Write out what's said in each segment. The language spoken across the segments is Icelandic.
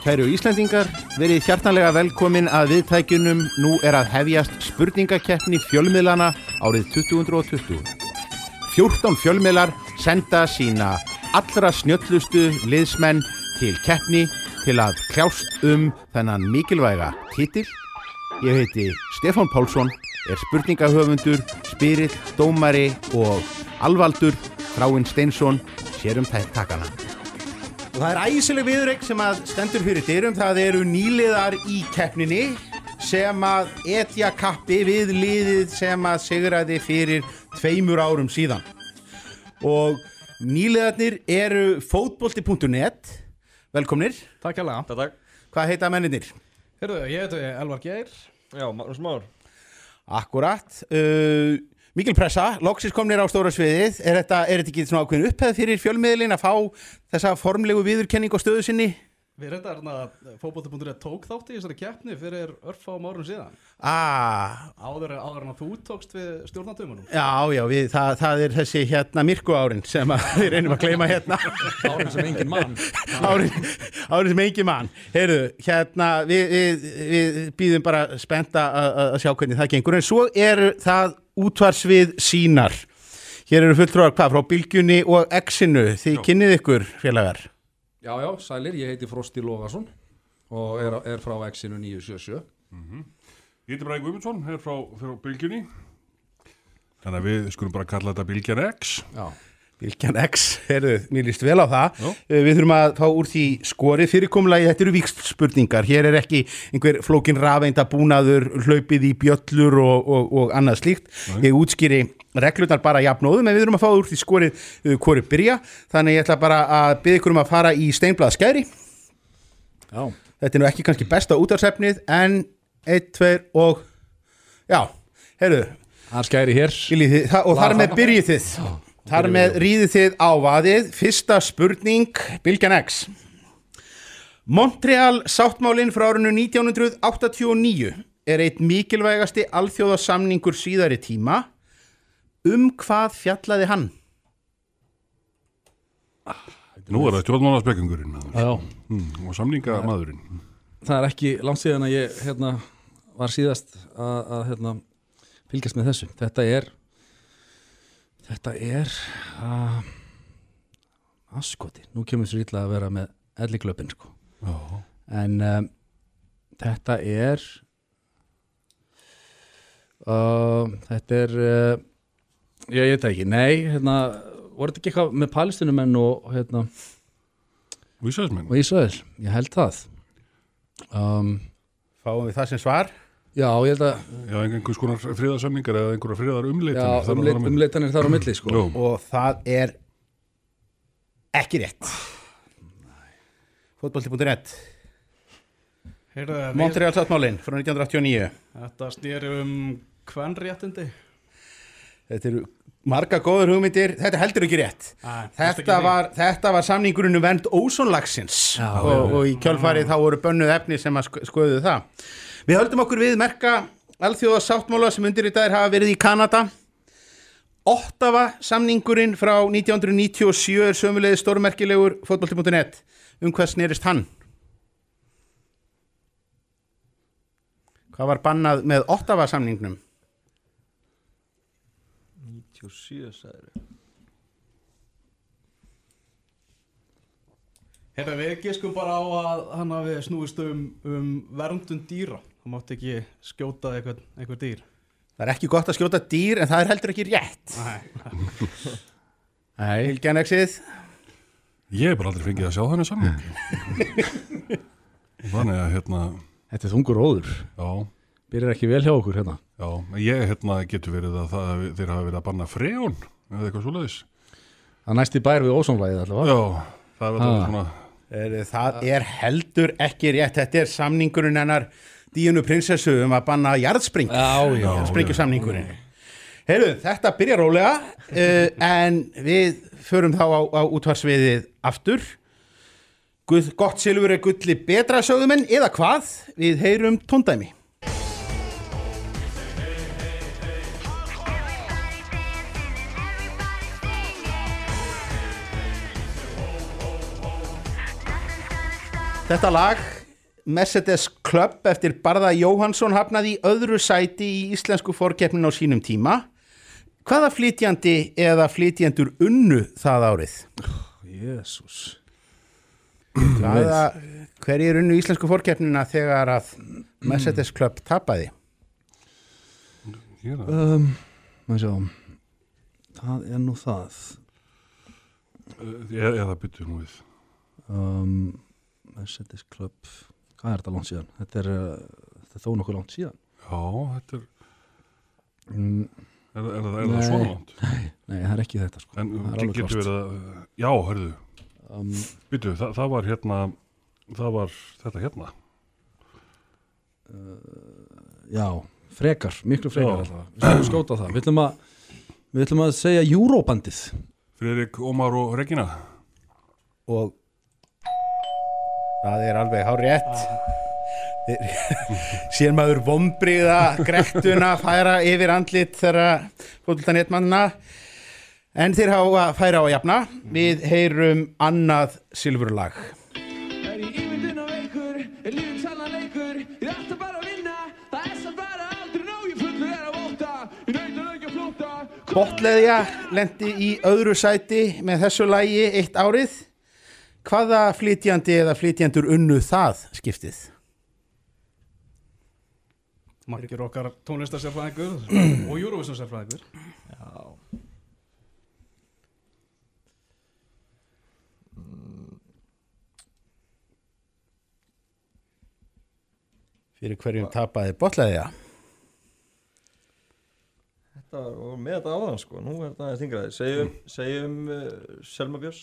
Kæru Íslandingar, verið hjartanlega velkomin að viðtækjunum nú er að hefjast spurningakeppni fjölmiðlana árið 2020. 14 fjölmiðlar senda sína allra snjöllustu liðsmenn til keppni til að kljást um þennan mikilvæga titil. Ég heiti Stefán Pálsson, er spurningahöfundur, spyrill, dómari og alvaldur Þráinn Steinsson sér um takana. Og það er æsileg viðrygg sem að stendur fyrir dyrum, það eru nýliðar í keppninni sem að etja kappi við liðið sem að sigraði fyrir tveimur árum síðan. Og nýliðarnir eru fótbolti.net, velkomnir. Takk hjá Takk. Hvað heita menninir? Herðu, ég heiti Elvar Geir Já, Magnús Már. Akkurat. Uh, Mikil pressa, loksis komnir á stóra sviðið. Er þetta, er þetta ekki svona ákveðin upphæð fyrir fjölmiðlin að fá þessa formlegu viðurkenning á stöðu sinni? Við hérna að fókbóti.net tók þátt í þessari keppni fyrir örfáum árum síðan Ah, Áður, áður en að þú tókst við stjórnatömanum já, já, við, það, það er þessi hérna myrku árin sem að við reynum að gleyma hérna. Árin sem engin mann árin, árin sem engin mann. Heyrðu, hérna, við, við, við býðum bara spenta að að sjá hvernig það gengur. En svo eru það útvarsvið sínar. Hér eru fulltrúar hvað frá Bylgjunni og Exinu. Þið kynnið ykkur félagar. Já, já, sælir, ég heiti Frosti Lófarsson og er, er frá Exinu 977 Ég heiti Bræði Guðmundsson, hér frá, frá Bylgjunni. Þannig að við skulum bara kalla þetta Bylgjan X. Já, Bylgjan X, heyrðu, mér líst vel á það. Já. Eh, Við þurfum að fá úr því skorið fyrirkomulagi, þetta eru vikspurningar. Hér er ekki einhver flókin rafeinda búnaður, hlaupið í bjöllur og, og, og annað slíkt. Ég útskýri reglurnar bara jafnóðum, en við þurfum að fá úr því skorið uh, hvori byrja. Þannig ég ætla bara að byggja ykkur um að fara í steinblað skæri. já, Þetta er nú ekki kannski besta útarsefnið, en 1, 2 og já, heyrðu, hann skæri hér það, og þar með byrjið þið þar með ríðið þið á vaðið. Fyrsta spurning, Bilgjan X. Montreal sáttmálinn frá árinu 1989 er eitt mikilvægasti alþjóðasamningur síðari tíma. Um hvað fjallaði hann? Nú er það stjórnmálaspekingurinn Já, mm, og samningamadurinn. það er ekki langt síðan að ég hérna, var síðast að, að hérna, fylgjast með þessu. Þetta er Þetta er uh, Askoti, nú kemur svo illa að vera með elliklöpin sko. Já. En um, þetta er uh, Þetta er uh, Ég, ég veit ekki, nei hérna, voru þetta ekki eitthvað með palestinumenn og, hérna, Og Ísæðismenn. og Ísrael, ég held það um, Fáum við það sem svar? Já, ég held að Já, einhvers konar friðarsamningar eða einhverja friðar já, umleitanir. umleit, umleitanir þar á milli sko. Jú, Og það er ekki rétt. Við, Montreal sáttmálinn frá 1989 þetta snýri um hvernréttindi Þetta eru marga góður hugmyndir, þetta er heldur ekki rétt. Æ, Þetta var, þetta var samningurinn um vernd ósónlagsins og, og í kjölfarið þá voru bönnuð efni sem að sk- skoðuðu það. Við höldum okkur við merka alþjóða sáttmála sem undirritaðir hafa verið í Kanada. Ottawa samningurinn frá 1997 er sömulegið stórmerkilegur fótbolti.net. Um hvað snerist hann? Hvað var bannað með Ottawa samningnum? 97 sagður. Heyrðu, við giskum bara á að hann hafi snúist um, um verndun dýra Það mátti ekki skjóta eitthvað, eitthvað dýr. Það er ekki gott að skjóta dýr en það er heldur ekki rétt. Nei, Nei, Hilgjanexið, ég hef bara aldrei fengið að sjá þannig samning. Þannig að, hérna, þetta er þungur óður já, Byrjar ekki vel hjá okkur hérna. Já, ég, hérna, getur verið að það, þeir hafa verið að banna freón eða eitthvað svoleiðis. Það næsti bær við ósónlæðið allavega. Já, það er þetta svona, er, það er heldur ekki rétt. Þetta er samningurinn hennar Díunu prinsessu um að banna jarðspring. Já, já. Jarðspringju samningurinn. Heyrðu, þetta byrja rólega uh, en við förum þá á, á útvarsviðið aftur. Guð, gott silfur er gulli betra sögðumenn eða hvað? Við heyrum tóndæmi. Þetta lag Mercedes Club eftir Barða Jóhansson hafnaði í öðru sæti í íslensku fórkeppnin á sínum tíma Hvaða flytjandi eða flytjendur unnu það árið? Jésús Hvaða, hverjir unnu íslensku fórkeppnina þegar að Mercedes Club tapaði? Um, það er nú það eða, eða byttu nú við. um, Mercedes Club hvað er þetta langt síðan? Þetta er, uh, þetta er þó nokkuð langt síðan Já, þetta er, mm, er, er, það Nei. svona langt? nei, það er ekki þetta sko. En getur verið að, já, hörðu, um, byttu, það, það var hérna, það var þetta hérna. já, frekar, miklu frekar allavega. við skulum skóta það við ætlum að, við ætlum að segja Eurobandið Friðrik, Ómar og Regina. og það er alveg hár rétt. Síðan maður vombriða grektuna færa yfir andlit þeirra fótboltanéttmannina en þeir hafa að færa á að jafna. Við heyrum annað flóta Botleðja lendi í öðru sæti með þessu lagi eitt árið hvaða flytjandi eða flytjandur unnu það skiptið? Margir okkar tónlistarsérfræðingur og Eurovision sérfræðingur Fyrir hverjum tapaði Botleðja? Þetta var og með þetta áðan sko, nú er þetta aðeins þingraði. Segjum, segjum uh, Selma Björns.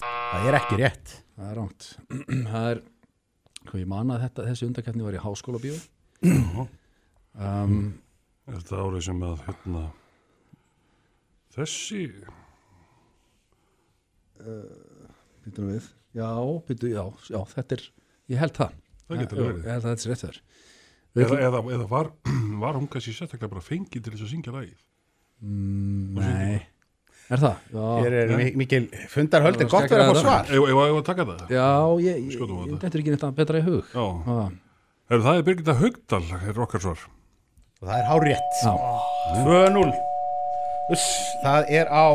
Það er ekki rétt. Það er ránt það er, hvað ég man að þetta þessi undarkeppni var í háskóla bíó um, Er þetta árið sem að, hérna, þessi, Býtum við. Já, býtu, já, já, þetta er Ég held það. Það getur verið. Ég held að þetta er rétt þar. Eða, eða, eða var, var hún kannski sérstaklega bara fengið til þess að syngja lagið? mm, Nei Er það? Já, Hér er mi- mikil fundarhöld Já, gott verið að fá skeggraði svar ef- ef að taka það? já ég, ég, á ég er ekki neitt að betra í hug Já. Já, Heru, það er Birgitta Haugdal, er okkar svar. og það er hár rétt já, 2-0 Uss, Það er á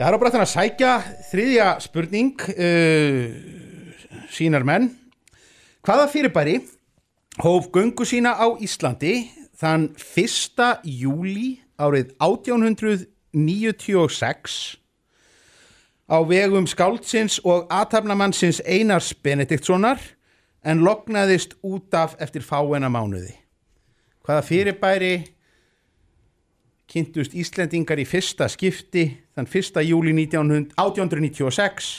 Já, það er á bara þannig að sækja þriðja spurning uh, sínar menn Hvaða fyrirbæri hóf göngu sína á Íslandi þann 1. júli árið 1896 á vegum skáldsins og athafnamannsins Einars Benediktssonar en lognaðist út af eftir fáena mánuði. Hvaða fyrirbæri kynntust Íslendingar í fyrsta skipti þann 1. júli 1900 1896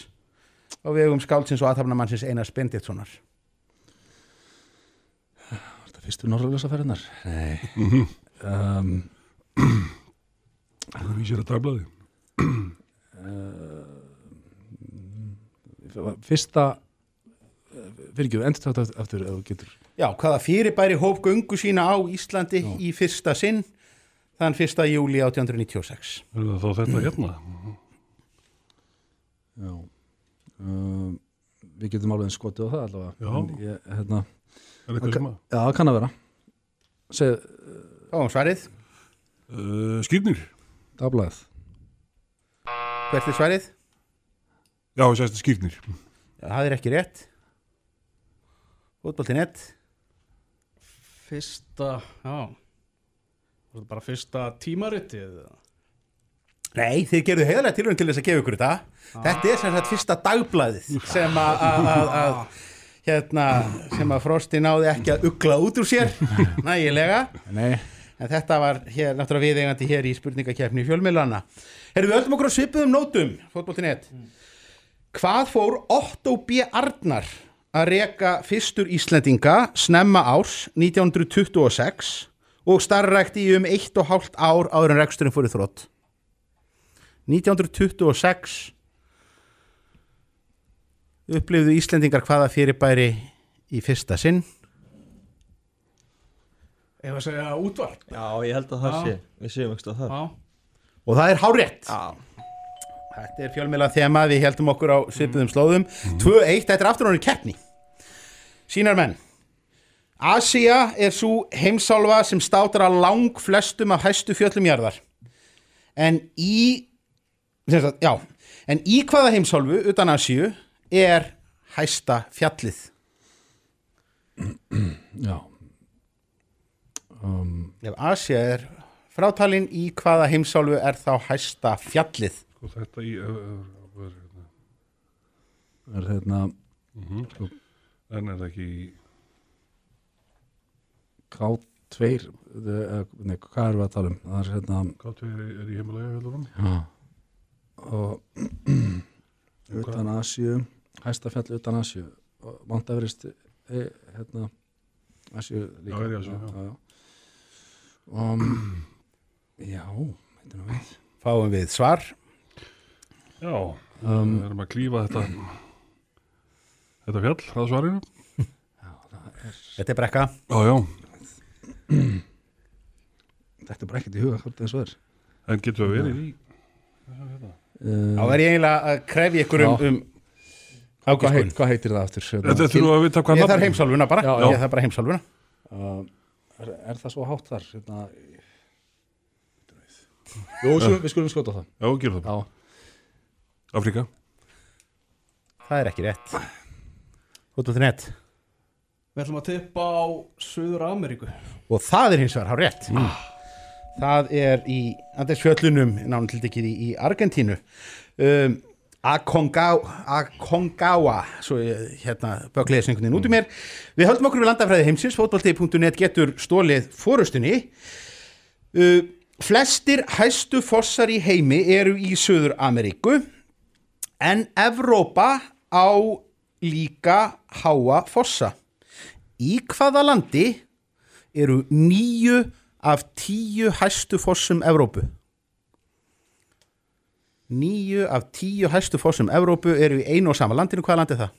á vegum skáldsins og aðtafnamannsins Einars Benediktssonar. Var þetta fyrstu norðurlösa ferðinar? Nei um, Það vísir að dagblaði. Fyrsta Fyrir ekki, endur þetta aftur ef þú getur Já, hvaða fyrirbæri hóf göngu sína á Íslandi í fyrsta sinn þann 1. júli 1896. Er það þá þetta hérna? Já um, Við getum alveg skotið á það allavega Já. Ég, hérna, Er eitthvað sem að? Já, það kann að vera Segð Fáum svarið. Uh, skýrnir? Dagblæð Hvert er svarið? Já, ég segist skýrnir. Já, það er ekki rétt. Fótbolti.net. Fyrsta, já Var þetta bara fyrsta tímaritið? eða? Nei, þið gerðu heiðarlega tilhörun til þess að gefa ykkur þetta. Þetta er sem sagt fyrsta dagblæðið sem að, að, að, að hérna, sem að Frosti náði ekki að ugla út úr sér nægilega. Nei, En þetta var hér náttúrulega viðeigandi hér í spurningakefni fjölmiðlana. Herru, við höldum okkur á svipuðum nótum, fótbolti.net. Hvað fór Otto B. Arnar að reka fyrstur Íslendinga snemma árs 1926 og starrækti í um eitt og hálft ár áður en reksturinn fór í þrótt? 1926 upplifðu Íslendingar hvaða fyrirbæri í fyrsta sinn Ef að segja útvarp Já, ég held að það Já. sé. Við séum ekki að það. Já, og það er hárétt. Já. Þetta er fjölmiðla þema, við heldum okkur á svipuðum slóðum 2-1, þetta er aftur ánum keppni Sínar menn Asia er svo heimsálfa sem státar að lang flestum af hæstu fjöllum jarðar en í sem sagt, já, en í hvaða heimsálfu utan Asíu er hæsta fjallið Já um, Ef Asia er frátalinn í hvaða heimsálfu er þá hæsta fjallið? Sko þetta í ö- ö- ö- ö- Er hérna En er það ekki í K2 eh, Nei, hvað erum við að tala um? Er hérna Gátt er, er í heimalega fjöldunum Já og utan Asíu hæsta fjall utan Asíu. Og Mount Everest e, hérna Asíu líka Já, er í Asíu, já. já, já. Og já, veitum við við. Fáum við svar? Já, um, við erum að klífa þetta Þetta fjall, það svarinu Þetta er brekka. Já, já, þetta er bara ekkert í huga hvort og er en getur við verið í Þá er ég eiginlega að krefja ykkur um, um hvað, heit, ágiskun hvað heitir það aftur? Þetta þurfum við að vita hvað Ég þarf nafn- heimsálfuna bara. Já, já. Ég þarf bara heimsálfuna. Uh, er, er það svo hátt þar? Hérna, við skulum, við skulum skjóta á það. Já, gerum það. Já, Afríka. Það er ekki rétt. Fótbolti.net Við ætlum að tippa á Suður Ameríku Og það er hins vegar há rétt. Það er í Andres fjöllunum Nánum tildekið í, í Argentínu. Um, Aconcagua Svo ég, hérna bökliðis einhvern veginn út um mér. Við höldum okkur við landafræði heimsins Fótbolti.net getur stólið fórustunni uh, Flestir hæstu fossar í heimi eru í Suður Ameríku En Evrópa á líka háa fossa. Í hvaða landi eru nýju af tíu hæstu fossum Evrópu? Nýju af tíu hæstu fossum Evrópu eru í einu og sama landinu. Hvaða land er það?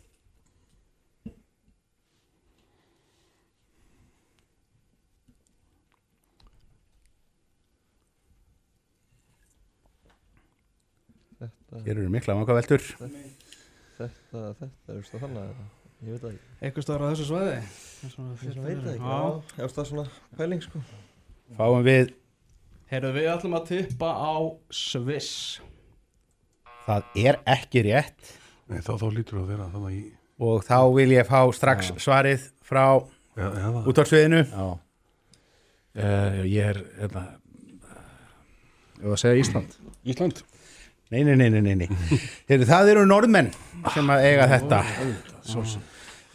Þetta, Hér eru mikla manga veldur. þetta, þetta, er veist það þannig að ég veit það ekki. Eitthvað stöður á þessu svæði Ég veit það ekki, Já. ég veist það svona pæling sko. Fáum við, Heyrðu, við ætlum að tippa á Sviss það er ekki rétt. Nei, þá, þá lítur það að vera þannig í og þá vil ég fá strax svarið frá já uh, Ég er hérna Ég var að segja Ísland. Ísland? Nei, nei, nei, nei, nei, nei. Heyrðu, það eru norðmenn sem að eiga þetta.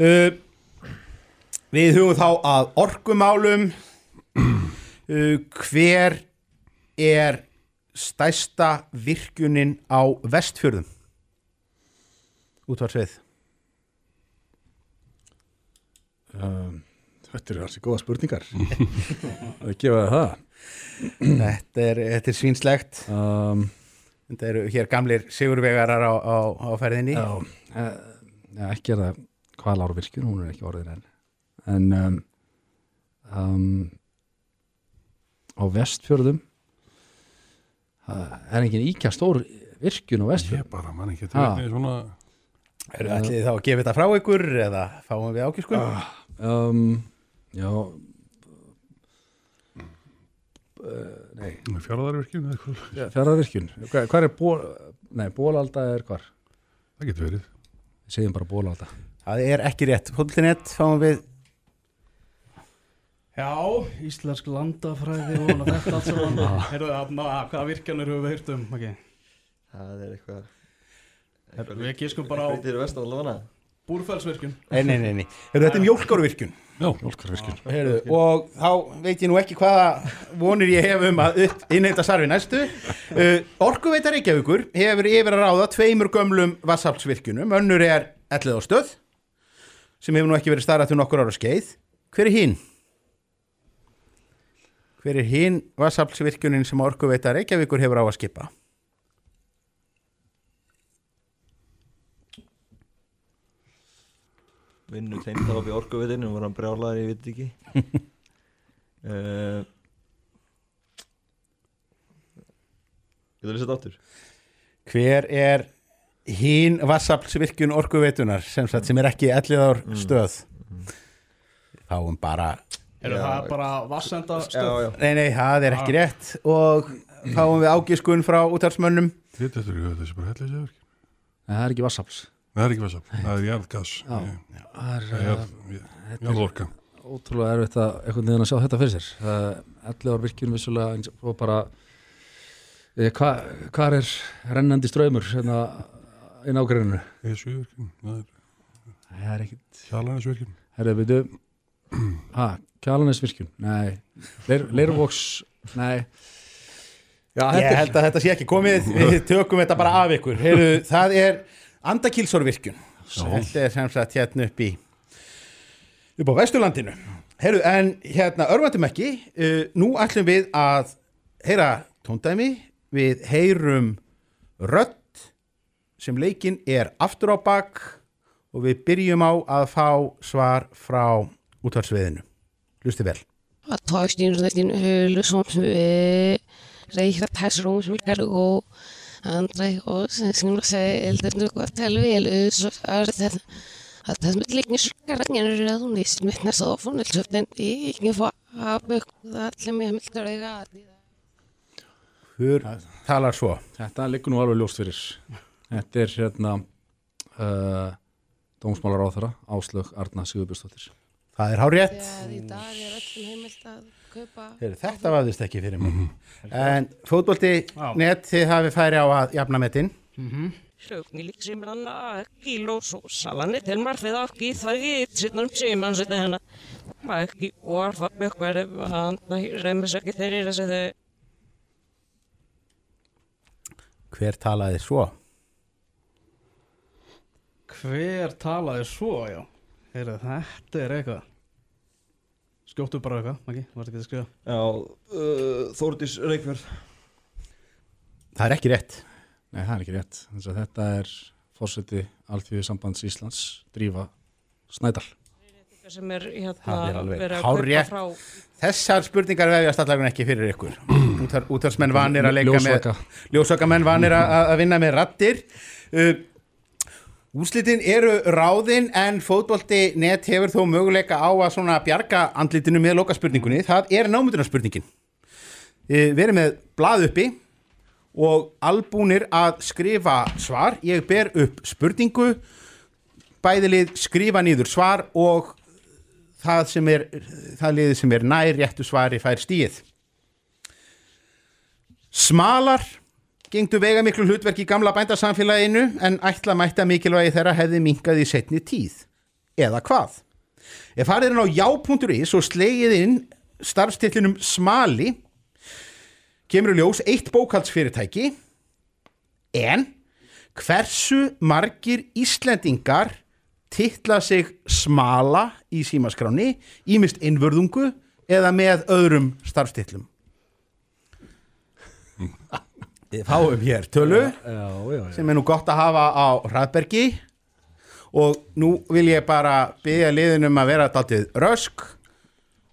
Uh, við hugum þá að orkumálum. Uh, hver er stærsta virkjunin á vestfjörðum? Útvarsvið. um, Þetta eru alls góða spurningar Það gefa það Þetta er, þetta er svínslegt. um, Þetta eru hér gamlir sigurvegarar á, á, á ferðinni. Já, eh, ja, ekki er það kvalárvirkjun, hún er ekki orðin enn en um, um, á vestfjörðum er engin íkja stór virkjun á vestfjörðum. Ég bara man ekki þetta er svona Eru allir þá að gefa þetta frá ykkur eða fáum við ákiskun? um, Já. Uh, Nei, fjárðarvirkjum eða eitthvað. fjörðarvirkjun Hvað hvar er ból, nei, bólalda er hvar? Það getur verið. Við segjum bara bólalda Það er ekki rétt. Fótbolti.net fáum við Já, íslensk landafræði og þetta allt saman. Heyrðu, að- að- hvaða virkjanir höfum við heyrt um okay. Það er eitthvað Við giskum bara á Búrfellsvirkjun. Nei, nei, nei, nei. Heyrðu, þetta er mjólkárvirkjun Já, mjólkarvirkjun. Heyrðu, og þá veit ég nú ekki hvaða vonir ég hef um að innheita sarfi næstu. Uh, Orkuveita Reykjavíkur hefur yfir að ráða tveimur gömlum vassaflsvirkjunum önnur er ellið á stöð sem hefur nú ekki verið starrað til nokkur ára skeið. Hver er hinn? Er hinn vassaflsvirkjunin sem Orkuveita Reykjavíkur hefur á að skipa? Vinnu upp í orkuveitinu var hann brjálaður, ég veit ekki uh, Getur þú lýsað áttur? Hver er hín vassaflsvirkjun orkuveitunar sem, sem er ekki ellið ár stöð fáum bara Eru það bara vassenda Já, stöð? já, nei nei, það er ekki rétt. Og fáum við ágiskun frá útarsmönnum Þetta er ekki þessi bara hellis eða Nei, það er ekki vassafls Það er ekki vessa, það er Það er Það er uh, ótrúlega erfitt að einhvern veginn að sjá þetta fyrir sér. Það er 11 ár virkjun vissulega og bara e, hvað hva er rennandi ströymur hérna í nágruninu Esjuvirkjum, það er það er ekkit. Kjalanisvirkjum herrið við ha, Kjalanesvirkjun, nei. Leir, Leirvoks, nei. Já, ég held að þetta sé ekki komið. Við tökum þetta bara af ykkur. Heru, það er andakílsorvirkjun þetta er sem sagt hérna upp í upp á Vesturlandinu. Heru, en hérna örvandum ekki uh, nú ætlum við að heyra tóndæmi. Við heyrum rödd sem leikin er aftur á bak og við byrjum á að fá svar frá útvarsviðinu hlusti vel. Torsten Høle, som øh, rigtig person, som kan gå andre år, som sagde, at det går til vel, så er det at det er ikke så kan jeg rede om det, men jeg så for det, så den ikke for at det er med mig der er Hur talar svo. Þetta liggur nú alveg ljóst fyrir. Þetta er hérna uh, dómsmálar á þeirra Áslög Arna Sigurbjörnsdóttir það er hárétt Ja, í dag er öllum heimilt að kaupa Heru, þetta vafðist ekki fyrir mig en fótbolti Já. net þið hafið færi á að jafna metin Slökni liksom blanda kilo så salane til marfið afki það gett sitnum síman sitt hennar. Ekki orfa bjökkværi hann reymis ekki þeirri þessi þau. hver talaði svo Hver talaði svo, já? Heyrðu, þetta er eitthvað. Skjóttu bara eitthvað, Maggi, varst ekki að skrifa. já uh, Þórdís Reykjörð. Það er ekki rétt. Nei, það er ekki rétt. Þetta er fórseti Alþjóðu sambands Íslands Drífa Snædal. Sem er hérna er verið að kaupa frá þessar spurningar vefjast allavega ekki fyrir ykkur. Útvar, útvarsmenn vanir að leika Ljósvaka. með ljósvakamenn vanir að, að vinna með rattir uh, úrslitin eru ráðin en fótbolti net hefur þó möguleika á að svona bjarga andlitinu með lokaspurningunni. Það er námundunarspurningin. Uh, við erum með blað uppi og albúnir að skrifa svar. Ég ber upp spurningu. Bæðilið skrifa nýður svar og það sem er það liðið sem er nær réttu svari fær stíð Smalar gengdu vega miklu hlutverk í gamla bændasamfélaginu en ætla mætti að mikilvægi þeirra hefði minkað í setni tíð. Eða hvað? Ef er á já.is og slegið inn starfstillinum Smali kemur í ljós eitt bókaldsfyrirtæki en hversu margir Íslendingar titla sig smala í símaskráni ímist innvörðungu eða með öðrum starfstillum Við fáum hér tölu. Já, já, sem er nú gott að hafa á hraðbergi. Og nú vil ég bara byggja liðunum að vera daldið rösk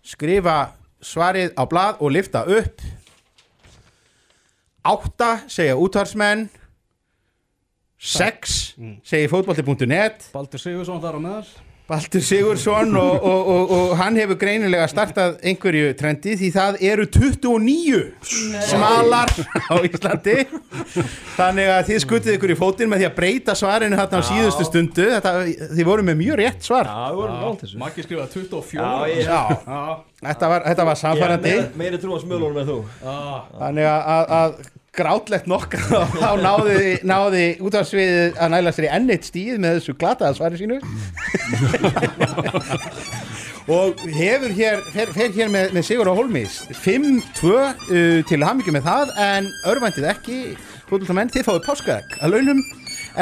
skrifa svarið á blað og lifta upp. Átta segja útvarsmenn sex segja fótbolti.net Baldur Sigursson þar á meðal. Baldur Sigursson og, og, og, og hann hefur greinilega startað einhverju trendi því það eru 29 smalar á Íslandi. Þannig að þið skutið ykkur í fótinn með því að breyta svarinu þarna á síðustu stundu. Þetta, þið voru með mjög rétt svar. Maggi skrifaði 24. Já, ég- Já, Já, þetta var, þetta var samfærandi Meiri, meiri trú á smölunum en þú. Þannig að, að, að grátlegt nokk þá náði, náði útvarsviðið að næla sér í enn eitt stíð með þessu glataða svari sínu. Og hefur hér fer, fer hér með, með Sigur á Holmís 5-2 uh, til hamingju með það en örvæntið ekki fótboltamenn, þið fáið páskaðeg að launum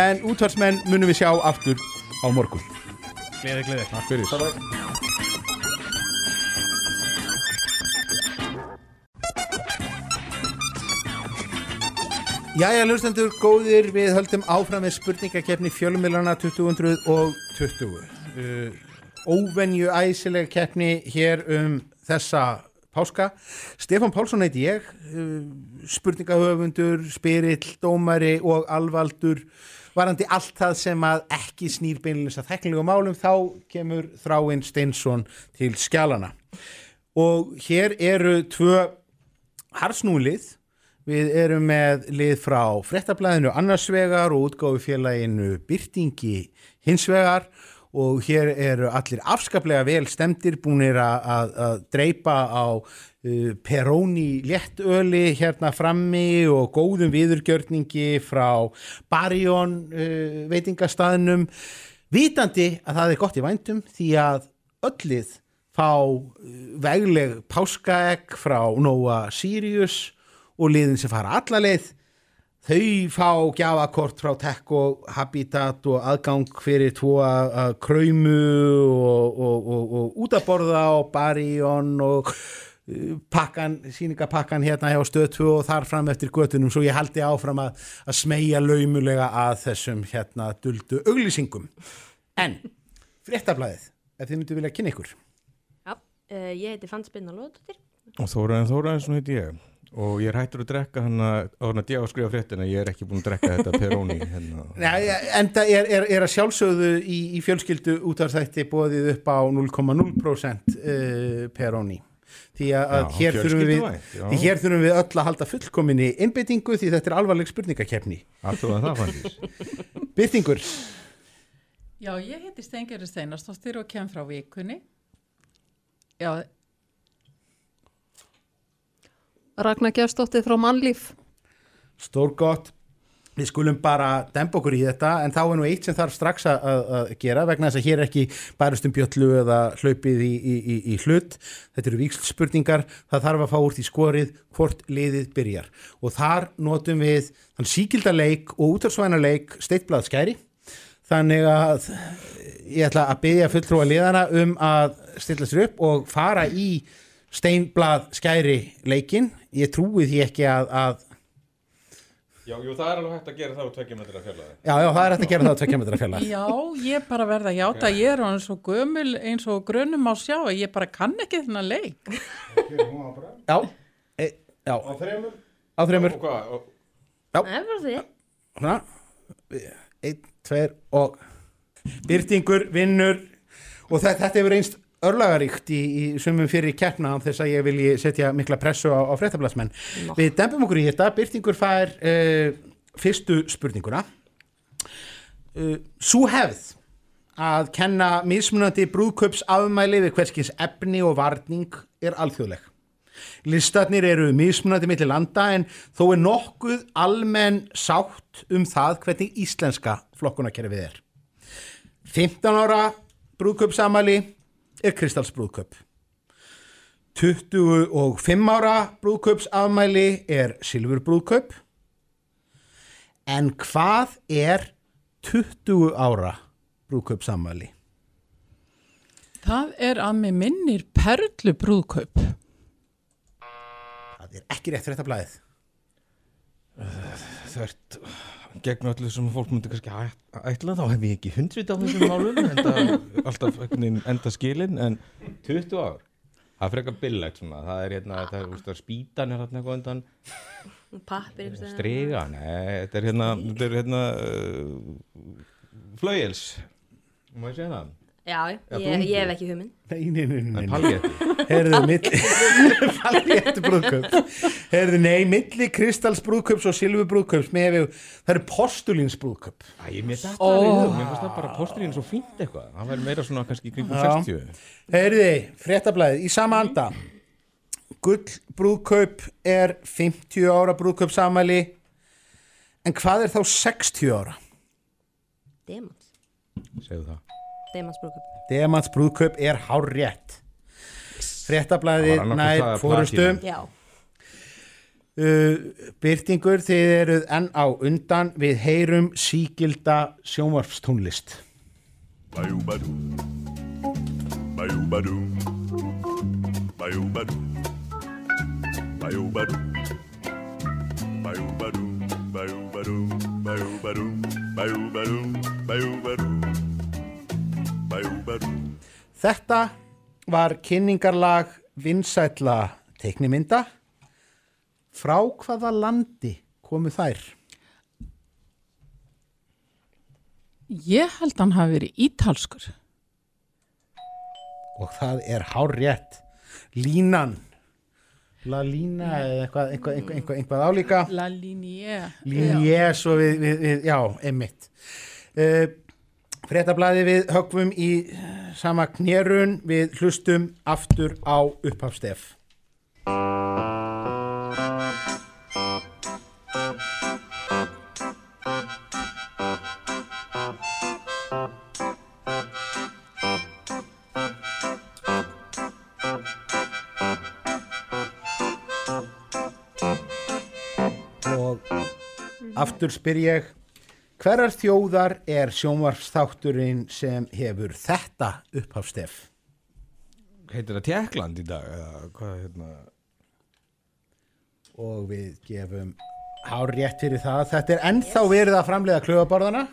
en útvarsmenn munum við sjá aftur á morgun. Gleði, gleði. Jæja, hlustendur góðir, við höldum áfram með spurningakefni fjölumilana 2020 uh, Óvenju æsileg keppni hér um þessa páska. Stefán Pálsson heiti ég, uh, spurningahöfundur, spyrill, dómari og alvaldur varandi allt það sem að ekki snýr beinilins að þekklingum málum þá kemur þráinn Steinsson til skjálana. Og hér eru tvö harsnúlið Við erum með lið frá frettablaðinu annarsvegar og útgáfufélaginu Byrtingi hinsvegar og hér eru allir afskaplega vel stemdir búinir að, dreipa á uh, Peroni léttöli hérna frammi og góðum viðurgjörningi frá Barjón uh, veitingastaðnum. Vitandi að það er gott í vændum því að öllið fá uh, vegleg páskaegg frá Nóa Sirius og liðin sem fara alla leið þau fá gjafakort frá Tech og Habitat og aðgang fyrir tvo að að kraumu og, og, og, og út að borða og Barjón og uh, pakkan, sýningapakkan hérna hjá stöðtu og þar fram eftir götunum svo ég haldi áfram að, að smegja laumulega að þessum hérna duldu auglýsingum. En fréttablaðið ef þið myndu vilja kynna ykkur. Já, uh, ég heiti Fann Spinna Lóðdóttir. Og Þóraðin Þóraðinsson heiti ég og ég er hættur að drekka hann að að djá að skrifa fréttina, ég er ekki búin að drekka þetta Peroni hérna. Nei, en það er, er, er að sjálfsögðu í, í fjölskyldu útvarstætti bóðið upp á 0,0% uh, Peroni. Því að, að Já, hér, þurfum við, því hér þurfum við öll að halda fullkominni innbyttingu því þetta er alvarleg spurningakefni Alltaf að það fannst Byrtingur, Já, ég heiti Steingerður Steinarstóttir og kem frá vikunni. Já, Ragnar Gjörstóttir frá Mannlíf. Stórgott við skulum bara dempa okkur í þetta en þá er nú eitt sem þarf strax að, að, gera vegna þess að hér er ekki bærust um bjöllu eða hlaupið í, í, í, í hlut. Þetta eru víkslspurningar það þarf að fá úr því skorið hvort liðið byrjar. Og þar notum við þann síkildaleik og útarsvænaleik steittblað skæri þannig að ég ætla að byggja fulltrúa liðana um að stilla sér upp og fara í steinblað skæri leikin ég trúi því ekki að, að Já, jú, það er alveg hægt að gera það á tvekkja metri að fjalla Já, já, það er hægt að gera það á tvekja metra fjallar. já, ég bara verða að játa, ég er hann svo gömul eins og grunum á sjá, ég bara kann ekki þennan leik. Já, e, já. Á þreymur? Á þreymur. Og hvað, og, Það er bara því. Svona, einn, tveir og byrtingur, vinnur og þetta, þetta hefur einst örlagaríkt í, í sumum fyrir keppna án þess að ég vilji setja mikla pressu á, á fréttablasmenn. Við dempum okkur í þetta, byrtingur fær uh, fyrstu spurninguna. Uh, Sú hefð að kenna mismunandi brúðköps afmæli við hverskins efni og varning er alþjóðleg. Listarnir eru mismunandi milli landa en þó er nokkuð almenn sátt um það hvernig íslenska flokkunarkerfið er. 15 ára brúðköpsamæli er kristalsbrúðköp. 25 ára brúðköpsafmæli er silfurbrúðköp. En hvað er 20 ára brúðköpsamæli? Það er að með minnir perlu brúðkaup. Það er ekki rétt fyrir þetta blæðið. þvert gegn öllu sem fólk myndi kannski æt- ætla þá hef ég ekki hundrit á þessum málum enda, alltaf enda skilin en 20 ár. Það er frekar billegt svona. Það er hérna, það er, úst, það er spýtan er hérna eitthvað undan. Pappir nei, þetta er hérna þetta er hérna uh, flauels má ég segja það? Já, ég, ég hef ekki hugmynd. Nei, nei, nei, nei. Það er paljetti Herðu, milli Palléttu brúðköp Herðu, nei, milli kristalsbrúðköps og silfurbrúðköps með við, það eru postulínsbrúðköp Æ, mér þetta oh. alveg í hug, mér finnst það bara posturinn svo fínt eitthvað það væri meira svona kannski kringum Já. 60 Herðu, fréttablaðið, í sama anda Gullbrúðkaup er 50 ára brúðköpsamæli en hvað er þá 60 ára? Demons. segðu það Demontsbrúkup. Demans brúðkaup er hár rétt annað nær hvort það eða fórustu platínu. Já. uh, Byrtingur, þið eruð enn á undan við heyrum sígilda sjónvarpstónlist Bayou-badou. Bayou-badou. Bayou-badou. Bayou-badou. Bayou-badou. Bayou-badou. Bayou-badou. Bayou-badou. Bayou-badou. Þetta var kynningarlag vinsætla teiknimynda. Frá hvaða landi komu þær? Ég held hann hafi verið ítalskur. Og það er hár rétt. Línan. La lína eða eitthvað, eitthvað, eitthvað, eitthvað, álíka. La linie. Línie, svo við, við, við já, einmitt. Uh, Fréttablaði við högvum í eh, sama knérun, við hlustum aftur á upphafstef. Og aftur spyr ég, hverjar þjóðar er sjónvarsþátturinn sem hefur þetta upphafstef? Heitir það Tjekkland í dag? Eða hvað, hérna... Og við gefum hár rétt fyrir það. Þetta er ennþá verið að framleiða klöfaborðana.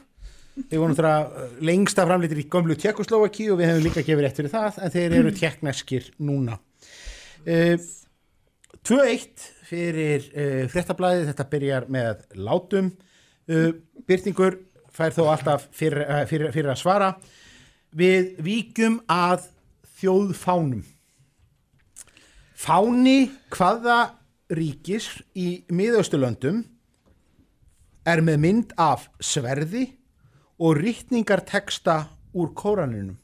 Við vorum það lengsta framleitir í gömlu Tjekkoslovaki og við hefum líka gefið rétt fyrir það, en þeir eru tjekkneskir núna. Uh, 2-1 fyrir uh, fréttablaðið, þetta byrjar með látum. Uh, Byrtingur fær þó alltaf fyrir, uh, fyrir, fyrir að svara. Við víkjum að þjóðfánum. Fáni hvaða ríkis í miðausturlöndum er með mynd af sverði og rýtningarteksta úr kóraninum.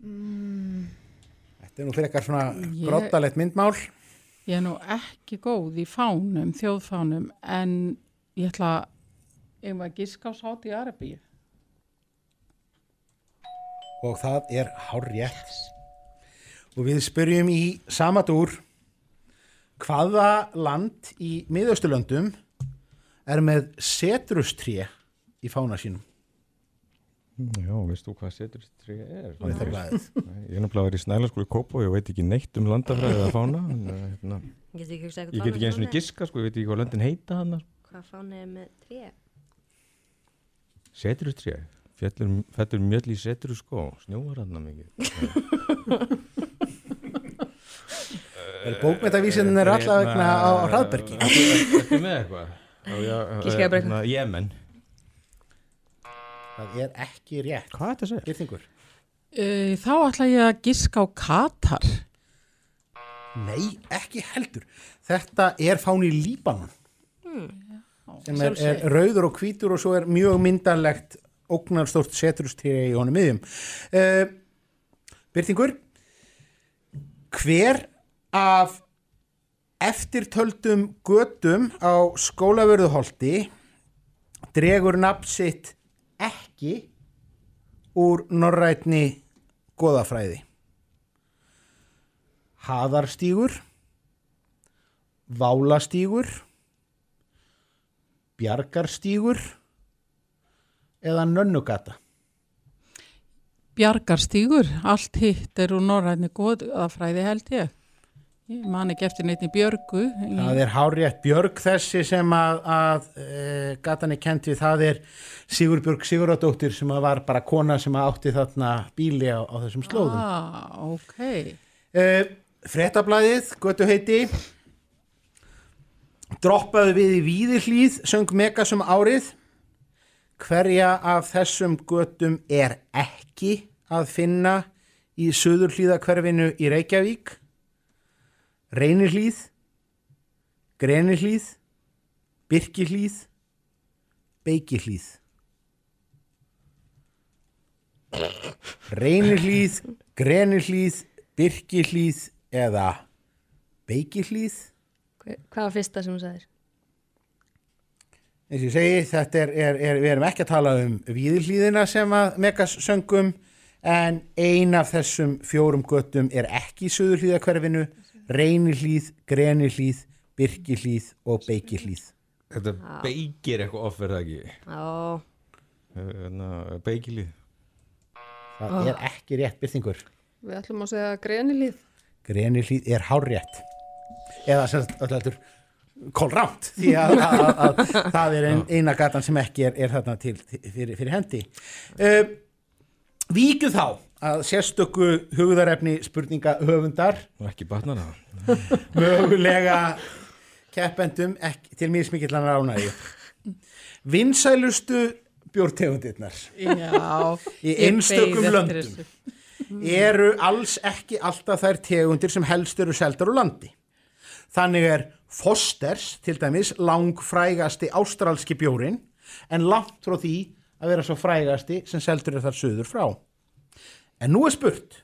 Mm, Þetta er nú fyrir eitthvað svona Ég- grottalegt myndmál. Ég er nú ekki góð í fánum, þjóðfánum, en ég ætla, ég maður giska á sátt í Arabíu. og það er hárrétt og við spyrjum í sama dúr hvaða land í miðausturlöndum er með setrustrí í fána sínum Já, veist þú hvað setur tré er? Og þetta er. Nei, Ég er náttúrulega verið í snælaskóli Kópa og ég veit ekki neitt um landafræði eða fána. en, uh, Hérna, ekki ég get ekki eins og fána giska, sko, ég veit ekki hvað löndin heita hann. Hvað fáni er með tré? Setur tré? Fellur, fellur mjöll í setur sko, snjóar hann mikið. Er bókmetavísinn er alltaf vegna á hraðbergi? Þetta er með eitthvað. Já, já, Giskaðu bara hérna, Jemen. Það er ekki rétt. Hvað er þetta að segja? Uh, þá ætla ég að giska á Katar. Nei, ekki heldur. Þetta er fáni Líbanon sem er, er rauður og hvítur og svo er mjög myndanlegt ógnarstort setrustrí í honum miðjum. Uh, Byrtingur, hver af eftirtöldum götum á skólavörðuholti dregur nafn sitt ekki úr norrætni goðafræði? Haðarstígur, Válastígur, Bjargarstígur eða Nönnugata? Bjargarstígur, allt hitt er úr norræðni góðafræði held ég. Ég man ekki eftir neitt í Björgu. Það er hárétt Björg þessi sem að, að e, gatan er kent við, það er Sigurbjörg Sigurðardóttir sem að var bara kona sem átti þarna bíli á, á þessum slóðum. Ah, ok. E, Frettablaðið, götu heiti, droppaðu við í Víðihlíð, söng Megas um árið. Hverja af þessum götum er ekki að finna í Suðurhlíðakverfinu í Reykjavík? Reynihlíð, Grenihlíð, Birkihlíð, Beikihlíð. Reynihlíð, Grenihlíð, Birkihlíð eða Beikihlíð. Hver- Hvað var fyrsta sem þú sagðir? eins og ég segi, þetta er, er, er, við erum ekki að tala um víðilhlíðina sem að Megas söngum en ein af þessum fjórum göttum er ekki í söðurhlíðakverfinu reynihlíð, grenihlíð birkihlíð og beikihlíð Þetta Já. beikir eitthvað off, er það ekki? Já, Hérna, beikilið. það Ah. er ekki rétt byrtingur Við ætlum að segja grenilíð. grenihlíð er hárrétt eða sem sagt öllaldur kolrámt því að, að, að, að það er ein, eina gatan sem ekki er, er þarna til, til fyrir, fyrir hendi uh, Víkju þá að sérstöku hugðarefni spurninga höfundar Og ekki batnar það. mögulega keppendum ekki, til mismikillan ránægi vinsælustu bjórtegundirnar. Já, í einstökum löndum. þessu. eru alls ekki alltaf þær tegundir sem helst eru seldar úr landi. Þannig er Fosters til dæmis langfrægasti ástralski bjórin en langt frá því að vera svo frægasti sem seldur er þar söður frá en nú er spurt.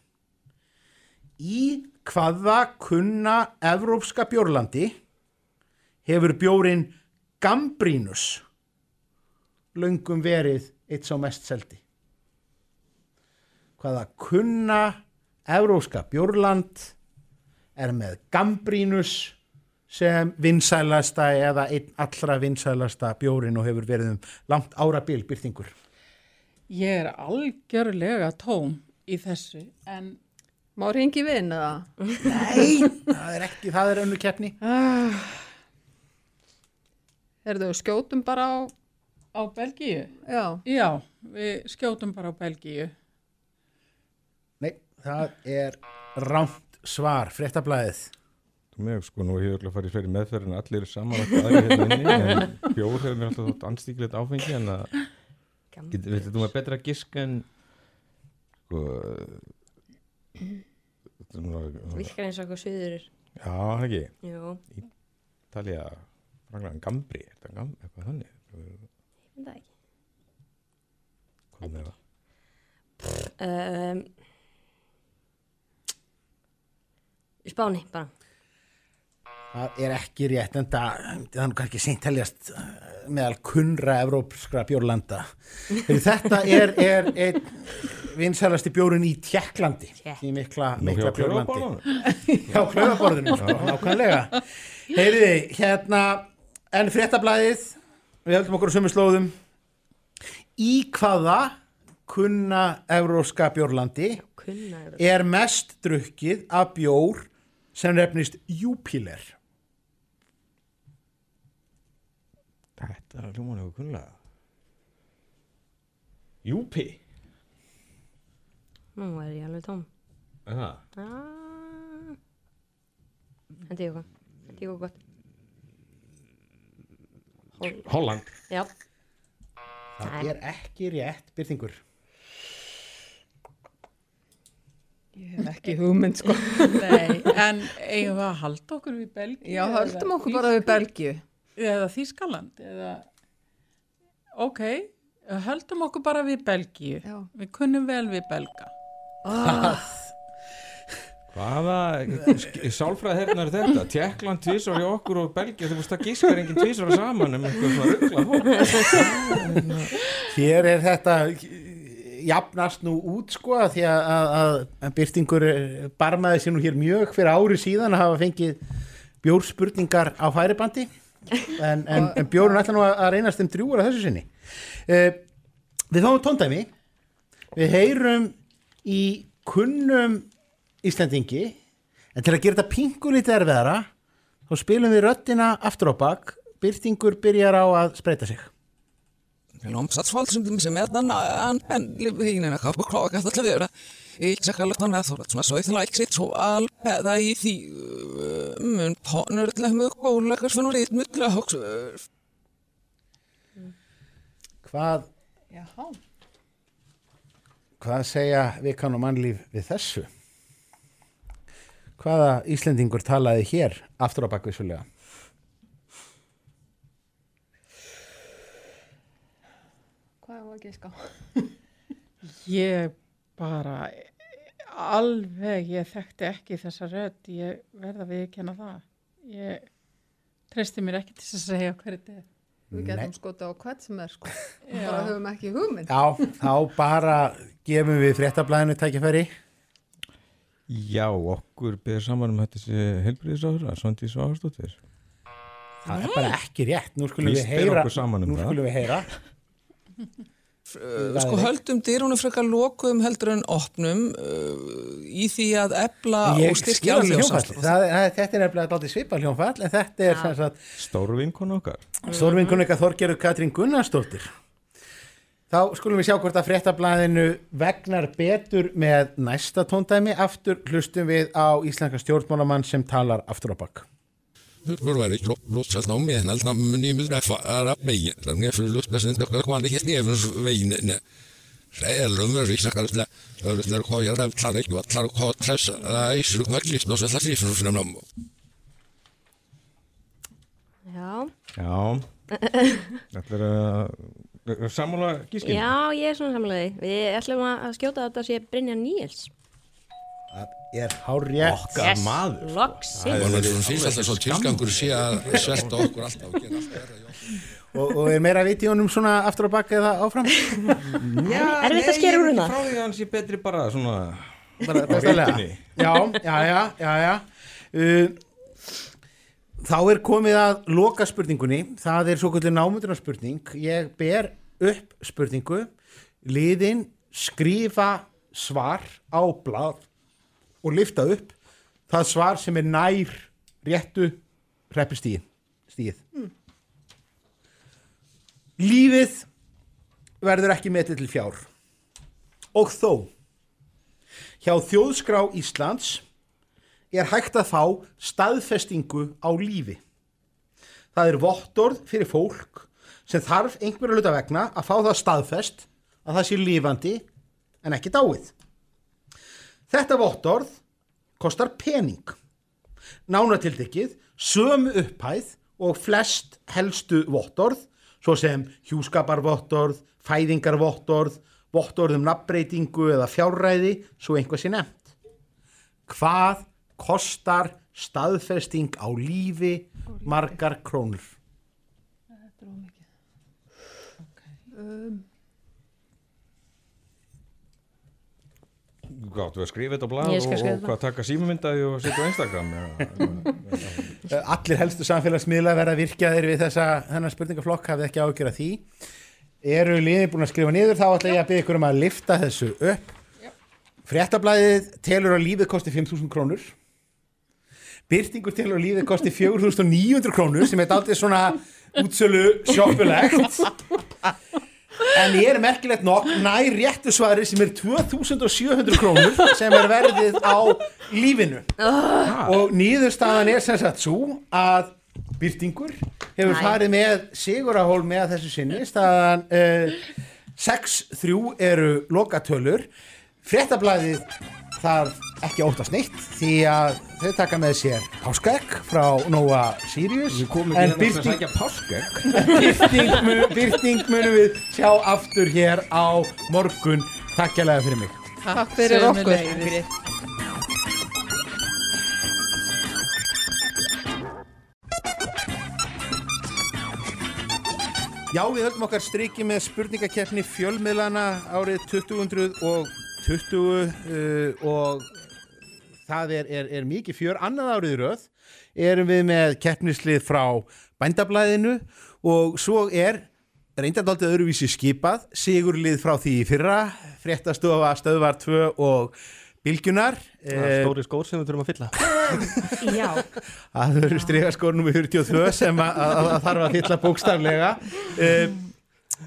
Í hvaða kunna evrópska bjórlandi hefur bjórin Gambrinus löngum verið eitt sá mest seldi? Hvaða kunna evrópska bjórland er með Gambrinus sem vinsælasta eða einn allra vinsælasta bjórin og hefur verið um langt árabil byrtingur Ég er algjörlega tóm í þessu, en... Má ringi vinn eða? Nei, það er ekki, það er önnu keppni Ah, Er þau skjótum bara á... á Belgíu? Já. Já, við skjótum bara á Belgíu. Nei, það er rámt svar, fréttablaðið Þú með, sko, nú hefur ég farið í fleiri meðferð en allir eru saman alltaf aðri hérna inni, en bjór hefur mér alltaf þótt anstíklegt áfengi, en að, getur, veitir þú með betra gisk en, sko, er Virkar eins og eitthvað suður. Já, það ekki. Jú. Ítalía, Frankland, Gambri, er eitthvað þannig? Ég veit það ekki. Hvað með það? Um, Spáni, bara. Það er ekki rétt en það, er nú kannski seint teljast uh, meðal kunnra evrópskra bjórlanda. Þetta er, er einn vinsælasti bjórin í Tjekklandi, í mikla, mikla hjá bjórlandi. klaufaborðinu? Já, klaufaborðinu, sko, nákvæmlega. Heyriði, hérna, en fréttablaðið, við höldum okkur á sömu slóðum, í hvaða kunna evrópska bjórlandi Kunna er mest drukkið af bjór sem nefnist Júpiler? Þetta er að hljóma nefnir kunnlega. Nú er ég alveg tóm. Er það? Ah. Hendi ég eitthvað. Hendi ég eitthvað gott. Hol Holland. Já. Það er ekki rétt, byrtingur. Ég hef ekki hugmynd, sko. Nei, en eigum við að halda okkur við Belgíu? Já, höldum okkur bara við Belgíu. Eða Þískaland, eða... Ok, höldum okkur bara við Belgíu. Já. Við kunnum vel við Belga. Ah. Hvaða, hérna er þetta? Tjekkland tvísar í okkur og Belgía, þú veist það gískar enginn tvísar saman um eitthvað svona ruggla Hér er þetta jafnast nú út sko því að, að, að byrtingur barmaði sér nú hér mjög fyrir ári síðan að hafa fengið bjórspurningar á færibandi en, en, en bjórun ætla nú að, að reynast þeim drjúur að þessu sinni uh, Við fáum tóndæmi við heyrum í kunnum Íslandingi en til að gera þetta pingu lítið erfiðara þá spilum við röddina aftur á bak byrtingur byrjar á að spreita sig Lomsatsfall som de som är den användliga hinnorna har beklagat att levera. Ich sag alla sådana för att såna så inte like sitt så all päda i því mun partner til að mjög góðleikar svona lít myndlega hóks. Hvað, Jaha. Hvað segja vikan og mannlíf við þessu? Hvaða Íslendingur talaði hér aftur á bakvissulega? Hvað var ekki ská? Ég bara alveg, ég þekkti ekki þessa rödd, ég verða við ekki hana það. Ég treysti mér ekki til að segja hverju þetta er. Við getum skotið á hvert sem er, sko. Bara höfum ekki hugmynd. Já, þá bara gefum við fréttablaðinu tækifæri. Já, okkur beður saman um þetta þessi helbriðisáður að Svandi Sváðarsdóttir. Það er bara ekki rétt, nú skulum við heyra. okkur saman um nú skulum við heyra. Sko höldum dyrunum frekar lokuðum heldur en opnum uh, í því að ebla Ég og styrkja það, þetta er nefnilega dálítið svipað hljónfall, en þetta er sem sagt Stórvinkon okkar. Stórvinkun eitthvað Þorgerður Katrín Gunnarsdóttir. Þá skulum við sjá hvort að fréttablaðinu vegnar betur með næsta tóndæmi. Aftur hlustum við á íslenska stjórnmálamann sem talar aftur á bakk. Låtsas de menar att man är med fara mig. Den är för lustig sen då kan det helt även vein. Själv med riksdagen där. Då där har jag rätt att jag tar och har tressa. Nej, så kan jag lyssna så att det för för dem. Já. Já Þetta er uh, sammála gískinn Já, ég er svona samlega Við ætlum að skjóta að þetta sé Brynja Níels. Er hárjætt. Okkar Yes, maður. Og alltaf svo tilgangur sé að svelta okkur alltaf og gera allt verra. Og, og er meira viti honum svona aftur á bakk eða áfram? Já, Erfitt að skera úr nei, hérna. Frá því að hann sé betri bara svona Bara vitunni. Já, já, já, já, já. Uh, þá er komið að loka spurningunni. Það er svo kvöldur námundurna spurning. Ég ber upp spurningu. Liðin skrifa svar á blað og lifta upp það svar sem er nær réttu reppustíð. Stíð. Lífið verður ekki metið til fjár. Og þó, hjá Þjóðskrá Íslands er hægt að fá staðfestingu á lífi. Það er vottorð fyrir fólk sem þarf einhverju hluta vegna að fá það staðfest að það sé lifandi en ekki dáið. Þetta vottorð kostar pening. Nánatildekið sömu upphæð og flest helstu vottorð, svo sem hjúskaparvottorð, fæðingarvottorð, vottorð um nafnbreytingu eða fjárræði, svo einhvað sé nefnt. Hvað kostar staðfesting á lífi margar krónur? Þetta er ómikið. Um, Þú að skrifa þetta á blað Ég og, og hvað taka símamyndaði og setja á Instagram eða- Allir helstu samfélagsmiðla verða virkjaðir við þessa þennan spurningaflokk hafið ekki ágjör að því. Eru liðið búin að skrifa niður þá ætla ég að byggja ykkur um að lifta þessu upp. Fréttablaðið telur að lífið kosti 5.000 krónur. Byrtingur telur að lífið kosti 4.900 krónur sem er aldrei svona útsölu sjoppulegt. En ég er merkilegt nokk nær réttu svari sem er 2700 krónur sem er verðið á lífinu Ah. og nýðurstaðan er sem sagt svo að Byrtingur hefur Næ. farið með Sigurahól með þessu sinni staðan uh, 6-3 eru lokatölur fréttablaðið þarf ekki óttast neitt því að þau taka með sér páskaegg frá Nova Sirius komum ekki hérna til að sækja páskaegg. byrting, mun, byrting munum við sjá aftur hér á morgun takk hérlega fyrir mig Takk fyrir okkur. Já, við höldum okkar striki með spurningakeppni fjölmiðlana árið 2020 uh, og það er, er, er mikið fjör. Annað árið röð erum við með keppnislið frá bændablaðinu og svo er reyndardaldið öðruvísi skipað, sigurlið frá því í fyrra, fréttastofa, stöðvar 2 og bylgjunar. Það er stóri skór sem við þurfum að fylla. Já. Það eru stregaskór nummer 42 sem að, að, að þarf að fylla bókstaflega um,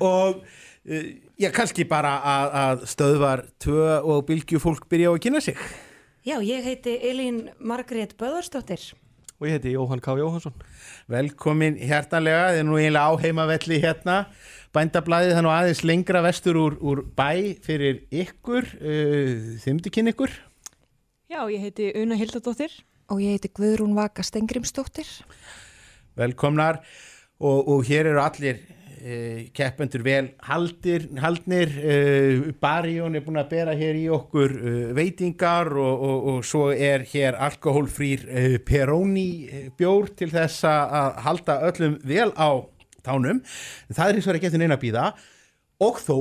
og uh, já, kannski bara að, að stöðvar 2 og bylgju fólk byrja á að kynna sig. Já, ég heiti Elín Margrét Böðarsdóttir. Og ég heiti Jóhann K. Jóhansson. Velkomin hjartanlega, þið er nú eiginlega á heimavelli hérna, bændablaðið það er nú aðeins lengra vestur úr, úr bæ fyrir ykkur, uh, þimdi kynna ykkur. Já, ég heiti Una Hildadóttir. Og ég heiti Guðrún Vaka Stengrimsdóttir. velkomnar og, og hér eru allir keppendur vel haldir, haldnir uh, Barjón er búin að bera hér í okkur uh, veitingar og, og, og svo er hér alkohólfrýr Peroni uh, bjór til þess að að halda öllum vel á tánum. Það er eins og ekki eftir neina að býða og þó,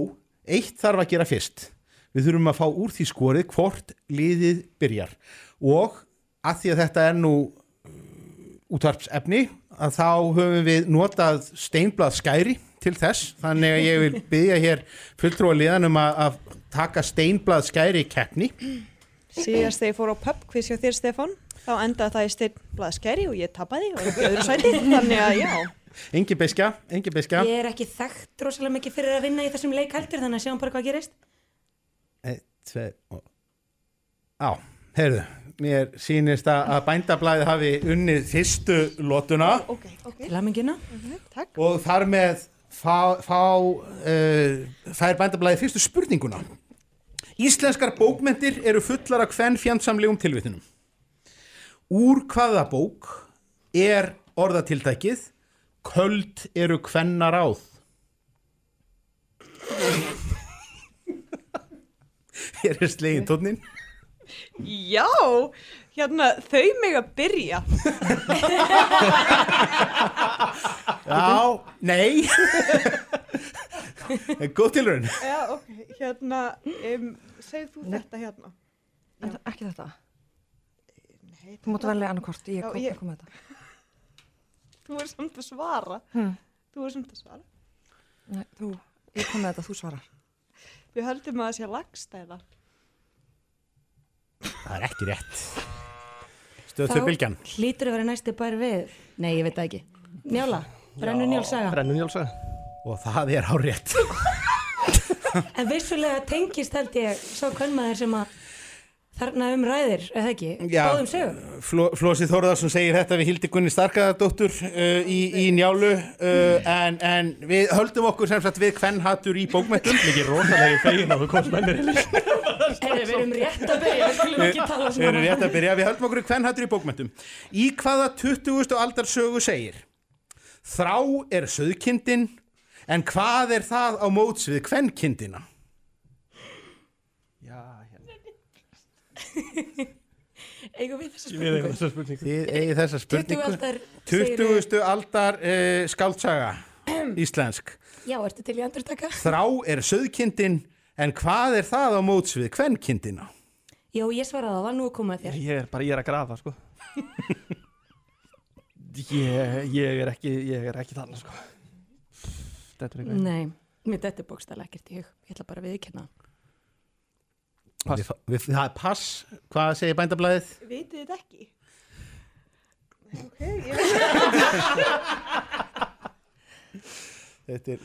eitt þarf að gera fyrst. Við þurfum að fá úr því skorið hvort liðið byrjar. Og að því að þetta er nú útvarpsefni að þá höfum við notað steinblað skæri til þess þannig að ég vil byggja hér fulltrúa liðan um að, að taka steinblað skæri í keppni. Síðast þegar ég fór á pubquiz hjá þér, Stefan, þá endaði það í steinblað skæri og ég tapaði og ekki öðru sæti, þannig að já. Engi beskja, engi beskja Ég er ekki þekkt rosalega mikið fyrir að vinna í þessum leik heldur þannig að sjáum bara hvað gerist. Eitt, tvei og... Á, heyrðu Mér sýnist að að bændablaðið hafi unnið fyrstu lótuna okay, okay. Til aðmingina Takk. Og þar með fá, fá uh, fær bændablaðið fyrstu spurninguna. Íslenskar bókmentir eru fullar af hvenn fjandsamlegum tilvittunum Úr hvaða bók er orðatiltækið Köld eru hvenna ráð Hér er slegin tónnin Já, hérna þau mig að byrja. Já, nei. Góð tilraun. Já, ok, hérna um, segð þú þetta hérna. En ekki þetta? Þú mátt velja annarkort, ég kom, ég- kom með þetta. Þú er samt að svara. Hmm. Þú er samt að svara. Nei, þú, ég kom með þetta, þú svarar. Við höldum að það sé lagstæða. Það er ekki rétt Stöð þau bylgjan? hlýtur að vera næsti bær við Nei, ég veit það ekki. Njála, brennu njálsaga Brennu njálsaga Og það er á rétt En vissulega tengist held ég sá kvennmaður sem að þarna um ræðir, eða ekki, báðum sögum. Fló, Flósi Þórðarsson segir þetta við Hildi Gunni Starkaðardóttur uh, í, í njálu uh, en, en við höldum okkur sem sagt við kvennhattur í bókmættum Mikið rosalegi fegin að við komum mennir í líka Hey, við erum rétt að byrja, við skulum ekki tala Við erum rétt að byrja, við höldum okkur kvennhattur í bókmættum Í hvaða 20. aldar sögu segir Þrá er söðkindin en hvað er það á móts við kvennkindina? Já, hérna Eigum við þessa spurningu? þessa spurningu Þið eigið þessa spurningu 20 aldar, segirðu- 20. aldar uh, skáltsaga íslensk Já, ertu til í andurtaka? Þrá er söðkindin en hvað er það á móts við kvennkindina? Já, ég svaraði það, var nú að koma að þér Ég er bara, ég er að grafa, sko ég, ég er ekki, ég er ekki þannig, sko Þetta er eitthvað Nei, mér þetta er bókstæðlega ekkert í hug Ég ætla bara að viðkynna Pass. Við, við, það er pass, hvað segir bændablaðið? Vitið þið ekki? Ok, ég Þetta er,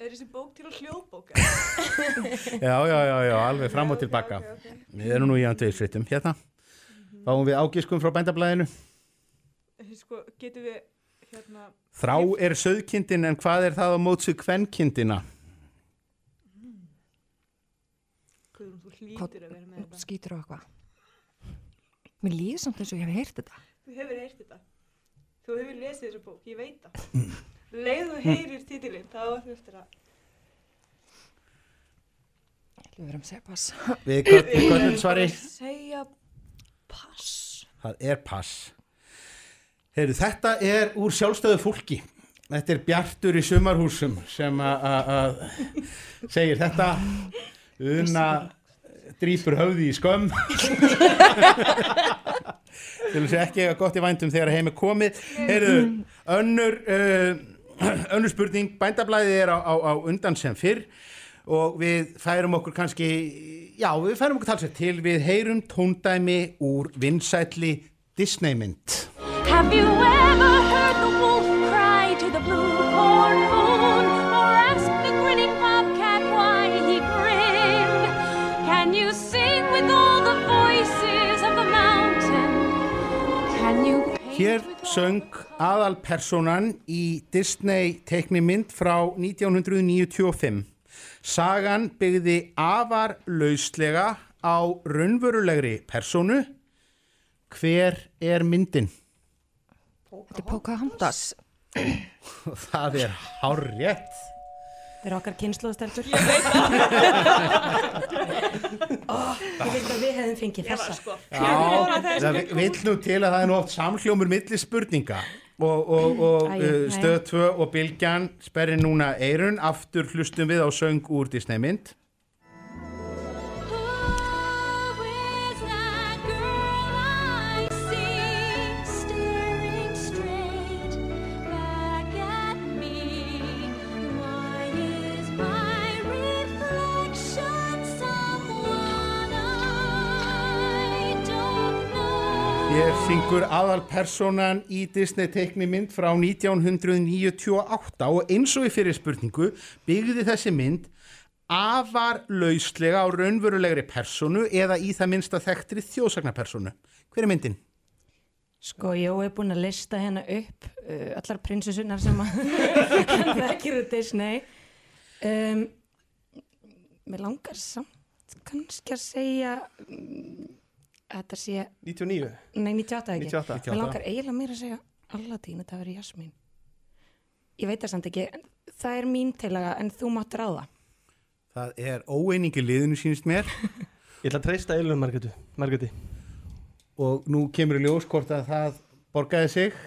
Er þessi bók til að hljóðbóka? já, já, já, já, alveg fram og tilbaka Við erum nú í andvegisfrittum, hérna Fáum við ágiskum frá bændablaðinu Sko, getum við hérna Þrá er söðkindin en hvað er það á móts við kvennkindina? Guðrún, þú hlýtur að vera með þetta. Skýtur á eitthvað. Mér líður samt eins og ég hef heyrt þetta. Þú hefur heyrt þetta. Þú hefur lesið þessa bók, ég veit það. Leið þú heyrir titilinn, þá þú eftir að Við verum að segja pass. Við köllum- köllum svari. Segja pass. Það er pass. Heyrðu, þetta er úr sjálfstöðu fólki. Þetta er Bjartur í sumarhúsum sem að- að að segir þetta. Una drýpur höfði í skömm. Til þess að ekki eiga gott í vændum þegar heim er komið. Heyrðu, önnur uh, önnur spurning, bændablaðið er á, á, á undan sem fyrr og við færum okkur kannski já, við færum okkur talsett til. Við heyrum tóndæmi úr vinsætli Disney mynd. Have you ever Hér söng aðalpersonan í Disney teiknimynd frá 1995. Sagan byggði afar lauslega á raunverulegri personu. Hver er myndin? Þetta er Pocahontas Það er hár rétt. Það er okkar kynnslóðsteltur Ég veit oh, Ég veit að við hefðum fengið þessa. sko. Já, það vi- vill nú til að það er oft samhljómur milli spurninga. Og, og, og Æ, uh, stöð 2 og Bilgjan sperri núna eirun, aftur hlustum við á söng úr Disney syngur aðalpersonan í Disney teiknimynd frá 1998 og eins og í fyrir spurningu byggði þessi mynd afar lauslega á raunverulegri personu eða í það minnsta þekktri þjóðsagnapersonu. Hver er myndin? Sko, ég er búin að lista hérna upp uh, allar prinsessunar sem að þekkir úr Disney. Um, mér langar samt kannski að segja um, þetta sé... 99? Nei, 98 ekki. 98. Mér langar eiginlega mér að segja Aladdin, þetta verið Jasmín. Ég veit það samt ekki, en það er mín tilaga en þú mátt ráða. Það er óeiningi liðinu sínist mér. Ég ætla að treysta eilum Margrétu. Margréti. Og nú kemur í ljós hvort að það borgaði sig.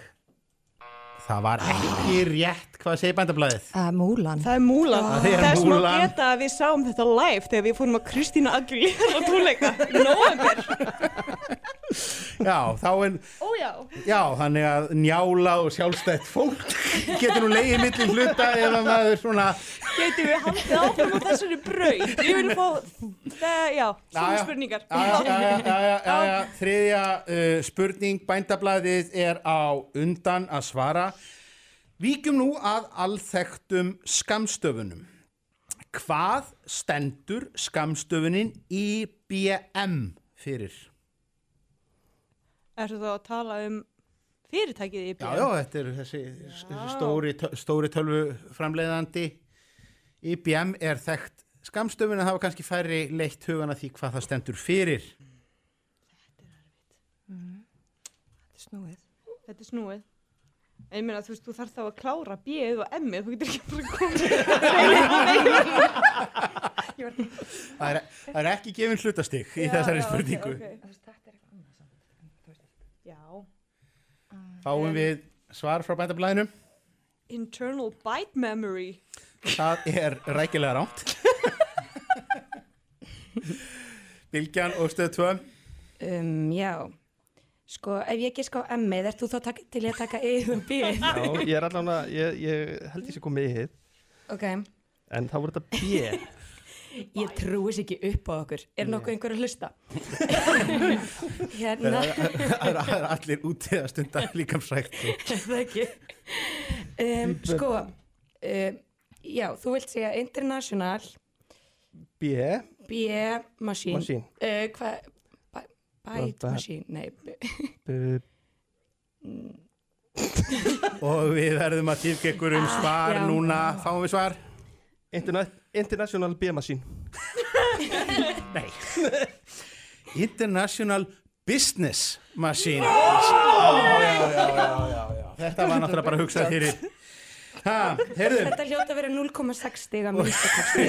Það var ekki rétt, hvað segir bændablaðið? Uh, múlan. Það er Múlan. Það er Þess má Múlan. geta að við sáum þetta live þegar við fórum að Kristína Aguilera tónleika í november. Já, þá en, Ó já. já, þannig að njála og sjálfstætt fólk getur nú leiðið millir hluta ef að maður svona, Geitum við haldið áfram á þessari braut? Ég vil fá, það, já, svona já. spurningar. já, já, já, já, já, já, já. þriðja uh, spurning, bændablaðið er á undan að svara. Víkjum nú að alþektum skamstöfunum. Hvað stendur skamstöfunin IBM fyrir? Ertu þá að tala um fyrirtækið í Já, já, þetta er þessi þessi stóri, stóri tölvu framleiðandi IBM er þekkt skamstöfun en það var kannski færri leitt hugan að því hvað það stendur fyrir Þetta er snúið. Þetta er snúið. En ég meina, þú veist, þú þarf þá að klára B-ið og M-ið, þú getur ekki bara komið. það er, það er ekki gefin hlutastig í Já, þessari já, ok, spurningu ok. Já. Fáum við svar frá bændablaðinu Internal byte memory. Það er rækilega rámt Bilgjan og stöð 2 Um, já, sko ef ég ekki sko M-ið, ert þú þá til ég að taka E um B-ið? Já, ég er allan að, ég, ég held ég sé komið í hitt. Ok, En þá voru þetta B. ég trúis ekki upp á okkur. Er nokkuð einhver að hlusta? Hérna, er- það er það er allir úti að stunda líkamsrækt er það ekki? Um, sko, um, já, þú vilt segja International B. B-Machine. Machine. Uh, hvað? Byte Ba- Machine, nei. og við verðum að tilkja ykkur um Ah, svar já. núna fáum við svar Interna International B-Machine. Nei International Business Machine já, já, já, já, já. Þetta var náttúrulega bara hugsað fyrir ha, heyrðu Þetta hljóta að vera 0,6 stiga minnstakosti.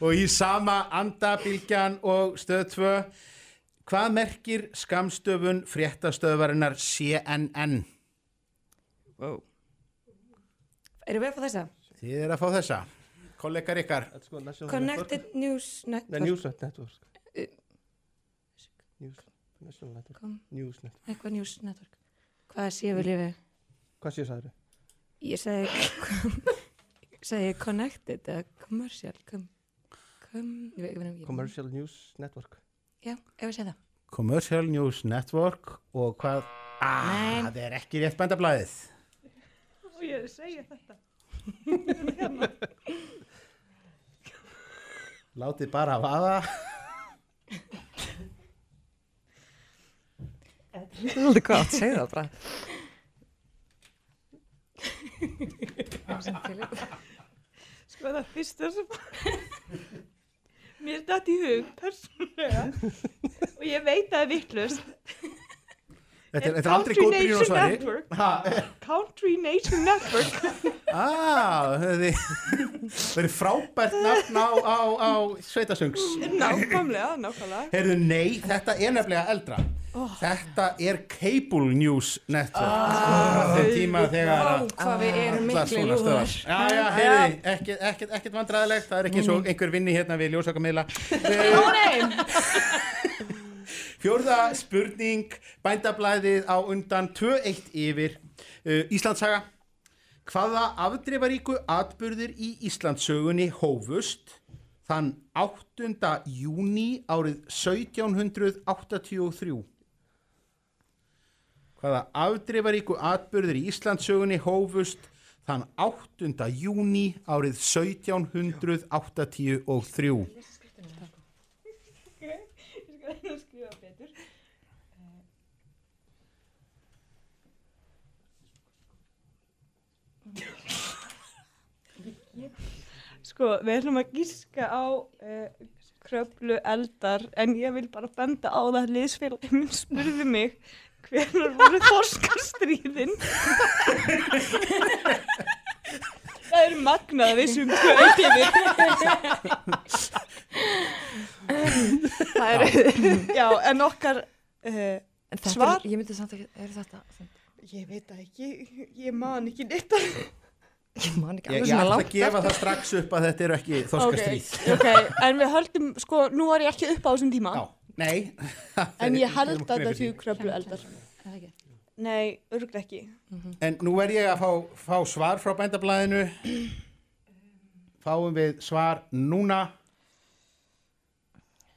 og í sama andabilgjan og stöð 2 hvað merkir skamstöfun fréttastöðvarinnar CNN Wow. Erum við að fá þessa? þið er að fá þessa kollegar ykkar Connected News Nei, Network. Newsnet Network. Uh, News, Network. Eitthvað News Network. Hvað sé við lifið? Hvað sé það þér? Ég segi, segi Connected eða Commercial. Com, com. Commercial News Network. Já, ef við segja það. Commercial News Network og hvað ah, það er ekki rétt bændablaðið Og ég segja þetta. látið bara að vaða Það er svolítið gott, segðu það bara. Sko það fyrsta sem mér datt í hug persónulega. Og ég veit að það er vittlust Þetta er- þetta er aldrei góð byrjun á svari. Country Nation Network. Ah, þið verið frábært nafn á, á, á sveitasöngs. Nákvæmlega, nákvæmlega. Heyrðu, nei, þetta er nefnilega eldra. Þetta er Cable News Network. Ah, Þeim tíma þegar Vá, að- hvað við erum svona lúðar. stöðvar. Já, já, heyrðu, ekkert ekki, ekki vandræðilegt Það er ekki eins og einhver vinni hérna við ljósakamila Ó nei Fjórða spurning, bændablaðið á undan 2-1 yfir uh, Íslandsaga. Hvaða afdreifaríku atburðir í Íslandssögunni hófust þann 8. júni árið 1783? hvaða afdreifaríku atbyrður í Íslandsögunni hófust þann 8. júni árið 1783 Ég skal reyna að skrifa betur. Sko, við ætlum að gíska á uh, kröflu eldar en ég vil bara benda á það að liðsfélagin minn spurði mig hvernig voru þorskastríðin? Það er magnað að við sem kvöld Það er, já, en okkar uh, En svar er, ég myndi samt ekki, er þetta, Ég veit ekki, ég man ekki neitt að ég man ekki Ég, ég ætla að gefa það strax upp að þetta eru ekki þorskastríð. Ok, en við höldum, sko, nú var ég ekki upp á þessum tíma Já, nei. En ég held að þetta séu því. kröflu eldar Nei, örgulega ekki En nú er ég að fá, fá svar frá bændablaðinu. Fáum við svar núna.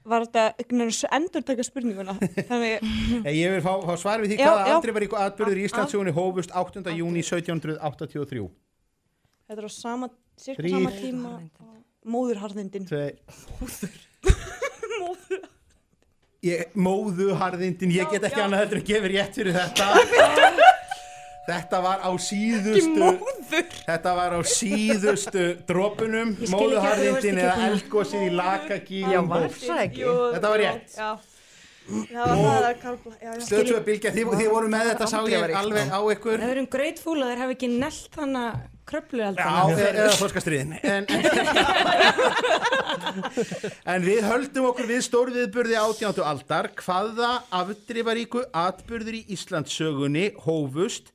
Var þetta endur taka spurninguna Þannig, Ég vil fá, fá svar við því Já, hvaða já. afdreifaríku atbyrður í Íslandsögunni hófust 8. júni 1783. þetta er á sama, cirka Þrír. sama tíma Móðurharðindin. Móður. Ég, móðuharðindin, ég get ekki annað heldur að gefa rétt fyrir þetta. Þetta var á síðustu Þetta var á síðustu dropunum Móðuharðindin eða eldgósið í lakagíum Já, Þetta var rétt. Já, það var það að karla já, já. Stöð 2 bylgja, þið, þið voru með þetta sá ég alveg á ykkur Það erum grateful að þeir hafi ekki nelt hana kröplu Já, eldana e- eða þorskastriðin en, en við höldum okkur við stórviðburði átjándu aldar hvaða afdrifaríku atburður í Íslandssögunni hófust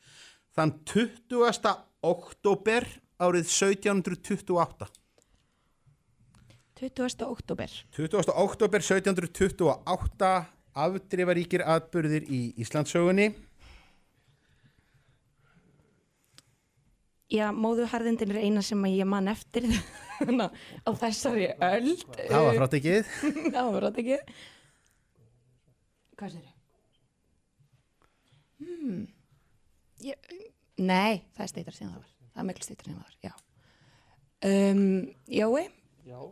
þann 20. oktober árið 1728 20. oktober 20. oktober 1728 afdrifaríkir atburðir í Íslandssögunni. Já, móðuharðindin er eina sem ég man eftir. Á þessari öld Það var frátekið. Það var frátekið. Hvað sér Hmm. Ég, nei, það er steitar síðan það var. Það er miklu steitar síðan það var, já. Um, Jói,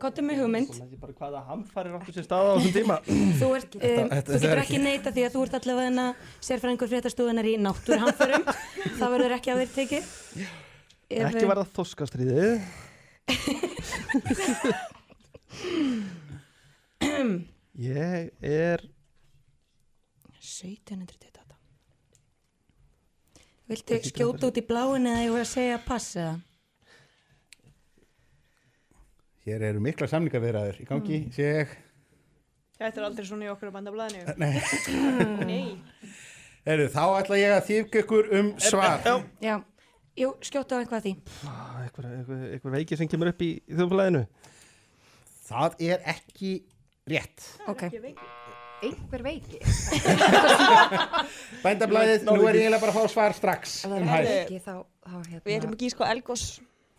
gottum með hugmynd. bara hvaða hamfarir áttu sér staða á þessum tíma. Þú, ert, um, Þetta- þú þetta- þetta getur ekki ekki- neita því að þú ert allavega en að sérfræðingur fréttastofunar í náttúrhamförum það verður ekki þér tekið. Ef- Ekki var það þoskastriðið Ég er 1728 Viltu skjóta út í bláin eða ég voru að segja pass eða? Hér eru mikla samlingavirðaður í gangi, Mm. sé ég. Þetta er aldrei svona í okkur á bandablaðinu. Nei. Nei. Heru, Þá ætla ég að þýfka ykkur um svar. Já, jú, skjóta á eitthvað að því. Einhver veiki sem kemur upp í þjóðfélaginu? Það er ekki rétt. Ok. Einhver veiki? Bændablaðið, nú er ég eiginlega bara að fá svar strax það um er hæð. ekki þá, þá hérna. Við ætlum ekki sko elgos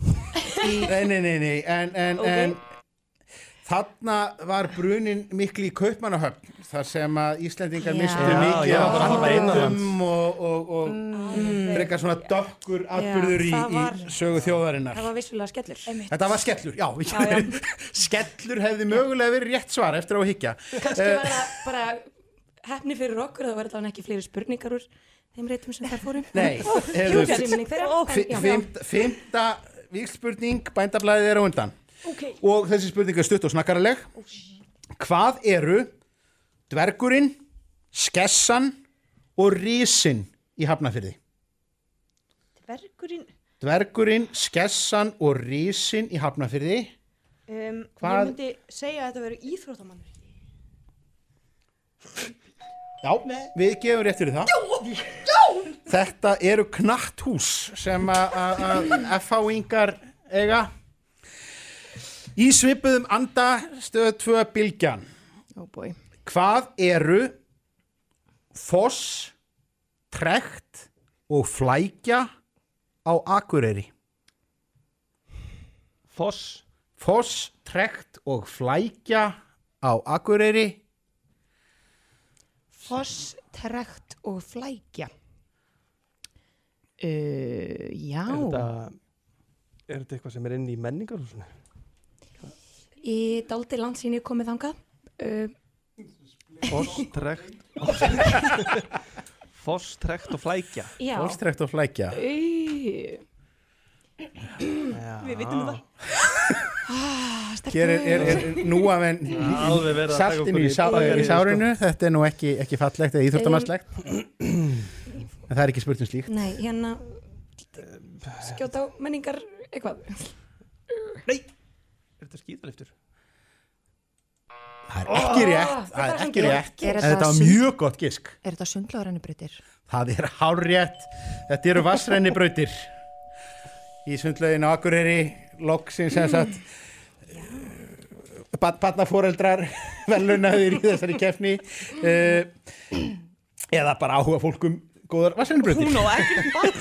Nei, nei, nei, nei, en, en, Ok. en þarna var brunin miklu í Kaupmannahöfn þar sem að Íslendingar Já. mistu Já, mikið já, af bara handreitum og, og, og frekar svona dökkur atbyrður í, Mm. það var- í sögu þjóðarinnar. Það var vissulega skellur Þetta var skellur, já, Já, já. skellur hefði mögulega verið rétt svar eftir á að higgja. Kannski var það bara hefni fyrir okkur að það var allavega ekki fleiri spurningar úr þeim reytum sem þær fórum Nei, Jú, heyrðu, síminning þeirra já. Fymta vikspurning, bændablaðið er á undan. Ok. Og þessi spurning er stutt og snakkaraleg. Hvað eru dvergurinn, skessan og rísin í hafnafyrði? Dvergurinn Dvergurinn, skessan og rísin í hafnafyrði. um, Hvað- Ég myndi segja að þetta verður íþróttamannur Já, við gefum rétt fyrir það. Já! Þetta eru knatthús sem að- að að FH-ingar eiga. Í svipuðum anda stöð 2 bylgjan. Oh boy. Hvað eru foss, trekt og flækja á Akureyri? Foss Foss, trekt og flækja á Akureyri. Foss, trekt og flækja Uh, já, Er þetta, er þetta eitthvað sem er inn í menningarhúsinu? í dáldi landsýni komið þangað. Uh, Fosstrekt Fosstrekt og flækja Já. Fosstrekt og flækja Í... Við vitum það. Ah, Hér er, er, er nú að menn Alveg verið að taka saltinu í, sá, í sárinu. Þetta er nú ekki, ekki fallegt eða íþróttamannslegt en það er ekki spurt um slíkt. Nei, hérna skjóta á menningar eitthvað. Er þetta skýðaliftur? það er ekki rétt það er ekki rétt. En þetta var mjög gott gisk. Er þetta rennubrautir? það er hárrétt. Þetta eru vassrenni brautir í sundlaugin á Akureyri loksins sem sagt barnaforeldrar velunaður í þessari keppni uh, eða bara áhuga fólkum góðar vassrenni brautir Hún á ekki bann.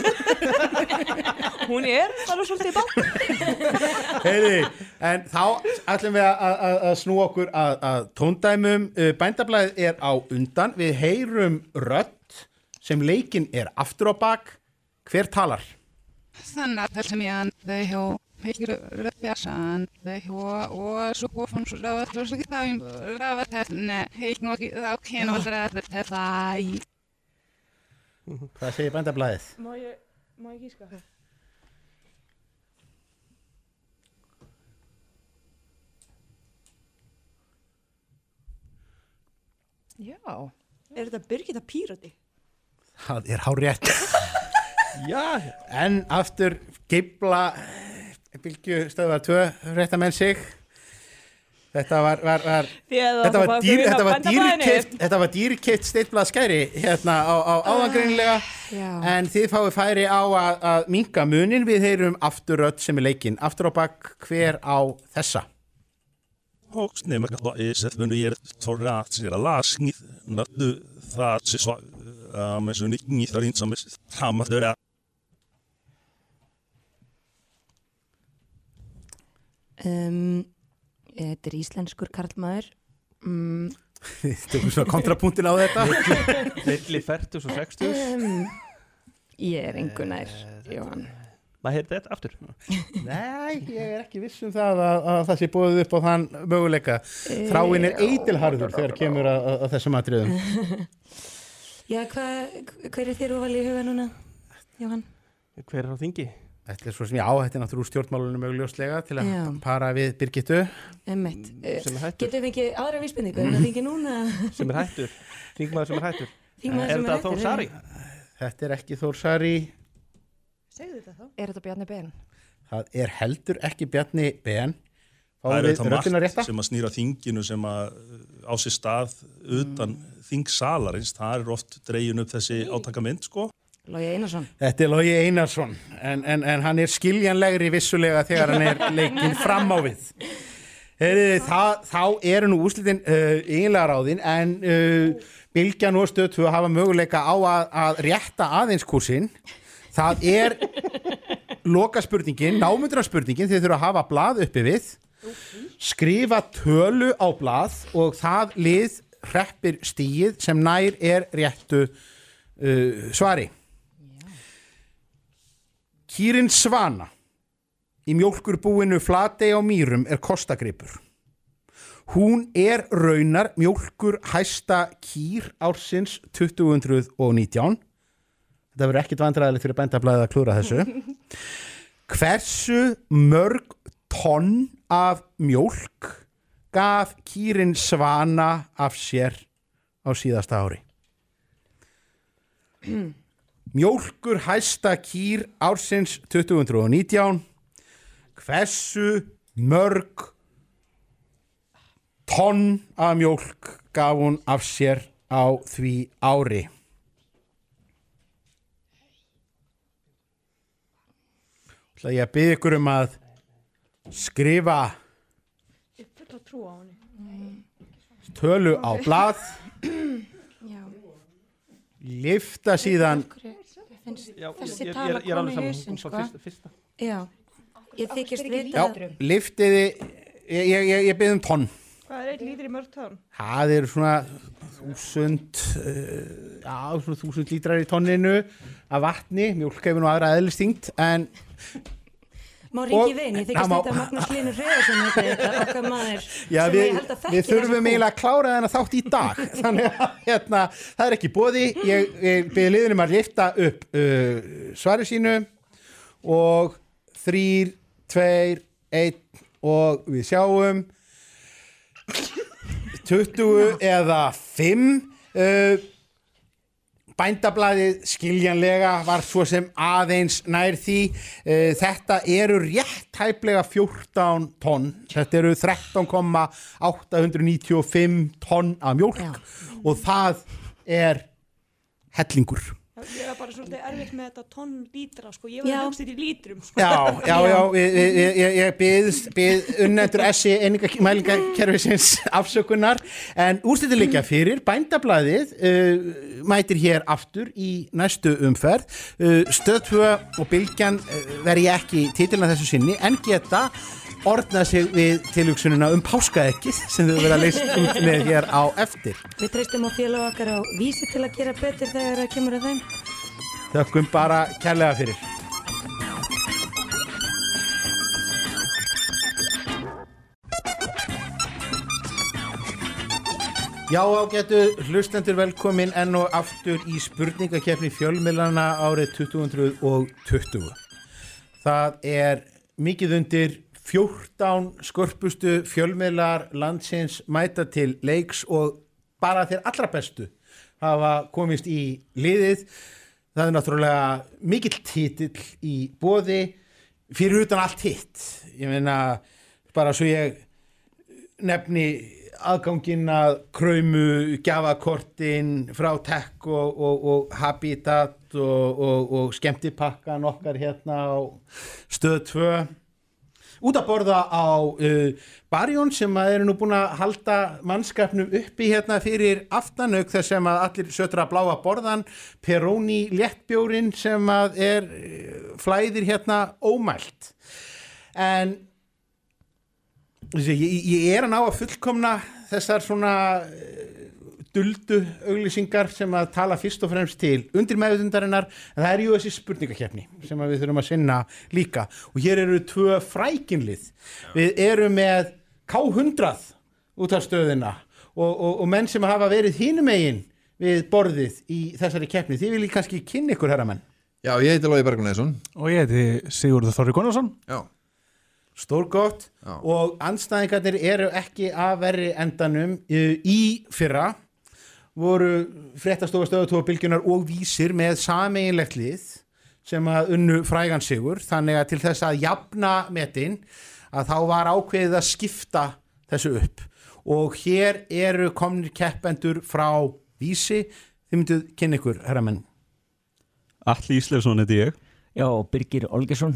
Hún er bara svolítið bann. Heyri, en þá ætlum við að, að, að snúa okkur að, að tóndæmum. Uh, Bændablaðið er á undan. Við heyrum rödd sem leikin er aftur á bak. Hver talar? Sanna Persemian, the hill, Hikir Röpjasan, the hill, og svo góðfum svo ráða, svo svo ekki þá, ráða þessna, heik nú ekki þá kynna og ræða þetta í. Hvað segir Bændablaðið? Má ég, má ég gíska? Já. Er þetta Birgitta Pírati? Það er hár rétt. Já. En aftur geibla bylgju stöðvar 2 réttamenn sig. Þetta var, var, var, þetta að var, dýr, þetta var dýrkeift þetta var dýrkeift steittblað skæri hérna á, á áðangreinilega Já. en þið fáið færi á að, að minka munin við heyrum aftur rödd sem er leikinn aftur á bak hver á þessa Och nej, man kan ta i sätt men det är torra sira lasnit när du það så så men så inte inget där inte som Um, þetta er íslenskur karlmaður. Um, Þið tökum svona kontrapunktin á þetta Milli 40 og 60 um, ég er engunær, Jóhann. Hvað heitir þetta aftur? Nei, ég er ekki viss um það að, að það sé búið upp á þann möguleika Þráin er eitilharður þegar kemur að, að, að þessum atriðum Já, hva, hver er þér óvalið í huga núna, Jóhann? Hver er á þingi? Þetta er svo sem þetta er náttúrulega úr stjórnmálunum augljóslega til að Já. para við Birgittu Emmett. Sem er hættur. Getum við ekki aðra vísbendingu en það þingi núna? Sem er hættur Þingmaður sem er hættur Þingmaður Er sem er þetta hættur, Þór Sari? Þetta er ekki Þór Sari Segðu þetta þá. Er þetta Bjarni Ben? Það er heldur ekki Bjarni Ben Það er við þetta margt rétta? sem að snýra þinginu sem að á sér stað utan þingsalarins, það er oft dregin upp þessi átakamynd sko. Lógi Einarsson. Þetta er Lógi Einarsson en, en, en hann er skiljanlegri vissulega þegar hann er leikinn fram á við. Heyri, það, Þá eru nú úslitin uh, eiginlega ráðin en uh, Bilgjan og Stöð 2 hafa möguleika á að, að rétta aðeins kursin Það er loka spurningin, námundra spurningin þið þurfa að hafa blað uppi við. Skrifa tölu á blað og það lið hreppir stíið sem nær er réttu uh, svari Kýrin Svana í mjólkurbúinu Flatey á Mýrum er kostagripur. Hún er raunar mjólkur hæsta kýr ársins 2019. Þetta verður ekkit vandræðilegt fyrir bændablaðið að klúra þessu. Hversu mörg tonn af mjólk gaf kýrin Svana af sér á síðasta ári? Mjólkur hæsta kýr ársins 2019 Hversu mörg tonn af mjólk gaf hún af sér á því ári? ætla ég að byggja ykkur um að skrifa er tölu á blað Já. lifta síðan Finnst Já, þessi ég- ég- tala er konu í fór sko. fyrsta- fyrsta. Já. Ég þykist já, vita liftiði ég, ég, ég, ég byggði um tonn Hvað er einn lítur í mörg tón? það er svona þúsund uh, já, svona þúsund lítrar í tonninu af vatni, mjólk hefur nú aðra eðlistingt en Má ringi vein, ég þykist þetta Magnús Hlynur Hreðarsson heiti þetta okkar maður. Já, sem við, ég held að þekki við þurfum eiginlega að klára þennan þátt í dag. Þannig að hérna, það er ekki bóði ég, ég byrði liðinum að lifta upp uh, svari sínu og þrýr, tveir, einn og við sjáum 20 eða 5 uh, Bændablaðið skiljanlega var svo sem aðeins nær því. Uh, þetta eru rétt hæflega 14 tonn. Þetta eru 13,895 tonn af mjólk og það er hellingur Ég var bara svolítið erfitt með þetta tonn lítra, sko. Ég var að hugsa þetta í lítrum, sko. Já, já, já, ég, ég, ég, ég byð, byð unnendur SI einingamælingakerfisins afsökunar. En úrslitin líka fyrir. Bændablaðið uh, mætir hér aftur í næstu umferð. Uh, stöðtvö og bylgjan uh, veri ekki titilna þessu sinni. En geta orðnað sig við tilhugsununa um páskaekkið sem þau verða leist út með hér á eftir. Við treystum á félag okkar á vísi til að gera betur þegar það kemur að þeim. Þökkum bara kærlega fyrir. Já, ágætu hlustendur velkomin enn og aftur í spurningakefni fjölmilana árið 2020. Það er mikið undir 14 skörpustu fjölmilar landsins mæta til leiks og bara þeir allra bestu hafa komist í liðið. Það er náttúrulega mikill titill í bóði fyrir utan allt hitt. Ég meina, bara svo ég nefni aðgangin að kröymu, gjafakortin frá Tech og, og, og Habitat og, og skemmtipakkan okkar hérna á stöð 2 út að borða á uh, Barjón sem að eru nú búin að halda mannskapnum uppi hérna fyrir aftanauk þess sem að allir sötra bláa borðan Peroni léttbjórin sem að er uh, flæðir hérna ómælt. En ég, ég er að ná að fullkomna þessar svona duldu auglýsingar sem að tala fyrst og fremst til undir meðutundarinnar en það er jú þessi spurningakefni sem að við þurfum að sinna líka. Og hér eru tvö frækinlið. Við erum með K100 út af stöðina og, og, og menn sem hafa verið hínum eigin við borðið í þessari keppni. Þið viljið kannski kynna ykkur herramenn. Já, ég heiti Lói Bergun Eðsson Og ég heiti Sigurður Þorri Gunnarsson. Já. Stórgott. Og anstæðingarnir eru ekki að verri endanum uh, í fyrra voru fréttastofa stöðutófa bylgjunar og vísir með sameinlegt lið sem að unnu frægan sigur. Þannig að til þess að jafna metin að þá var ákveðið að skipta þessu upp. Og hér eru komnir keppendur frá vísi. Þið mynduð kynna ykkur, herramenn. Alli Íslefsson heiti ég. Já, Birgir Olgesson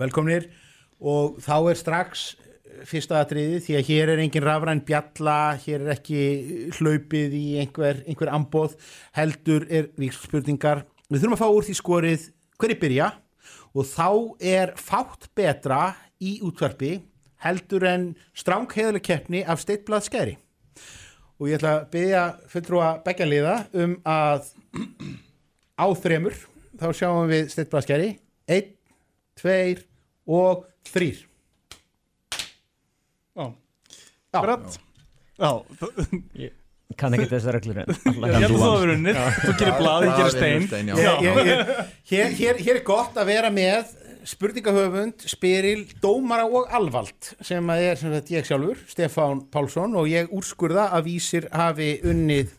Velkomnir. Og þá er strax fyrsta atriði því að hér er engin rafræn bjalla, hér er ekki hlaupið í einhver, einhver ambóð, heldur er víkspurningar. Við þurfum að fá úr því skorið hverju byrja og þá er fátt betra í útvarpi heldur en strángheðuleg keppni af steittblað skæri. Og ég ætla að byggja fulltrúa beggjanliða um að á þremur þá sjáum við steittblað skæri. Einn, tveir og þrýr. Já. Já. Ég kann ekki þessar reglur en Ég held að þú hafi unnið. Þú gerir blað, ég gerir stein. Hér er gott að vera með spurningahöfund, spyril, dómara og alvald sem að er sem sagt ég sjálfur, Stefán Pálsson og ég úrskurða að vísir hafi unnið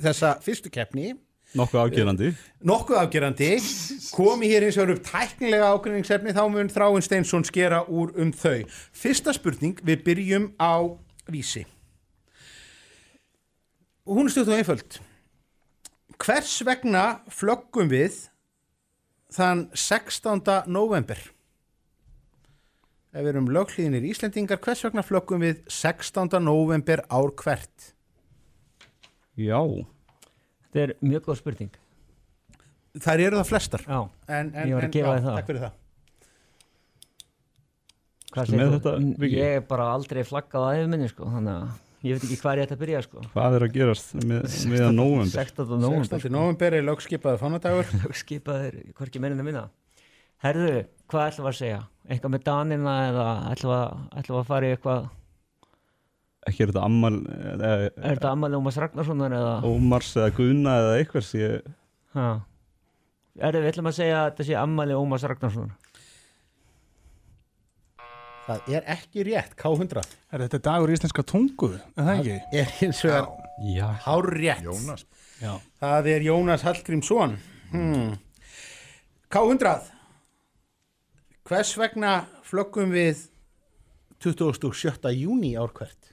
þessa fyrstu keppni Nokkuð afgerandi. Nokkuð afgerandi. Komi hér eins og eru upp tæknilega ákveðningsefni þá mun Þráin Steinsson skera úr um þau. Fyrsta spurning, við byrjum á vísi. Hún er stjórn og einföld. Hvers vegna flöggum við þann 16. november ef við erum löghlýðinir Íslendingar hvers vegna flöggum við 16. november ár hvert? Já Þetta er mjög góð spurning þær eru það flestar Já, en, en, ég var að gefa þið það takk fyrir það Hvað Ertu segir með þú? þetta? Ég er bara aldrei flaggað á æfum minni sko, þannig að ég veit ekki hvað er ég ætti að byrja sko Hvað er að gerast með, með að nóvember? 16. nóvember 16. nóvember er lögskipaður fánadagur lögskipaður, hvorki meirinn að minna herðu, hvað ætlum við að segja eitthvað með Danina eða ætlum við að, ætlum við að fara í eitthvað Ekki er þetta ammal eða, er þetta ammali Ómars Ragnarssonar eða Ómars eða Guðna eða eitthvað ég... ha. er við ætlum að segja að þetta sé ammali Ómars Ragnarssonar Það er ekki rétt, K100 Er þetta dagur íslenska tungu, er það ekki? Það er hins vegar Já. hár rétt Jónas. Já. Það er Jónas Hallgrímsson hmm. K100 Hvers vegna flöggum við 27. júni ár hvert?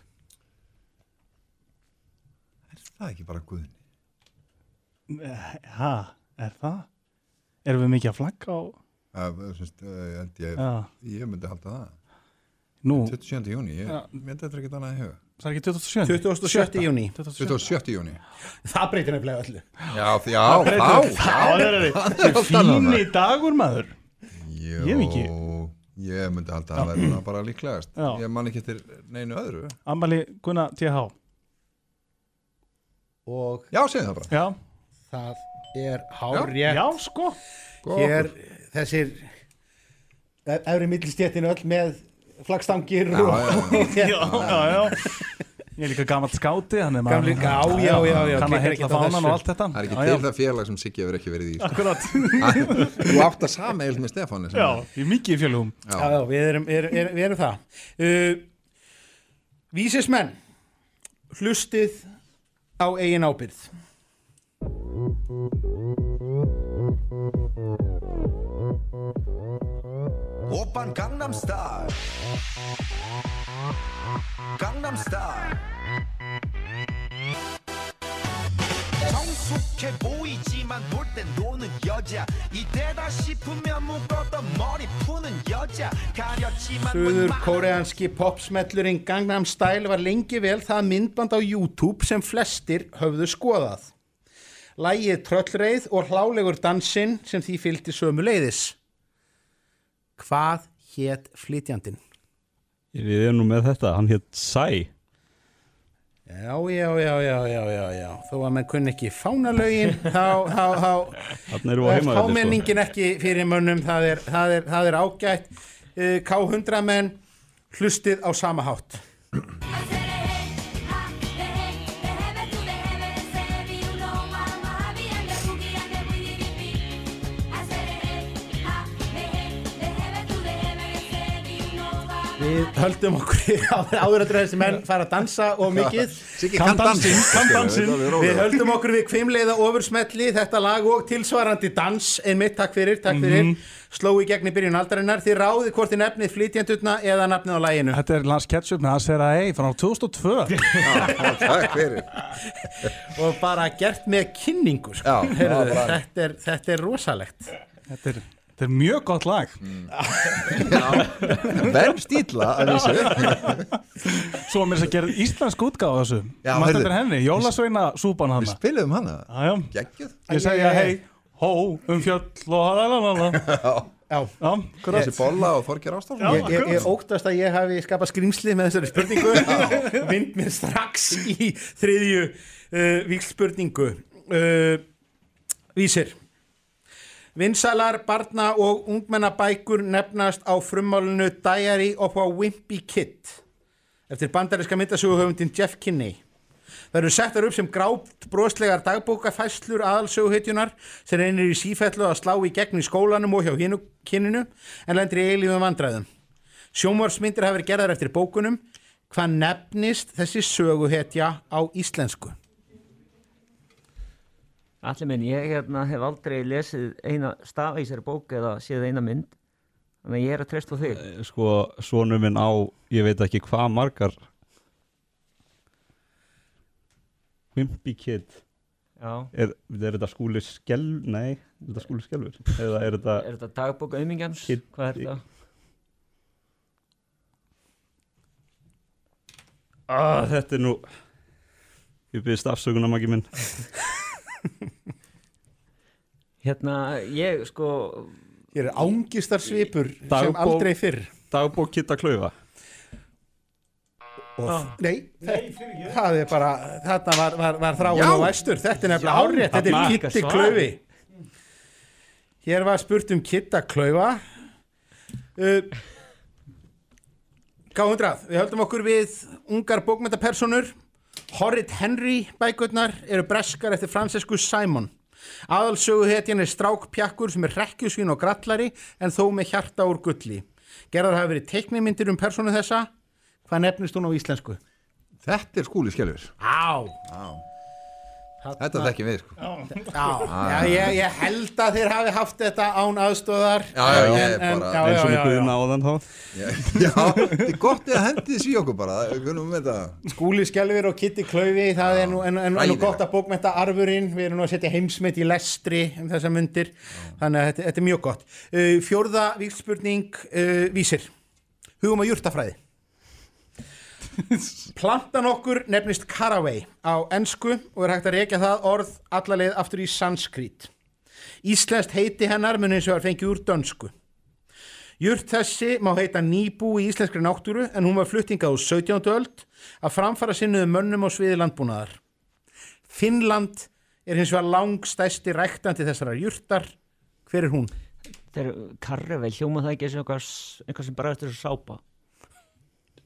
Það er ekki bara guðni. Ha, er það? Erum við mikið að flagga á er uh, ég, held ég, ég myndi halda það. Nú. 27. júni, ég Já. myndi þetta ekki annað í huga. Það er ekki 27. 27. júni 27. júni. Það breytir nefnilega öllu Já, því- já, Það breytir- þá, Það er það er fíni dagur maður Jó, Ég hef ekki Ég myndi halda að það svona bara líklegast. Já. Ég man ekki eftir neinu öðru. Ammali Gunna TH Og Já, segðu það bara. Já Það er hár Já, rétt já, sko. Hér þessir e- efri millstjettin öll með flagstangir Já, og, já, já, já, já. Ég er líka gammal skáti þannig að Gamli- já, já, já, já, Kann að klikkar heilla ekkert á fánan þessu. og allt þetta Það er ekki Já, til já. það félag sem Siggi hefur ekki verið í. sko. Akkurat. Þú átt að sameilt með Stefáni. sem Já, er- ég er mikið í fjölugum Já, já, við erum, er, er, við erum það uh, Vísismenn Hlustið á eigin ábyrð Opan Gangnam Style Gangnam Style 정숙해 보이지만 볼 땐 노는 여자 이때다 싶으면 묶었던 머리 푸는 여자 가렸지만 Suður koreanski popsmellurinn Gangnam Style var lengi vel það myndband á YouTube sem flestir höfðu skoðað. Lægið tröllreið og hlálegur dansinn sem því fylgdi sömu leiðis. Hvað hétt flytjandinn? Við erum nú með þetta, hann hétt Sæ Já, já, já, já, já, já, já. Þó að menn kunni ekki fánalögin, þá, þá, heimavelli, sko. ekki fyrir mönnum, það er, það er, það er ágætt. Uh, K100 menn hlustið á sama hátt. Við höldum okkur áður að þessi menn fara að dansa og mikið. Er rólega. Við höldum okkur við kvimleiða ofursmelli þetta lag og tilsvarandi dans. Einmitt, takk fyrir, takk fyrir. Sló í gegn í byrjun aldarinnar, þið ráðið hvort þið nefnið flytjandutna eða nafnið á læginu Þetta er Lance Ketchup með ei frá 2002 Takk fyrir. Og bara gert með kynningu sko. Já, þetta, er, þetta er rosalegt. Þetta er, þetta er mjög gott lag. Verð stíla Svo að mér þess að gera íslensk útgáð þessu. Manstu heyrðu. eftir henni, Jólasveina súpan hann Við spilum hana. Já, já. Gekkjuð Ég segja hei, hó, um fjöll og halalala Já, Þessi bolla og Þorger Ástafn ég, ég, ég óttast að ég hafi skapað skrýmsli með þessari spurningu. Vind mér strax í þriðju uh, víkspurningu uh, Vísir Vinsalar, barna og ungmennabækur nefnast á frummálinu Diary of a Wimpy Kid eftir bandaríska myndasöguhöfundin Jeff Kinney. Það eru settar upp sem grátt broslegar dagbókafæslur aðalsöguhetjunar sem reynir í sífellu að slá í gegn í skólanum og hjá hinu kyninu en lendir í eilífum vandræðum. Sjónvarsmyndir hafa verið gerðar eftir bókunum. Hvað nefnist þessi söguhetja á íslensku? Allir minn, ég hérna, hef aldrei lesið eina staf í þessari bók eða séð eina mynd þannig að ég er að treysta þig Sko, svonur minn á, ég veit ekki hvað margar Wimpy Kid. Er, er þetta skúli skel, nei, er þetta skúli skelfur? Eða er þetta Er þetta dagbók auðmingjans? Kid- Hvað er þetta? Ah, þetta er nú Ég byrðist afsökunar maki minn Hérna, ég sko Hér er ángistar svipur sem aldrei fyrr Dagbók Kitta Klaufa Og, Ah. nei, Nei, þetta- það er bara, þarna var, var, var þráin Já. og vestur, þetta er nefnilega Já. hárrétt, þetta er Kitti Svar. Klaufi. Hér var spurt um Kitta Klaufa. Uh, K100, við höldum okkur við ungar bókmyndapersonur. Horrit Henry bækurnar eru breskar eftir Francescu Simon. Aðalsögu hetjan er strákpjakkur sem er rekkjusvín og grallari en þó með hjarta úr gulli. Gerðar hafa verið teiknimyndir um personu þessa. Hvað nefnist hún á íslensku? Þetta er skúli skelfur. Á. Þetta þekkjum við, sko. Já, já. Ég, ég held að þeir hafi haft þetta án aðstóðar. Já, já, ég er bara- Eins og með Guðna áðan þá. Já, já, þetta er gott að hendi þessi í okkur bara, kunum við þetta. Skúli Skelvir og Kitty Klaufi, það er nú, en, en, en nú gott að bókmenta arfurinn, við erum nú að setja heimsmynd í lestri um þessa myndir, þannig að þetta, þetta er mjög gott. Uh, fjórða víkspurning, uh, vísir, hugum að jurtafræði. Plantan okkur nefnist Caraway á ensku og er hægt að rekja það orð allarleið aftur í sanskrit. Íslenskt heiti hennar mun eins og var fengið úr dönsku. Jurt þessi má heita nýbú í íslenskri náttúru en hún var fluttingað úr 17. öld að framfara sinnuðu mönnum á sviði landbúnaðar. Finnland er hins vegar langstæsti ræktandi þessara jurtar. Hver er hún? Þeir karrevel, hljóma það ekki eins og eitthvað, eitthvað sem bara eftir þessu sápa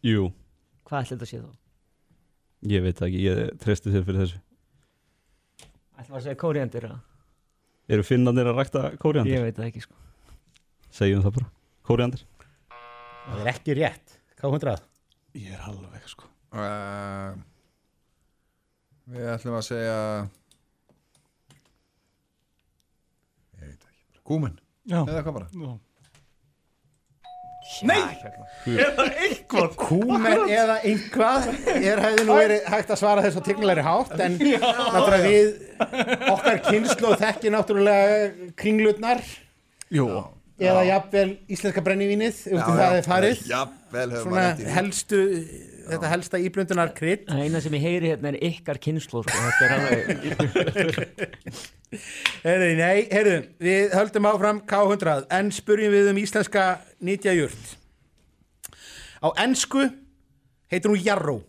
Jú, Hvað ætli þetta sé þá? ég veit ekki, ég treysti þér fyrir þessu Ætli að segja kóriandir eða? Eru finnarnir að rækta kóriandir? Ég veit það ekki sko Segjum það bara, kóriandir Það er ekki rétt. K100. Ég er alveg sko Uh, við ætlum að segja ég veit ekki Já. eða hvað bara Já. Nei! Eða eitthvað. Kúmen eða einhvað? Er hefði nú verið hægt að svara þess á tignulegri hátt en náttúrulega við okkar kynslu og þekki náttúrulega kringlutnar Jú. eða jafnvel íslenska brennivínið út í Já, það já, er farið. Jafnvel hefur svona maður í því. helstu þetta helsta íblöndunar krydd Það eina sem ég heyri hérna er ykkar kynslu sko. Þetta er alveg Heyrðu, nei, heyrðu, við höldum áfram K100 en spurjum við um íslenska nýtjajurt á ensku heitir hún jarró.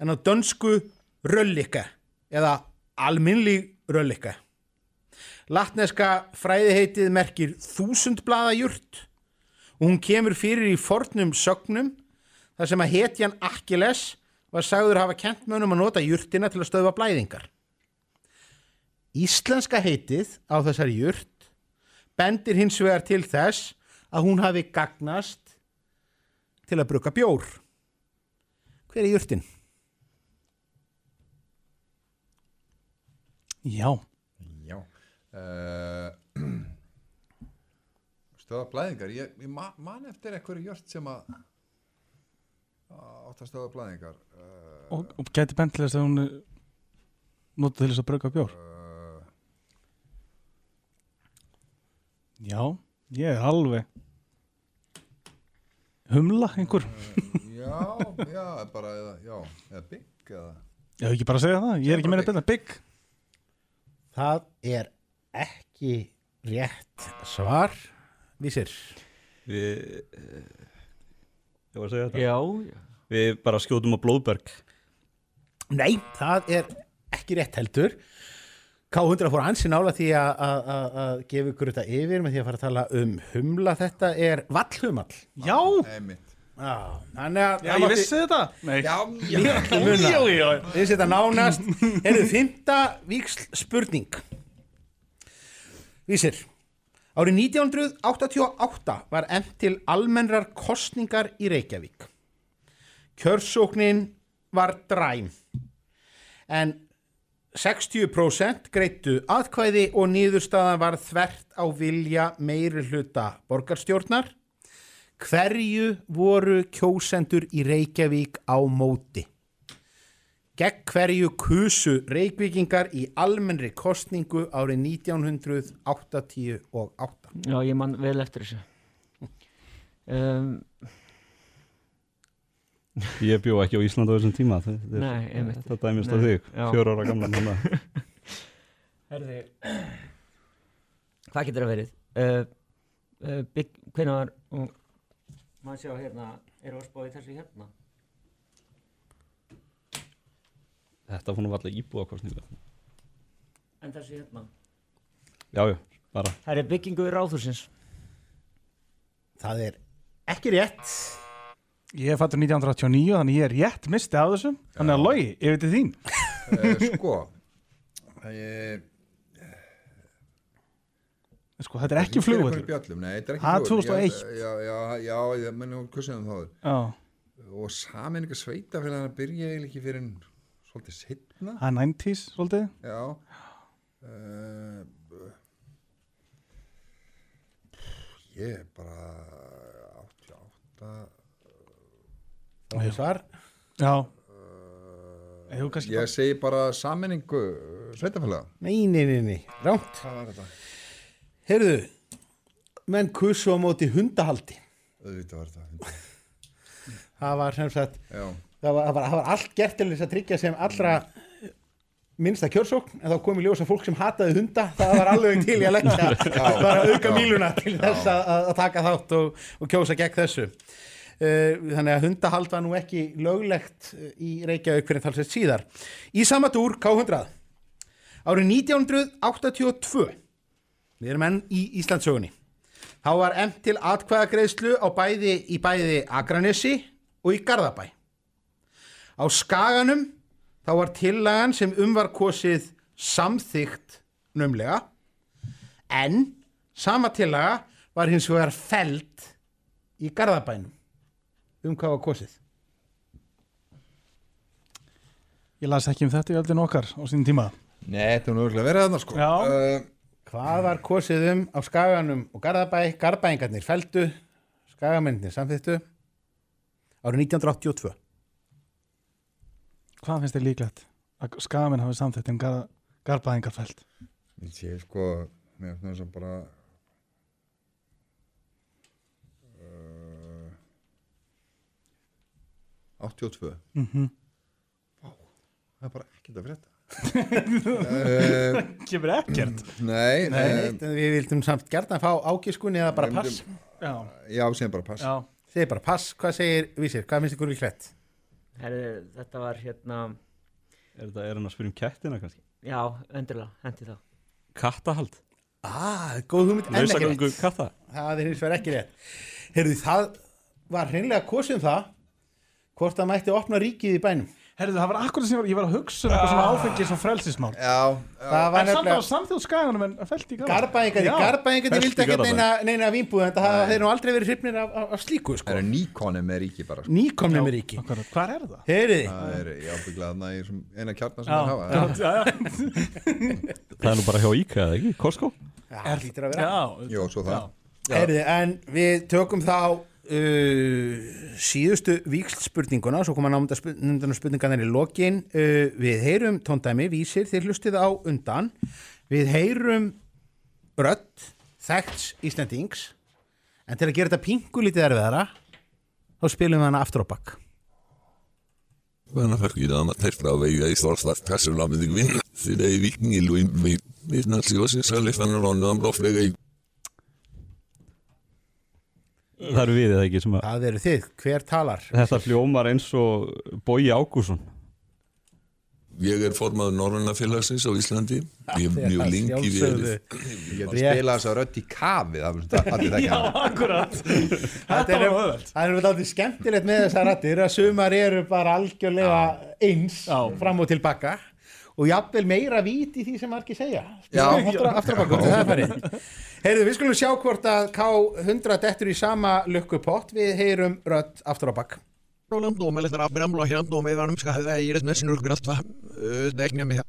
En á dönsku röllika eða alminnli röllika latneska fræðiheitið merkir þúsundblaða jurt og hún kemur fyrir í fornum sögnum þar sem að hetjan Achilles var sagður hafa kent mönnum að nota jurtina til að stöðva blæðingar Íslenska heitið á þessari jurt bendir hins vegar til þess að hún hafi gagnast til að bruka bjór. Hver er jurtin? Já. Já. Uh, stöða blæðingar. Ég, ég ma- man eftir einhverju jört sem að að átt að stöða blæðingar. Uh, Og, og gæti bent til þess að hún notið til þess að brugga bjór. Já, ég er alveg humla einhver. já, já, bara, eða, já, eða bygg eða. Já, ekki bara að segja það, ég er ekki meira beina bygg. Það er ekki rétt svar. Vísir. Við Ég var að segja þetta Já. Við bara skjótum á blóðberg Nei, það er ekki rétt heldur. K100 fór ansi nála því að- að að- að gefa ykkur þetta yfir með því að fara að tala um humla. Þetta er vallhumall. Já! Einmitt. Já, þannig að... Já, ég vissi þetta. Nei. Já. Við vissi þetta nánast. Erum fymta víksl spurning. Vísir. Árið 1988 var enn til almennrar kostningar í Reykjavík. Kjörsóknin var dræm. En 60% greittu aðkvæði og niðurstaðan var þvert á vilja meiri hluta borgarstjórnar. Hverju voru kjósendur í Reykjavík á móti? Gegn hverju kusu Reykvíkingar í almennri kostningu árið 1988? Já, ég man vel eftir þessu. Um, Ég bjó ekki á Íslanda á þessum tíma Þetta er- dæmist Nei, þig, fjóra ára að- Herði Hvað getur það verið? Uh, uh, bygg, hvernig var maður sjá hérna, er að spá í þessu hérna Þetta fór nú alltaf íbúðakostninga En þessi hérna. Já, já, bara. Það er byggingu í ráðhúsins Það er ekki rétt. Ég er fattur 1989 þannig ég er rétt misti af þessum. Þannig að logi, ég veit þín. Eh, Sko ég, Sko, þetta er ekki flugvöllur. Bjöllum, nei, þetta er ekki Ha, flugvöllur. 2001. Já, já, já, já ég menn hvað sem það Já. Og saminninga sveitafélag að byrja eiginlega ekki fyrir en svolítið setna Það er 90s, svolítið. Já. Uh, Ég er bara 88 Það er svar Já. Kannski Ég segi bara saminningu sveitafélag Nei, nei, nei, nei, rámt Hvað var þetta? Heyrðu, menn kussu á móti hundahaldi. Auðvitað var þetta Það var sem sagt Já. Það var, það, var, það var allt gert til þess að tryggja sem allra minnsta kjörsókn en þá kom í ljósa fólk sem hataði hunda það var alveg til í að leggja Já. bara auka Já. míluna til þess að, að taka þátt og, og kjósa gegn þessu. Uh, þannig að hundahald var nú ekki löglegt eh, í Reykjavík fyrir talsett síðar. Í sama dúr K100 árið 1982 við erum enn í Íslandsögunni þá var emt til atkvæðagreðslu á bæði í bæði Akranesi og í Garðabæ á Skaganum þá var tillagan sem um var kosið samþygt nömlega en sama tillaga var hins vegar feld í Garðabænum um hvað var kosið Ég las ekki um þetta í öldin okkar á sínum tíma Nei, þetta er nú örgulega verið þarna sko Já. uh, Hvað var kosið um á Skaganum og Garðabæ? Garðbæingarnir feldu, Skagamennir samþýttu árið 1982. Hvað finnst þér líklegt að skamenn hafi samþett en gar, garbaðingar fælt? Ég sé sko mér finnst þess að bara uh, 82 Mhm. Vá, það er bara ekkert að frétta uh, Kemur ekkert? Nei, Nei, eh, við vildum samt gert að fá ágiskunni eða bara pass. myndum- Já. Já, segjum bara pass Já. Segir bara pass, hvað segir Vísir, hvað finnst ykkur líklegt? Herðu, þetta var hérna Er þetta, er hann að spyrja um kettina kannski? Já, endurlega, hendi það Kattahald Ah, góð hugmynd, en ekki rétt. katta Það er hins vegar ekki rétt. Heyrðu, það var hreinlega kosið um það hvort það mætti opna ríkið í bænum. Herðu, það var akkurat sem ég var, ég var að hugsa um eitthvað svona áfengis og frelsismál Já, Það var En samt nefnilega- á samþjóð skaganum en fælt í garð Garbæingar, Já. í vildi ekkert Garðabæ. neina, neina vínbúð en það þeir nú aldrei verið hrifnir af, af, af slíku sko. Það er nýkonum með ríki bara sko. Nýkomnir með ríki Hvað er það? Heyriði Það er jábygglega þarna í þessum eina kjarnar sem það hafa já, já, já. Það er nú bara hjá Íka, eða ekki? Costco? Já, hlýtur að vera Já, Jó, svo það Heyriði, en við tökum þá uh, síðustu víksl spurninguna svo koma námynda spurningarnir í lokin uh, við heyrum tóndæmi vísir þeir hlustið á undan við heyrum rödd þekkts Íslandings en til að gera þetta pingu lítið erfiðara þá spilum við hana aftur á bakk Bueno, perché ma te sprava io sto sta cazzo la di gwin. Se dei viking lui mi mi nazione sale fanno ronda un bloflega. Það eru við eða ekki sem að Það eru þið, hver talar? Þetta fljómar eins og Bói Ágússon Ég er formaður Norræna félagsins á Íslandi. Ég hef mjög lengi verið. Ég geti spilað þess að rödd í þekki hana. akkurat Það er, það er vel aldrei skemmtilegt með þessar rættir að sumar eru bara algjörlega eins fram og tilbaka og jafnvel meira vít í því sem margir segja Já. aftur, aftur á baka, það er farið Heyrðu, við skulum sjá hvort að K100 dettur í sama lukkupott. Við heyrum rödd aftur á bakk Roland Dome eller Abraham Lohian Dome var numska hada i resmen sin urgrat va degna me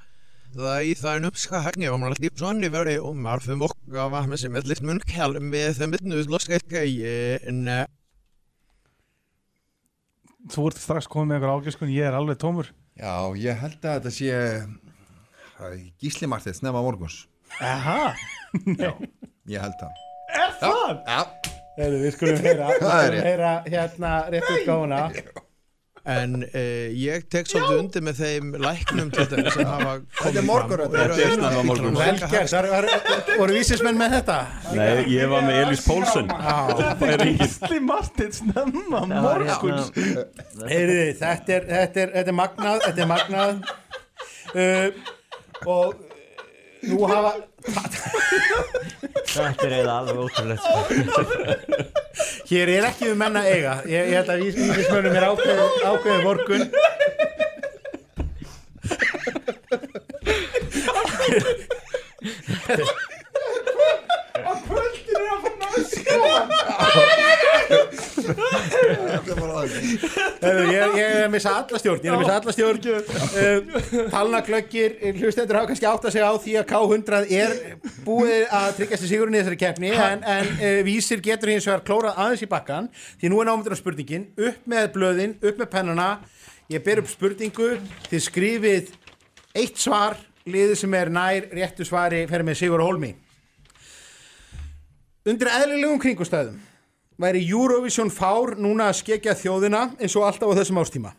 da i thar numska hakne om lat dip son det var det om mar för mokka va med sem litt mun kall med þeim mit nus loska ekki en Þú ert strax komið með eitthvað ágiskun, ég er alveg tómur. Já, ég held að þetta sé Gísli Martins nefna morguns. Aha, Já, ég held það. Er það? Já, Heyrðu, við skulum heyra, við Það er skulum rétt. heyra hérna rétt útgáfuna En uh, ég tek svolítið undir með þeim læknum til þeim sem hafa komið morgunrödd. eru Þetta er að- snemma morguns. Vel gert, það var- voru vísismenn með þetta? Nei, ég var með Elís Pólsen Það er engin Gísli Martins nefna Það var morguns. Hérna Heyrðu, þetta er, þetta er, þetta er magnað, þetta er magnað. Uh, og nú hafa Þetta er eiginlega alveg ótrúlegt sko. hér er ekki um menn að eiga ég, ég held að vísismönum er ákveðið ákveði morgun Á kvöldinu er að fann að Heyrðu, ég, ég er að missa alla stjórn ég er að missa alla stjórn. Talnaglöggir, hlustendur hafa kannski átt að segja á því að K100 er búið að tryggjast í sigurinn í þessari keppni en, en uh, vísir getur hins vegar klórað aðeins í bakkan því nú er námyndur á spurningin upp með blöðin, upp með pennuna ég ber upp spurningu þið skrifið eitt svar liðið sem er nær réttu svari fer með Sigur Hólmi undir eðlilegum kringustæðum væri Eurovision fár núna að skekja þjóðina eins og alltaf á þessum ástíma.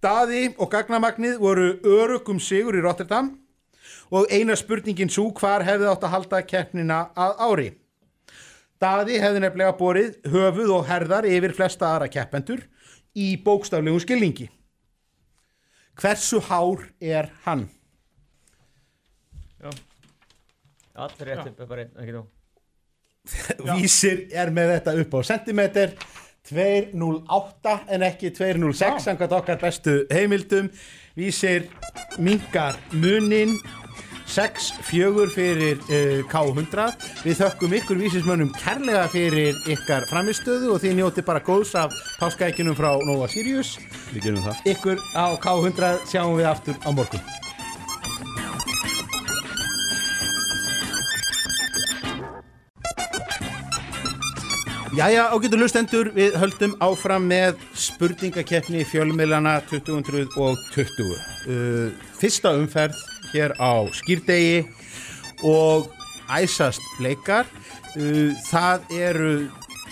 Daði og gagnamagnið voru örugum sigur í Rotterdam og eina spurningin svo hvar hefði átt að halda keppnina að ári. Daði hefði nefnilega borið höfuð og herðar yfir flesta aðra keppendur í bókstaflegum skilningi. Hversu hár er hann? Allir rétt upp, bara einn, ekki nú Vísir er með þetta upp á sentimeter 208 en ekki 206 samkvæmt okkar bestu heimildum. Vísir minkar munin 6-4 fyrir uh, K100 Við þökkum ykkur vísismönnum kærlega fyrir ykkar framistöðu og þið njóti bara góðs af páskaækjunum frá Nova Sirius. Ykkur á K100 sjáum við aftur á morgun Jæja, ágættu lustendur, við höldum áfram með spurningakeppni fjölmiðlana 2020. Uh, fyrsta umferð hér á skýrdegi og æsast leikar. Uh, það eru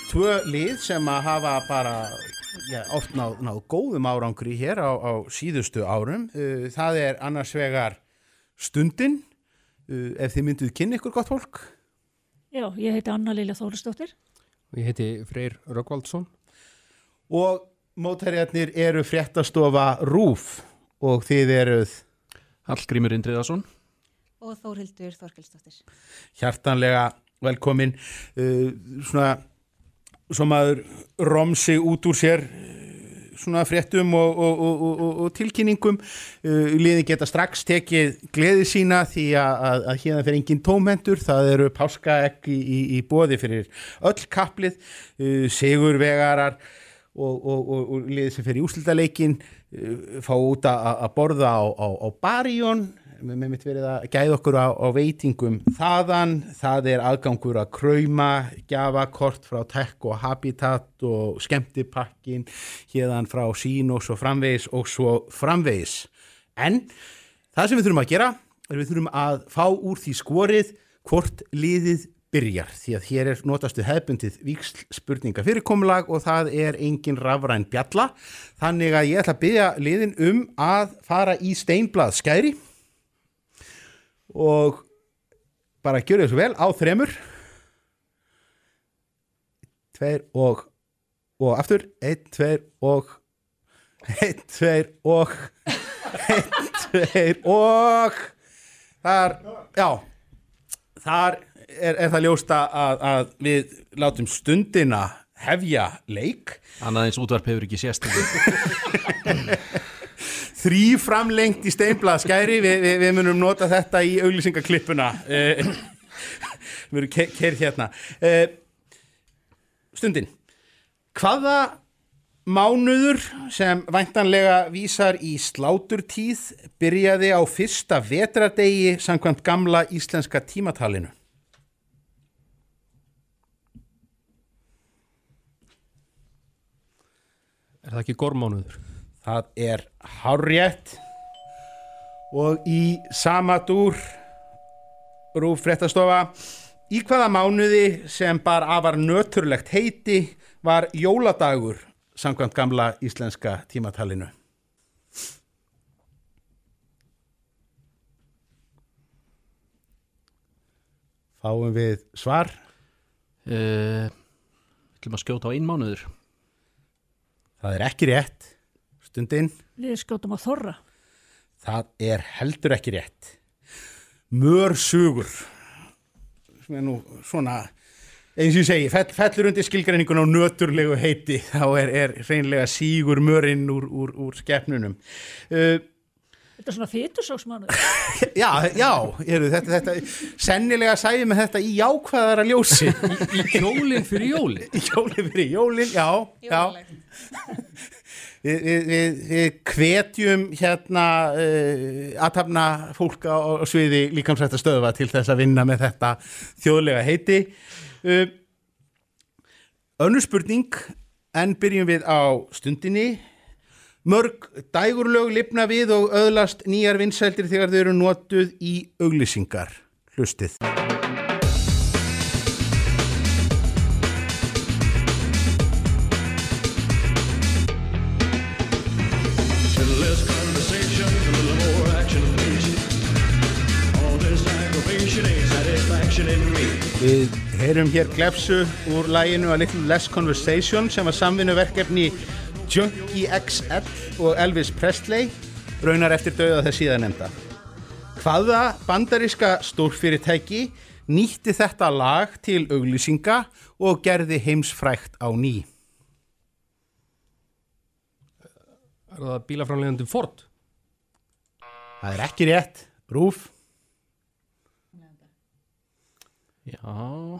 tvö lið sem að hafa bara já, oft náð, náð góðum árangri hér á, á síðustu árum. Uh, það er annars vegar stundin, uh, ef þið mynduð kynni ykkur gott fólk. Já, ég heiti Anna Lilja Þórisdóttir. Ég heiti Freyr Röggvaldsson. Og mótæriðarnir eru fréttastofa Rúf og þið eruð Hallgrímur Indriðarsson. Og Þórhildur Þorkelsdóttir. hjartanlega velkomin uh, svona svo maður rom sig út úr sér svona fréttum og, og, og, og, tilkynningum. Uh, liðin geta strax tekið gleði sína því að, að, að hérna fyrir engin tómhendur, það eru páskaegg í, í, í bóði fyrir öll kaplið, uh, sigurvegarar og, liðið sem fyrir úslitaleikin uh, fá út að borða á, á, á Barjón með mitt verið að gæða okkur á, á veitingum þaðan, það er aðgangur að krauma, gjafakort frá Tech og Habitat og skemmtipakkin hérðan frá sín og framvegis og svo framvegis. En það sem við þurfum að gera er við þurfum að fá úr því skorið hvort liðið byrjar. Því að hér er notastu hefbundið víksl spurninga fyrirkomulag og það er engin rafræn bjalla. Þannig að ég ætla að byrja liðin um að fara í steinblað skæri og bara gjöru þessu vel á þremur. Tveir og og aftur, einn, tveir og einn, tveir og einn, tveir og. Þar, já. Þar er, er það ljósta að, að við látum stundina hefja leik. Annað eins útvarp hefur ekki sést þrý framlengt í steinblað. Skæri við, við, við munum nota þetta í auglýsingaklippuna. Eh, við erum ke kerð hérna. Eh, stundin. Hvaða mánuður sem væntanlega vísar í sláturtíð byrjaði á fyrsta vetradegi samkvæmt gamla íslenska tímatalinu? Er það ekki gormánuður? Það er hárrétt. Og í sama dúr Rúf fréttastofa í hvaða mánuði sem bar afar nöturlegt heiti var jóladagur samkvæmt gamla íslenska tímatalinu? Fáum við svar? Uh, ætlum að skjóta á einmánuður Það er ekki rétt Stundin Við skjótum á Þorra. Það er heldur ekki rétt. Mörsugur. Sem er nú svona, eins og ég segi, fell, fellur undir skilgreiningun á nöturlegu heiti. Þá er, er reynlega sígur mörinn úr, úr, úr skepnunum. Uh, Þetta er svona fytursóksmanur. já, já, eru, þetta, þetta, sennilega sæði með þetta í jákvæðara ljósi. Í, í kjólinn fyrir jólin. Í kjólinn fyrir jólin, já, já. Við, við, við, hvetjum hérna uh, aðtapna fólk á, á sviði líkamsrætta stöðva til þess að vinna með þetta þjóðlega heiti. Uh, önnur spurning, en byrjum við á stundinni. Mörg dægurlög lifna við og öðlast nýjar vinsældir þegar þau eru notuð í auglýsingar. Hlustið. Heyrum hér glefsu úr læginu A Little Less Conversation sem var samvinnuverkefni Junkie XL og Elvis Presley raunar eftir dauða þess síðan nefnda. Hvaða bandaríska stórfyrirtæki nýtti þetta lag til auglýsinga og gerði heimsfrækt á ný? Er það bílaframlegandi Ford? Það er ekki rétt. Rúf. Já.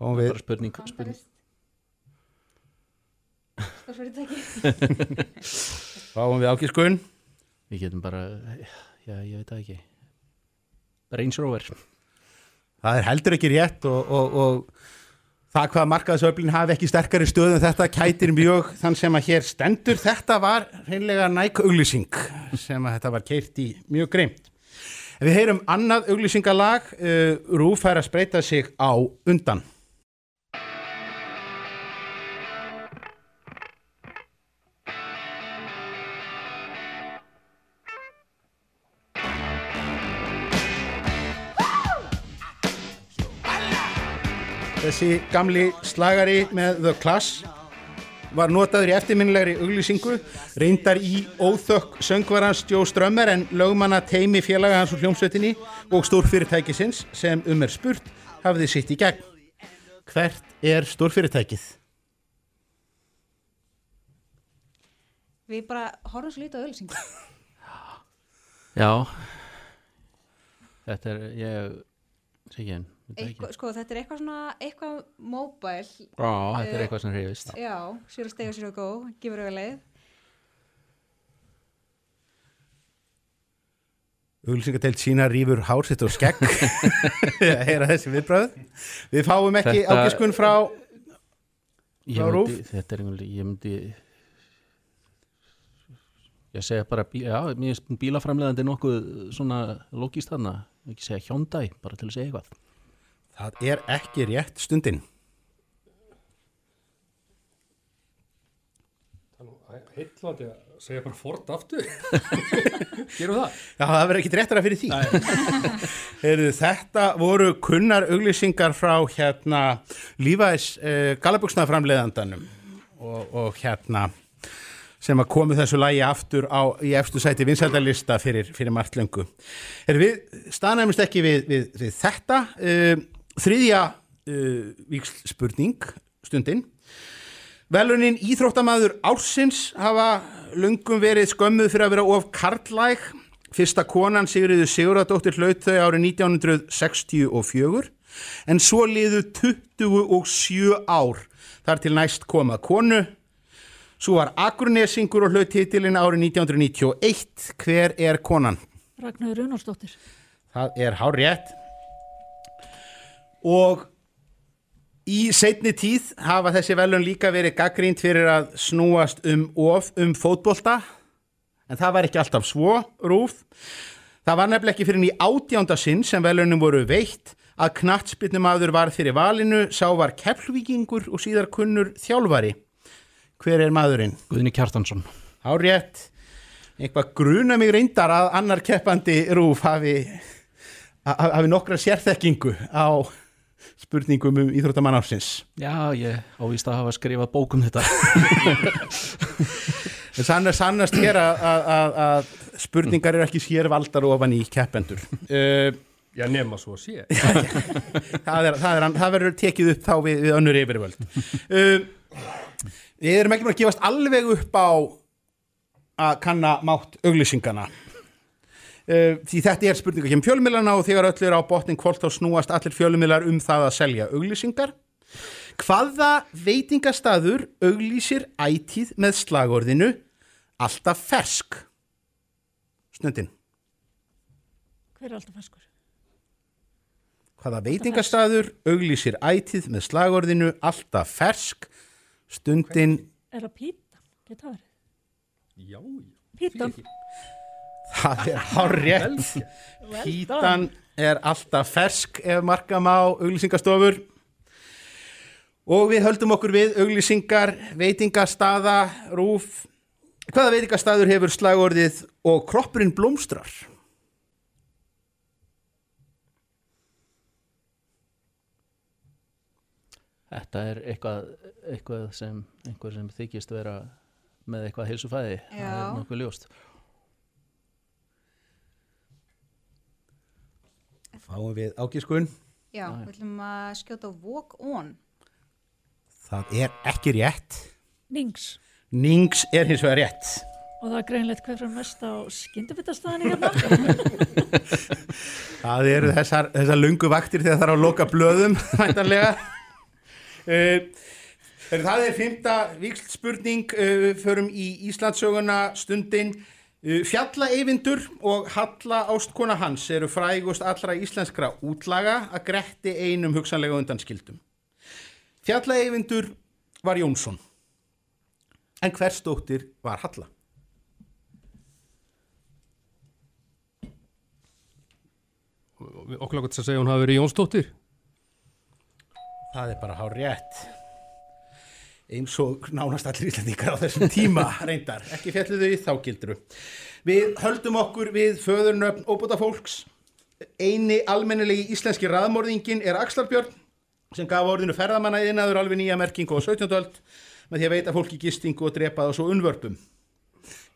Fáum við... Bara spurning, spurning. Fáum við ákiskun. Við getum bara, já, ég veit það ekki. Range Rover. Það er heldur ekki rétt og, og, og það hvað markaðsöflin hafi ekki sterkari stöð en þetta kætir mjög þann sem að hér stendur. Þetta var reynlega næk auglýsing sem að þetta var keirt í mjög greimt. Við heyrum annað auglýsingalag, uh, Rúf fær að spreita sig á undan. Þessi gamli slagari með The Clash var notaður í eftirminnilegri auglýsingu, reyndar í óþökk söngvarans Joe Strömmer en lögmanna teimi félaga hans úr hljómsveitinni og stórfyrirtækisins sem um er spurt hafði sitt í gegn. Hvert er stórfyrirtækið? Við bara horfum svo lítið á ölsingu. Já. Þetta er, ég, sé ekki enn. Eitthva, sko þetta er eitthvað svona, eitthvað móbæl. Já, þetta er eitthvað sem hreyfist. Já, sér að stega sér og gó, gefur auðvitað leið. Auglýsingateilt sína rýfur hársitt og skegg að heyra þessi viðbröð. Við fáum ekki Þetta- ákiskun frá, frá Rúf. myndi, þetta er einhvern ég myndi ég segja bara já, mér finnst bílaframlegandi nokkuð svona logíst þarna, ekki segja Hyundai bara til að segja eitthvað Það er ekki rétt stundin. Heitlandi að segja bara Ford aftur Gerum það? Já, það verður ekki réttara fyrir því. Heyrðu, þetta voru kunnar auglýsingar frá hérna Lífæs uh, Galabuxnaframleðandanum og, og hérna sem að komu þessu lægi aftur á, í efstu sæti vinsældalista fyrir, fyrir margt löngu. Heyrðu, við staðnæmust ekki við, við, við þetta. Uh, þriðja uh, víkslspurning stundin. Velunin Íþróttamaður ársins hafa lungum verið skömmuð fyrir að vera of karlæg. Fyrsta konan Sigriður Sigurðardóttir hlaut þau árið 1964 en svo liðu 27 ár þar til næst koma konu. Svo var Akurnesingur og hlaut titilin árið 1991. Hver er konan? Ragnar Runálsdóttir. Það er hár rétt. Og í seinni tíð hafa þessi velun líka verið gaggrínt fyrir að snúast um of um fótbolta. En það var ekki alltaf svo, Rúf. Það var nefnilega ekki fyrir í átjánda sinn sem velunum voru veitt að knattspyrnumadur var fyrir valinu, sá var keflvíkingur og síðar kunnur þjálfari. Hver er maðurinn? Guðni Kjartansson Hár rétt. Eitthvað gruna mig reyndar að annar keppandi Rúf hafi, ha- hafi nokkra sérþekkingu á spurningum um íþróttamann ársins. Já, ég ávist að hafa skrifað bók um þetta. En sann- sannast hér að, að, að, að spurningar eru ekki sér valdar ofan í keppendur. Uh, Já, nema svo sé. Það, er, það, er, það verður tekið upp þá við, við önnur yfirvöld. Uh, Við erum ekki með að gefast alveg upp á að kanna mátt auglýsingana því þetta er spurninga kemur fjölmiðlana og þegar öll er á botnin kvort þá snúast allir fjölmiðlar um það að selja auglýsingar Hvaða veitingastaður auglýsir ætíð með slagorðinu alltaf fersk? Snöndin. Hver er alltaf ferskur? Hvaða veitingastaður auglýsir ætíð með slagorðinu alltaf fersk? Stundin. Er það píta? Geta verið? Já, Pítan. Það er hárrétt. Well Pítan er alltaf fersk ef marka má auglýsingastofur. Og við höldum okkur við auglýsingar, veitingastaða, rúf. Hvaða veitingastaður hefur slagorðið og kroppurinn blómstrar? Þetta er eitthvað, eitthvað sem einhver sem þykist vera með eitthvað heilsufæði, það er nokkuð ljóst. Fáum við ágiskun. Já, við ætlum að skjóta walk on. Það er ekki rétt. Nings. Nings er hins vegar rétt. Og það er greinleitt hver frá næst á skyndubitastæðinni hérna. Það eru þessar, þessar lungu vaktir þegar það er að loka blöðum, væntanlega. Uh, það er fymta vikslspurning, uh, við förum í Íslandsöguna stundin. Uh, Fjallaeyvindur og Halla ástkona hans eru frægust allra íslenskra útlaga að gretti einum hugsanlega undanskildum. Fjallaeyvindur var Jónsson, en hvers dóttir var Halla? Okkur til að segja hún hafi verið Jónsdóttir Það er bara hár rétt eins og nánast allir íslendingar á þessum tíma reyndar, ekki fjalluðu í þá gildru Við höldum okkur við föðurnöfn óbúta fólks eini almennilegi íslenski raðmorðingin er Axlarbjörn sem gaf orðinu ferðamanna innaður alveg nýja merkingu á 17. öld með því að veita fólki gistingu og drepa það svo unnvörpum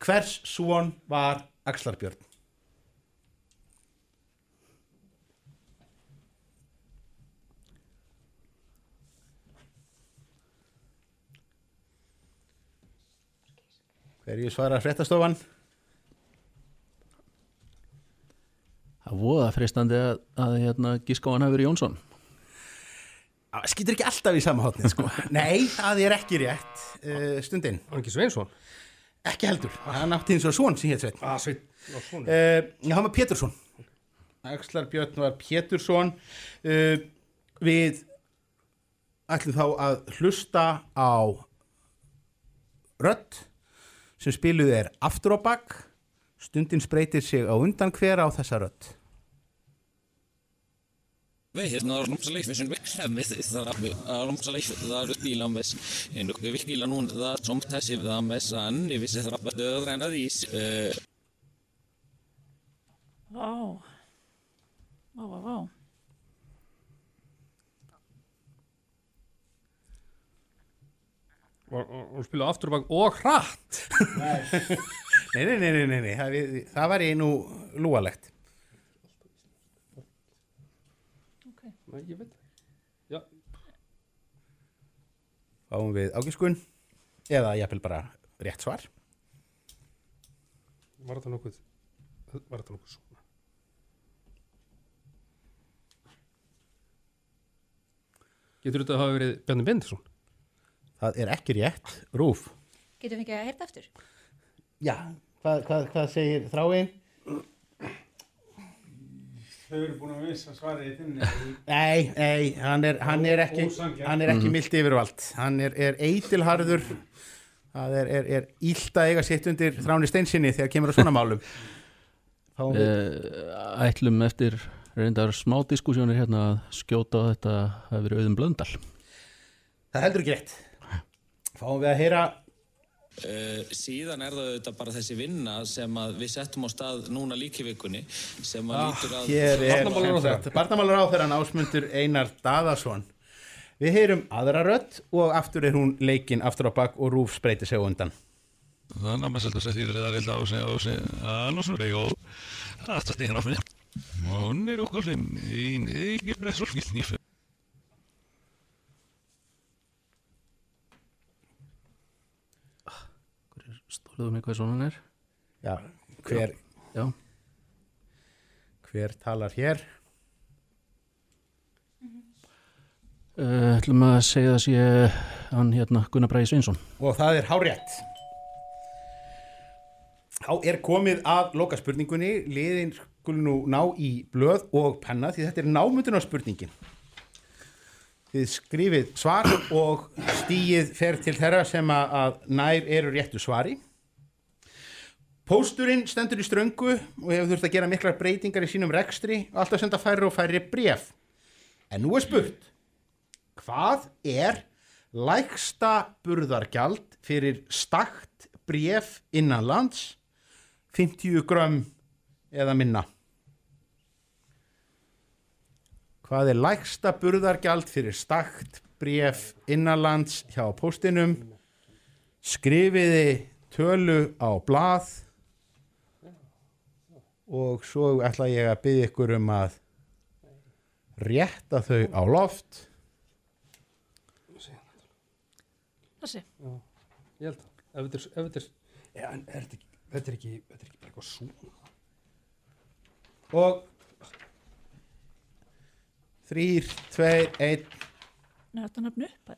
Hvers svon var Axlarbjörn? Hverju svarar fréttastofan? Það voða freistandi að, að hérna, hann hafi verið Jónsson. Það skýtur ekki alltaf í sama hotni sko. Nei, það er ekki rétt uh, stundin. Var ekki Sveinsson? Ekki heldur, hann átti eins og svon sem hétt Sveinn. Ah, Sveinn, já, svon. Uh, já, hann var Pétursson. Axlar Björn var Pétursson. Uh, við ætlum þá að hlusta á rödd sem spiluð er aftur á bakk. Stundin spreytir sig á undan hver á þessa rödd. När de släpper sin verksamhet där de släpper där bilar med en och vi bilar någon där som testar där med sann i vissa trappor dörrarna dis Vá. Vá, vá, vá. Og hún spilaði aftur og bak og hratt Nei, nei, nei, nei, nei, nei. Það, það var einu lúalegt. Nei, ég veit Já, Fáum við ágiskun eða jafnvel bara rétt svar. var þetta nokkuð Var þetta nokkuð svona Getur þetta að hafa verið Bjarni Bendisson? Það er ekki rétt, rúf. Getum við ekki að heyrta aftur? Já, hvað, hvað, hvað segir þráin? Þau eru búin að missa svarið í þinni. Nei, nei, hann er, hann er ekki, hann er ekki Mhm. milt yfirvald. Hann er, er eitilharður, það er, er, er ílt að eiga sitt undir þráni steinsinni þegar kemur á svona málum. Við- Uh, ætlum eftir reyndar smá diskussjónir hérna að skjóta á þetta að verið auðum blöndal. Það heldur ekki rétt. Fáum við að heyra Uh, síðan er það auðvitað bara þessi vinna sem að við settum á stað núna líki vikunni sem að lítur að Ah, Hér er barnamálar á þeirra ásmundur Einar Daðarsson. Við heyrum aðra rödd og aftur er hún leikinn aftur á bak og rúf spreyti sig undan. Þannig að maður selta sér því að það er á sig á sig annars er ég og það er stegin á mig. Hún er okkur sem í ekki bress og Stóluðu mig hvað svona er. Já, hver Já, hver talar hér? Uh, ætlum að segja það sé hann hérna Gunnar Bræði Sveinsson. Og það er hárétt Þá er komið að loka spurningunni liðin skulu nú ná í blöð og penna því þetta er námyndun á spurningin Þið skrifið svar og stíið fer til þeirra sem að nær eru réttu svari Pósturinn stendur í ströngu og hefur þurft að gera miklar breytingar í sínum rekstri og alltaf senda færri og færri bref En nú er spurt Hvað er lægsta burðargjald fyrir stakt bref innanlands 50 grömm eða minna? Hvað er lægsta burðargjald fyrir stakt bref innanlands hjá póstinum? Skrifiði tölu á blað og svo ætla ég að byggja ykkur um að rétta þau á loft. Þessi. Já, ég held það. Ef þetta er, ef þetta er, ja, en er þetta ekki, þetta er ekki, þetta er ekki bara eitthvað svona. Og þrýr, tveir, einn, þetta nefnu upp.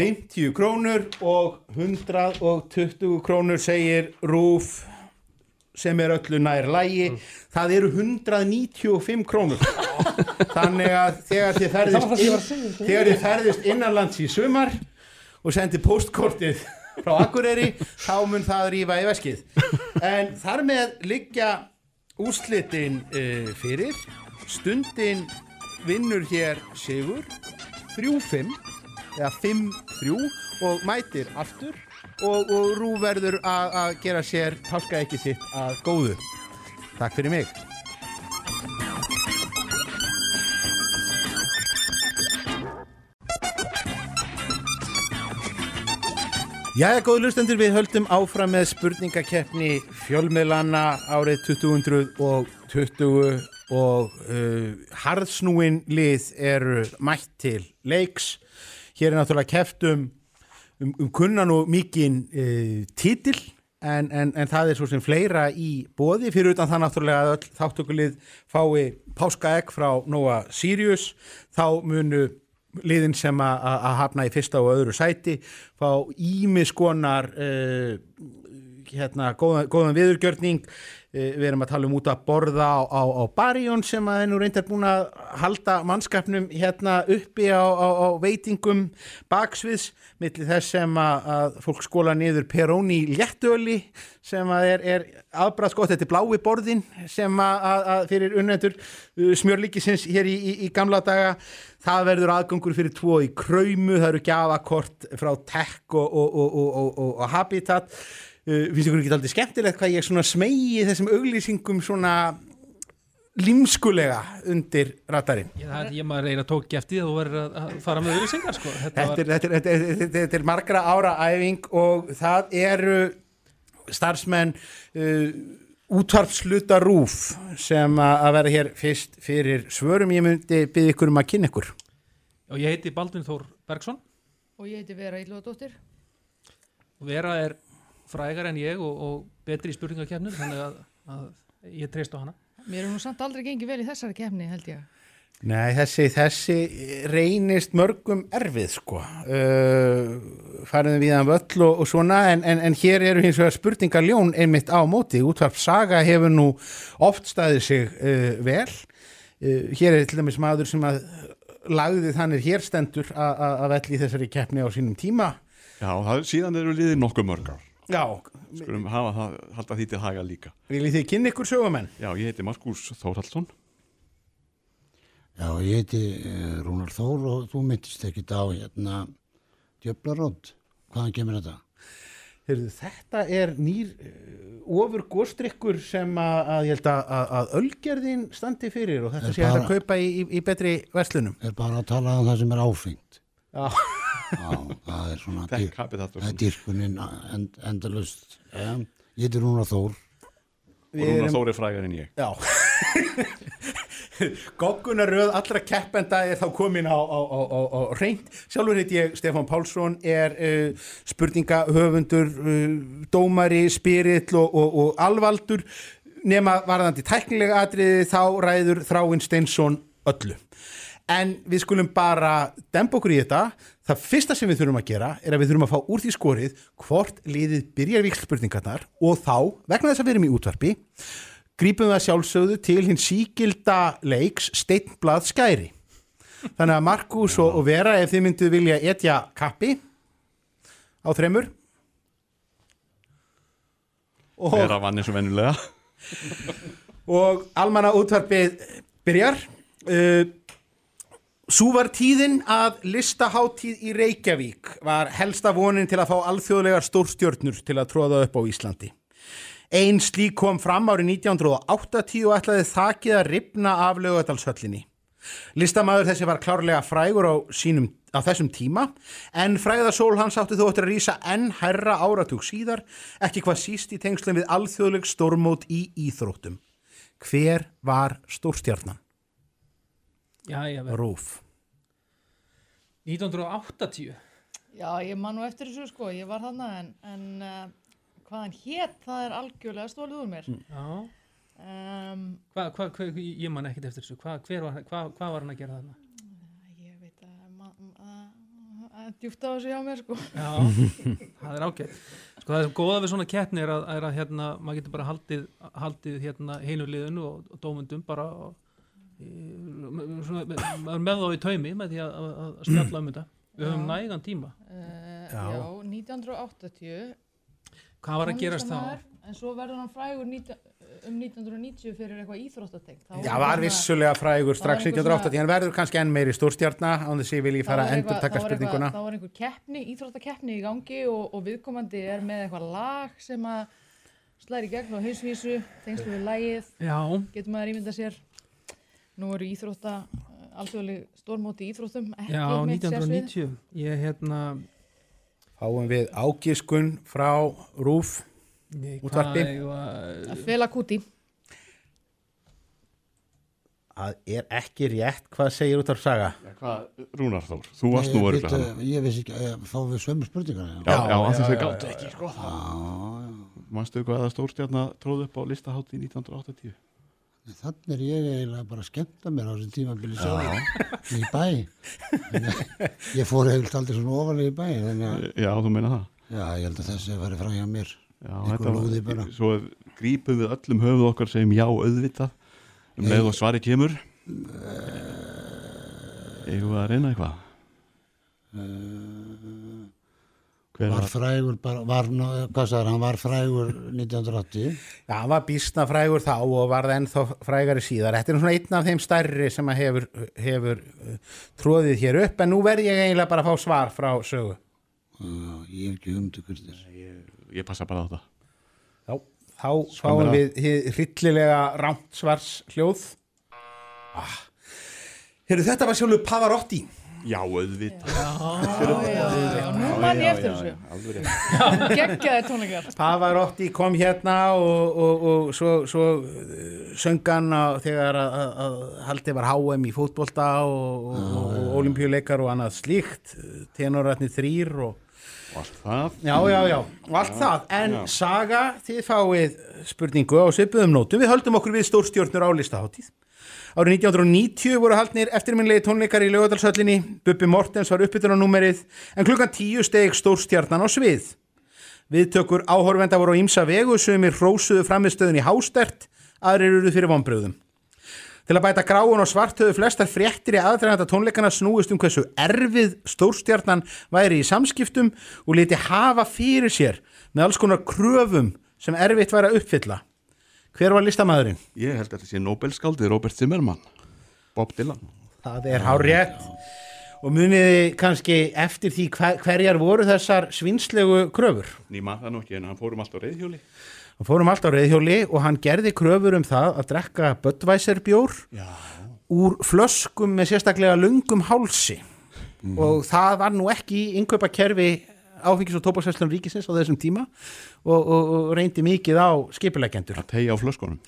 50 krónur og 120 krónur segir Rúf sem er öllu nær lægi. Það eru 195 krónur. Þannig að þegar þið ferðist, inn, sko. þegar þið ferðist innanlands í sumar og sendi postkortið frá Akureyri, þá mun það rífa í veskið. En þar með liggja úrslitin uh, fyrir. Stundin vinnur hér Sigur 3-5 eða 5-3 og mætir aftur og, og Rú verður að gera sér páskaekki sitt að góðu. Takk fyrir mig. Jæja, góðu lustendur, við höldum áfram með spurningakeppni fjölmiðlana árið 2020 og uh, harðsnúin lið eru mætt til leiks. Hér er náttúrulega keppt um, um, kunnan og mikinn uh, titil en, en, en það er svo sem fleira í bóði fyrir utan það náttúrulega að öll þáttökulið fái páskaegg frá Nóa Sirius þá munu liðin sem að hafna í fyrsta og öðru sæti fá ímiskonar uh, hérna, góðan, góðan viðurgjörning við erum að tala um út að borða á, á, á Barjón sem að nú reyndar búin að halda mannskapnum hérna uppi á, á, veitingum baksviðs milli þess sem að, að fólk skóla niður peróni léttöli sem að er, er afbræðs gott, þetta er blái borðin sem að, að, fyrir unnendur uh, smjörlíkisins hér í, í, í gamla daga. Það verður aðgangur fyrir tvo í kröymu, það eru gjafakort frá Tech og, og, og, og, Habitat finnst ykkur ekki aldrei skemmtilegt hvað ég svona smegi þessum auglýsingum svona límskulega undir ratarinn Ég, það, ég maður reyna tók ekki eftir því að þú verður að- fara með auðvisingar, sko. Þetta þetta, er, þetta, þetta, er, þetta er margra ára æfing og það eru starfsmenn uh, útvarpsluta rúf sem að vera hér fyrst fyrir svörum ég myndi byggja ykkur um að kynna ykkur Og ég heiti Baldvin Þór Bergson. Og ég heiti Vera Ílúadóttir. Vera er frægar en ég og, og betri í spurningakefnum, þannig að, að ég treyst á hana. Mér er nú samt aldrei gengið vel í þessari kefni, held ég. Nei, þessi, þessi reynist mörgum erfið sko uh, fariðum við að völl og, og svona en, en, en hér eru hins vegar spurningaljón einmitt á móti, útvarp saga hefur nú oft staðið sig uh, vel uh, hér er til dæmis maður sem að lagði þannig hér stendur að- að að velli í þessari keppni á sínum tíma Já, það, síðan eru liðið nokkuð mörgar. Já. Skulum hafa það, halda því til haga líka. Viljið þið kynna ykkur sögumenn? Já, ég heiti Markus Þórhaldsson. Já, ég heiti eh, Rúnar Þór og þú myndist ekkit á hérna djöflarótt. Hvaðan kemur þetta? Heyrðu, þetta er nýr uh, ofur góstrykkur sem að, að ég held að, að, að ölgerðin standi fyrir og þetta Er sé hægt að bara- kaupa í, í, í betri verslunum. Er bara að tala um það sem er áfengt. Já, það er svona það er svona. dýrkunin end, endalust ja, ég heiti Rúnar Þór Og Rúnar Þór er frægar en ég Já Goggunaröð allra keppenda er þá komin á, á, á, á, á reynd. Sjálfur heit ég Stefán Pálsson, er uh, spurningahöfundur, uh, dómari, spirill og, og, og alvaldur. Nema varðandi tæknilega atriði þá ræður Þráinn Steinsson öllu. En við skulum bara dempa okkur í þetta. Það fyrsta sem við þurfum að gera er að við þurfum að fá úr því skorið hvort liðið byrjar vikslspurningarnar og þá, vegna þess að við erum í útvarpi, grípum við að sjálfsögðu til hinn síkilda leiks steinblað skæri. Þannig að Markus og, Vera, ef þið mynduð vilja etja kappi á þremur. Og, Vera vann eins og vennulega og almanna útvarpið byrjar. Uh, Sú var tíðin að listaháttíð í Reykjavík var helsta vonin til að fá alþjóðlegar stórstjörnur til að tróða upp á Íslandi. Einn slík kom fram árið 1980 og ætlaði þakið að ripna af lögadalshöllinni. Listamæður þessi var klárlega frægur á, sínum, á þessum tíma en fræðasól hans átti þó eftir að rýsa enn hærra áratug síðar, ekki hvað síst í tengslum við alþjóðleg stórmót í íþróttum. Hver var stórstjarnan? Já, já, vel. Rúf. 1980 Já, ég man nú eftir þessu sko, ég var þarna en, en uh, hvað hann hétt, það er algjörlega stólið úr mér. Já. Um, Hvað, hvað, hvað, ég man ekkert eftir þessu, hvað, hver var, hvað, hvað var hann að gera þarna? ég veit að, ma- að, að djúpt á þessu hjá mér sko. Já, það er ágætt. Sko það er góða við svona keppni er að, er að hérna, maður getur bara haldið, haldið hérna heinuliðinu og, og dómundum bara og, svona, maður með þá í taumi með því að, að, að spjalla um þetta. Við höfum nægan tíma. Uh, Já. já. 1980. Hvað var að gerast þá? En svo verður hann frægur 19, um 1990 fyrir eitthvað íþróttatengt. Þá Já, var vissulega frægur strax 1980 en verður kannski enn meiri stórstjarna án þess að ég vilji fara að endur taka spurninguna. Þá var einhver keppni, íþróttakeppni í gangi og, og viðkomandi er með eitthvað lag sem að slæri gegn á hausvísu, tengslu við lagið, Já. getur maður ímynda sér. Nú eru íþrótta, alþjóðleg stórmóti í íþróttum, ekki Já, mitt sérsvið. 1990. Ég hérna, Fáum við ágiskun frá Rúf útvarpi. hvað var- Að fela kúti. Það er ekki rétt, hvað segir út af saga? Hvað, Rúnar Þór, þú varst nú bíddu, hann Ég vissi ekki, eh, fáum við sömu spurningar Já, já, já, þau já, gáttu já, ekki, já. sko Já, Manstu hvað að stórstjarnar tróð upp á listahátti 1980? Þannig er ég eiginlega bara að skemmta mér á þessum tímabili Já. sjálf í bæ. Ég fór eiginlega aldrei svona ofalega í bæ. Að, Já, þú meina það? já, ég held að þessi var frá hjá mér. Já, bara. Svo grípum við öllum höfuð okkar segjum já auðvitað um leið og svari kemur við að reyna eitthvað? Hver Var var- frægur, var, hvað sagður, hann var frægur 1980. Já, hann var býstna frægur þá og varð ennþá frægari síðar. Þetta er svona einn af þeim stærri sem að hefur, hefur uh, tróðið hér upp, en nú verð ég eiginlega bara að fá svar frá sögu. Já, ég hef ekki humdu hvernig þess. Ég, ég passa bara á þetta. Já, þá fáum við hið hryllilega rámt svars hljóð. Ah. Heyrðu, þetta var sjálfur Pavarotti. Já, auðvitað. Já, já, já, nú man ég eftir þessu. Geggjaði tónleikar. Pavarotti kom hérna og, og, og svo, svo uh, söngan þegar að, haldið var HM í fótbolta og, og, og olimpíuleikar og annað slíkt tenoratni þrýr og Og allt það. Já, já, já, og allt það, en já. Saga, þið fáið spurningu á svipuðum nótum, við höldum okkur við stórstjórnur á listaháttíð. Árið 1990 voru haldnir eftirminnlegi tónleikar í lögadalshöllinni, Bubbi Mortens var uppbytun á númerið, en klukkan 10 steg stórstjarnan á svið. Viðtökur áhorfenda voru á ímsa vegu, sumir hrósuðu framistöðun í hástert, aðrir eruðu fyrir vonbröðum. Til að bæta gráun og svart höfðu flestar fréttir í aðdraganda tónleikana snúist um hversu erfið stórstjarnan væri í samskiptum og liti hafa fyrir sér með alls konar kröfum sem erfitt væri að uppfylla. Hver var listamæðurinn? Ég held að þetta sé Nobelskaldið Robert Zimmermann. Bob Dylan. Það er hár rétt. Og muniði kannski eftir því hver, hverjar voru þessar svinslegu kröfur? Nýma það nú ekki en hann fórum allt á reyðhjóli. Hann fórum allt á reyðhjóli og hann gerði kröfur um það að drekka Budweiser bjór Já. úr flöskum með sérstaklega lungum hálsi. Mhm. og það var nú ekki í innkaupa kerfi áfengis og tópaksverslun ríkisins á þessum tíma og, og, og reyndi mikið á skipuleggjendur Að tegja á flöskunum.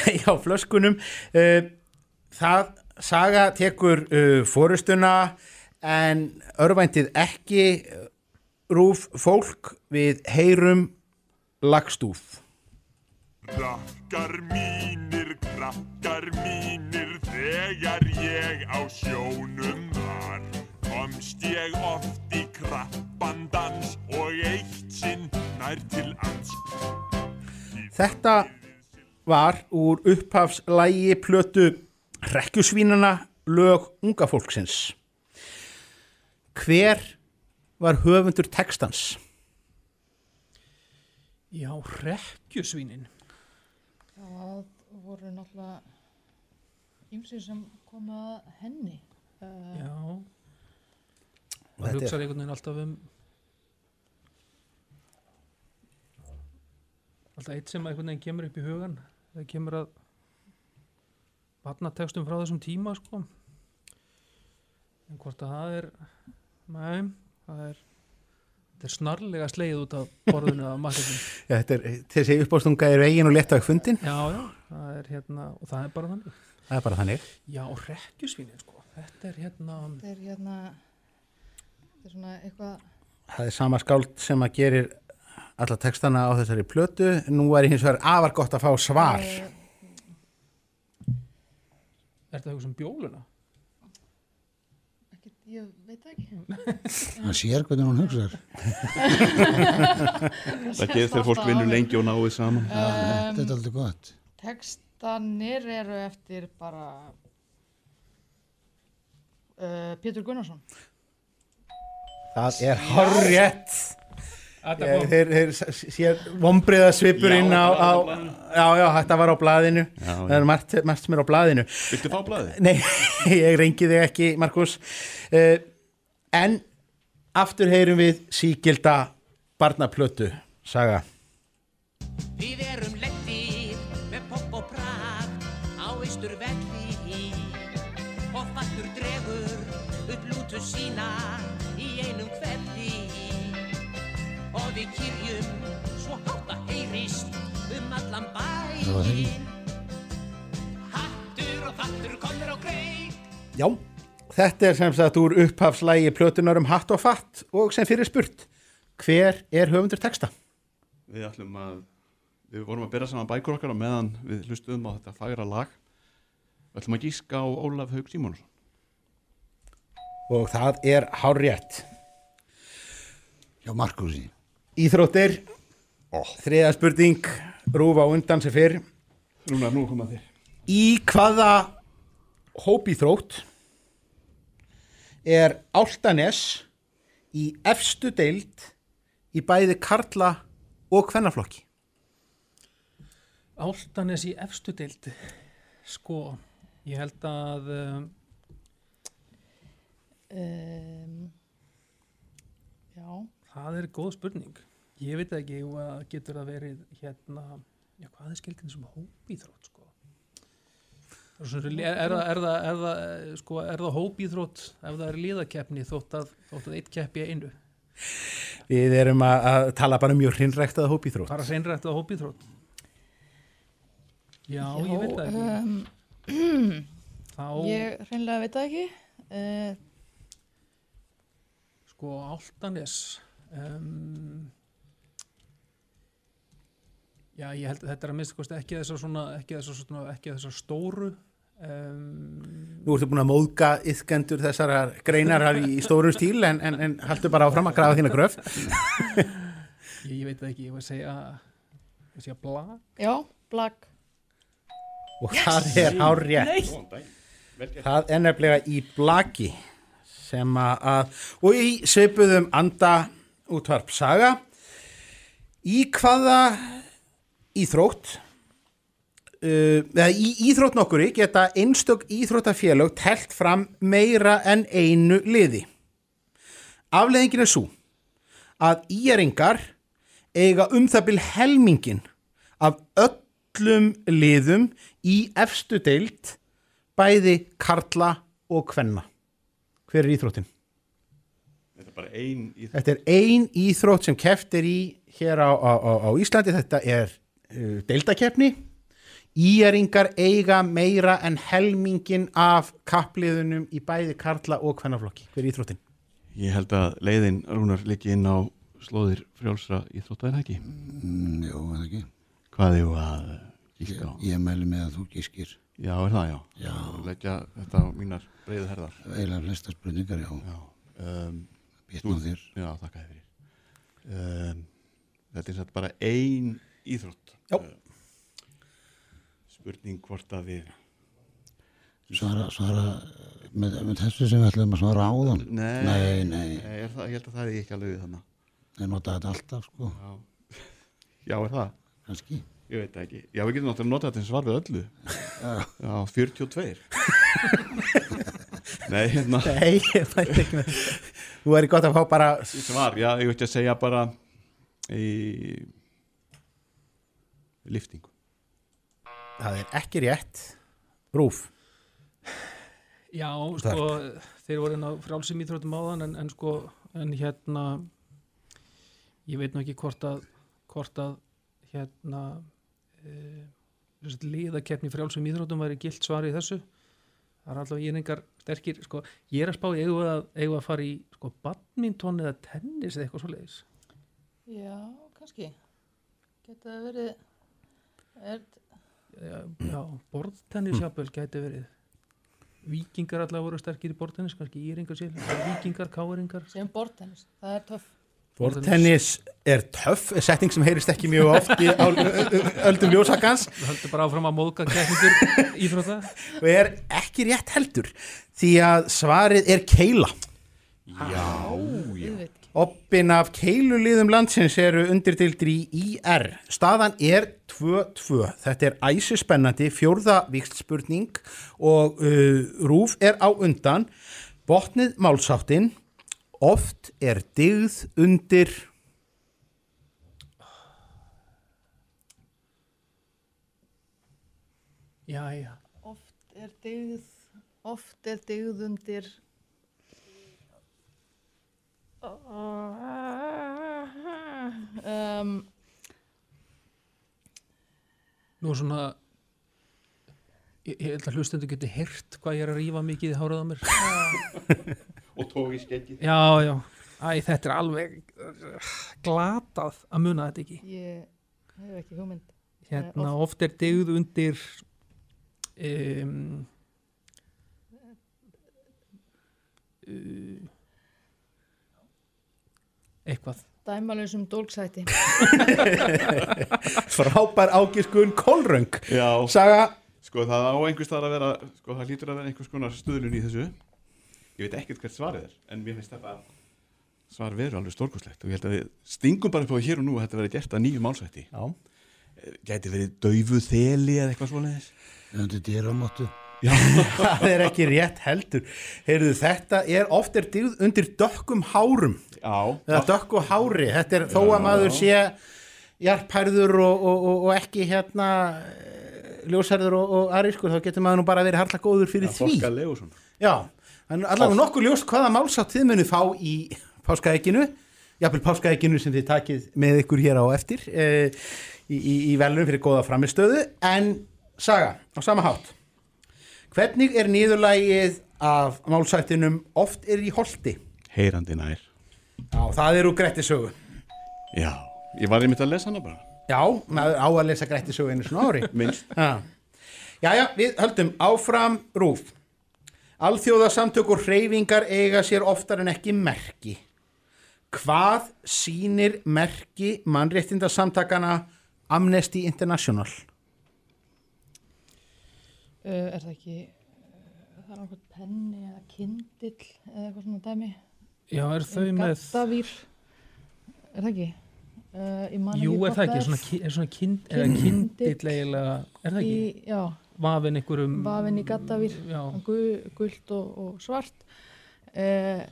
Tegja á flöskunum. Uh, það saga tekur uh, fórustuna en örvæntið ekki uh, rúf fólk við heyrum lagstúf Krakkar mínir, krakkar mínir, þegar ég á sjónum var Komst ég oft í krappandans og eitt sinn nær til ans Þetta var úr upphafslægi plötu Rekkjusvínana lög unga fólksins. Hver var höfundur textans? Já, rekkjusvínin. Það voru náttúrulega ýmsir sem koma að henni. Uh, Já. Það er- hugsaði einhvern veginn alltaf um alltaf eitt sem einhvern veginn kemur upp í hugan það kemur að barnatekstum frá þessum tíma sko en hvort að það er nei, það er þetta er snarlega sleið út af borðinu af makkertum Ja, þetta er, þessi uppástunga er vegin og leta ekki fundin. já, já, það er hérna og það er bara þannig Það er bara þannig. já, rekkjusvínin sko þetta er hérna þetta er hérna, þetta er svona eitthvað, Það er sama skáld sem að gerir alla textana á þessari plötu. Nú er hins vegar afar gott að fá svar. Er þetta eitthvað sem bjóluna? ekki, ég veit ekki. Það sér hvernig hún hugsaður. Það gerist þegar fólk vinnur lengi og náið saman Já, þetta er aldrei gott. Tekstanir eru eftir bara uh, Pétur Gunnarsson. Það er horrið. Þeir, þeir sér vombriða svipurinn á, á, já, já, þetta var á blaðinu. Já, það er margt, margt sem er á blaðinu. Viltu fá blaðið? Nei, ég rengi þig ekki, Markus uh, En aftur heyrum við sígilda barnaplötu, saga. Við erum lettir með popp og prat á eistur velli og fattur dregur upp lútu sína í einum kvelli og við kyrjum svo hátt að heyrist um allan bæinn. Hattur og fattur komnir á greið Já, þetta er sem sagt úr upphafslægi plötunar um hatt og fatt og sem fyrir spurt Hver er höfundur texta? Við ætlum að Við vorum að byrja saman bækur okkar og meðan við hlustuðum á þetta fagra lag. Við ætlum að gíska á Ólaf Haug Símónsson Og það er hárrétt Já, Markusi. Íþróttir oh. Þriða spurning, rúfa undan sem fyrr Rúnar, nú koma þér Í hvaða hópíþrótt er Áltanes í efstu deild í bæði karla og kvennaflokki? Áltanes í efstu deildi sko, ég held að um, já, það er góð spurning. Ég veit ekki hvað getur það verið hérna, já hvað er skildin sem hópíþrótt sko? Er, er, er, það, það, það, sko, er það hópíþrótt ef það er liðakeppni þótt að, þótt að eitt keppi einu? Við erum að, að tala bara um mjög hrinnræktað hópíþrótt. bara hreinrætt að hópíþrótt? Já, ég veit það ekki. Um, þá Ég hreinlega veit það ekki. Uh, sko Áltanes um, já ég held að þetta er að minnst kosti ekki þessar svona ekki þessar, svona, ekki þessar stóru um, Nú ertu búin að móðga yðkendur þessar greinar í stórum stíl en, en, en haldu bara áfram að grafa þína gröf. ég, ég veit ekki, ég var að segja ég segja blag já, blag. og það er hár rétt. Það er nefnilega í blaki sem að, og í sveipuðum anda útvarp saga, í hvaða íþrótt, uh, eða í íþrótt nokkuri geta einstök íþróttafélög telt fram meira en einu liði. Afleðingin er svo að íringar eiga um það bil helmingin af öllum liðum í efstu deild bæði karla og kvenna. Hver er íþróttin? Þetta er bara ein íþrótt. Þetta er ein íþrótt sem keft er í hér á, á, á, á Íslandi. Þetta er uh, deildakeppni. Íjaringar eiga meira en helmingin af kappliðunum í bæði karla og kvennaflokki. Hver er íþróttin? Ég held að leiðin Rúnar liggi inn á slóðir frjálsra íþrótta er ekki? Mm, jú, er ekki. Hvað er að gíska á? Ég, ég mæli með að þú gískir. Já, er það, já. Já. Leggja þetta á mínar breiðu herðar. Eiginlega flesta spurningar, já. Já. Um, Bitna á þér. Já, þakka þér. Um, þetta er satt bara ein íþrótt. Já. spurning hvort að við Svara, svara með, með þessu sem við ætlum að svara áðan. Nei, Nei, nei. Nei, er það, ég held að það er ekki alveg þannig. Þeir nota þetta alltaf, sko. Já. Já, er það? Kannski. Ég veit ekki. Já, við getum náttúrulega notað þetta sem svar við öllu. Já. Já, 42. Nei, hérna. Nei, ég veit ekki með Þú væri gott að fá bara Svar, já, ég veit að segja bara í liftingu. Það er ekki rétt. Rúf. Já, Sterk. sko, þeir voru á frálsum íþróttum áðan en, en sko, en hérna ég veit nú ekki hvort að hvort að hérna e, liðakeppni í frálsum íþróttum væri gilt svar í þessu. Það er alltaf íringar sterkir sko, ég er að spá við að, að fara í sko, badminton eða tennis eða eitthvað svoleiðis. Já, kannski. Geta það verið... Er, já, já borðtennis jafnvel gæti verið. Vikingar allavega voru sterkir í borðtennis kannski íringar sér, vikingar, káeringar. Sem bortennis, það er töff. Bortennis er töff, setting sem heyrist ekki mjög oft í öldum ljósakans Það heldur bara áfram að móðka keppningur íþrótta og er ekki rétt heldur því að svarið er keila. Já, já. Oppin af keiluliðum landsins eru undirdildir í IR. Staðan er 2-2. Þetta er æsi spennandi, fjórða vikslspurning og uh, Rúf er á undan. Botnið málsáttin, oft er digð undir... Já, já. Oft er dyggð, oft er dyggð undir... Um, Nú er svona ég, ég held að hlustendur geti hirt hvað ég er að rífa mikið í hárað á mér Og tók í skeggið. Já, já, æ, þetta er alveg uh, glatað að muna þetta ekki ég hef ekki hugmynd. Hérna, oft er degð undir um, uh, eitthvað Dæmalösum dólksæti. Frábær ágiskun Kolröng. Já. Saga. Sko það á einhvers staðar að vera, sko það lítur að vera einhvers konar stuðlun í þessu. Ég veit ekkert hvert svarið er, en mér finnst þetta svar veru alveg stórkoslegt og ég held að við stingum bara upp á hér og nú að þetta verið gert að nýju málsvætti. Já. Gæti verið daufu þeli eða eitthvað svoleiðis. Þetta er dýramáttu. Já. það er ekki rétt heldur. Heyrðu, þetta er oft er digð undir dökkum hárum. Já. Eða dökku hári. Þetta er þó að maður sé jarphærður og, og, og, og ekki hérna eh, ljósærður og, og arískur, þá getur maður nú bara verið harla góður fyrir Já, því. Já, allavega nokkuð ljóst hvaða málsátt þið munið fá í páskaækinu, jafnvel páskaækinu sem þið takið með ykkur hér á eftir e, í, í, í velun fyrir góða framistöðu, en Saga, á sama hátt. Hvernig er nýðurlægið af málsættinum oft er í holti? Heyrandi nær. Já, það er úr Grettisögu. Já, ég var einmitt að lesa hana bara. Já, maður á að lesa Grettisögu einu svona ári. Minnst. Já. Jæja, við höldum áfram rúf. Alþjóðasamtök og hreyfingar eiga sér oftar en ekki merki. Hvað sýnir merki mannréttindasamtakana Amnesty International? Uh, er það ekki, uh, það er einhvern penni eða kindill eða eitthvað svona dæmi? Já, er þau með- Gattavír, er það ekki? Uh, Jú, er það ekki, er. svona, ki- er svona kind, eða kindill eiginlega, er það ekki? Í, já, Vafin einhverjum vafinn í gattavír, Já. gu, gult og, og svart. Uh,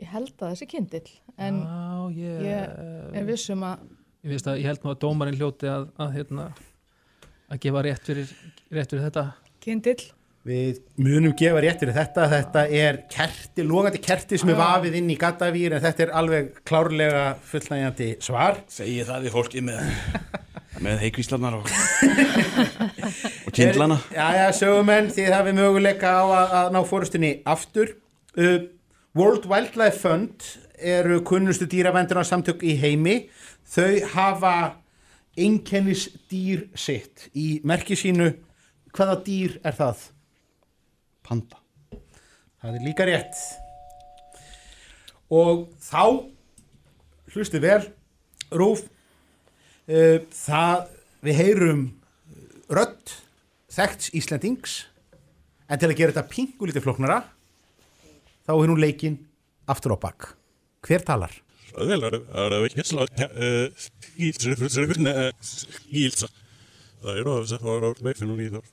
ég held að þessi kindill, en Já, ég- ég er vissum að Ég að ég held nú að dómarinn hljóti að, að, hérna, að gefa rétt fyrir, rétt fyrir þetta kindill, Við munum gefa rétt fyrir þetta, þetta er kerti, logandi kerti sem er vafið inn í gattavýr en þetta er alveg klárlega fullnægjandi svar. Segji það við fólki með, með heikvíslarnar og, og kindlana. Já, já, sögumenn, þið hafið möguleika á að, að ná fórustunni aftur. Uh, World Wildlife Fund eru kunnustu dýravendurna samtök í heimi. Þau hafa einkennis dýr sitt í merki sínu. Hvaða dýr er það? Panda. Það er líka rétt. Og þá, hlustu vel, Rúf, uh, það, við heyrum rödd þekkts Íslandings, en til að gera þetta pingu lítið flóknara, þá er hún leikinn aftur á bakk. Hver talar? Það er ekki slá skýlsa. Það er ofis að fara á leifinu í þorf.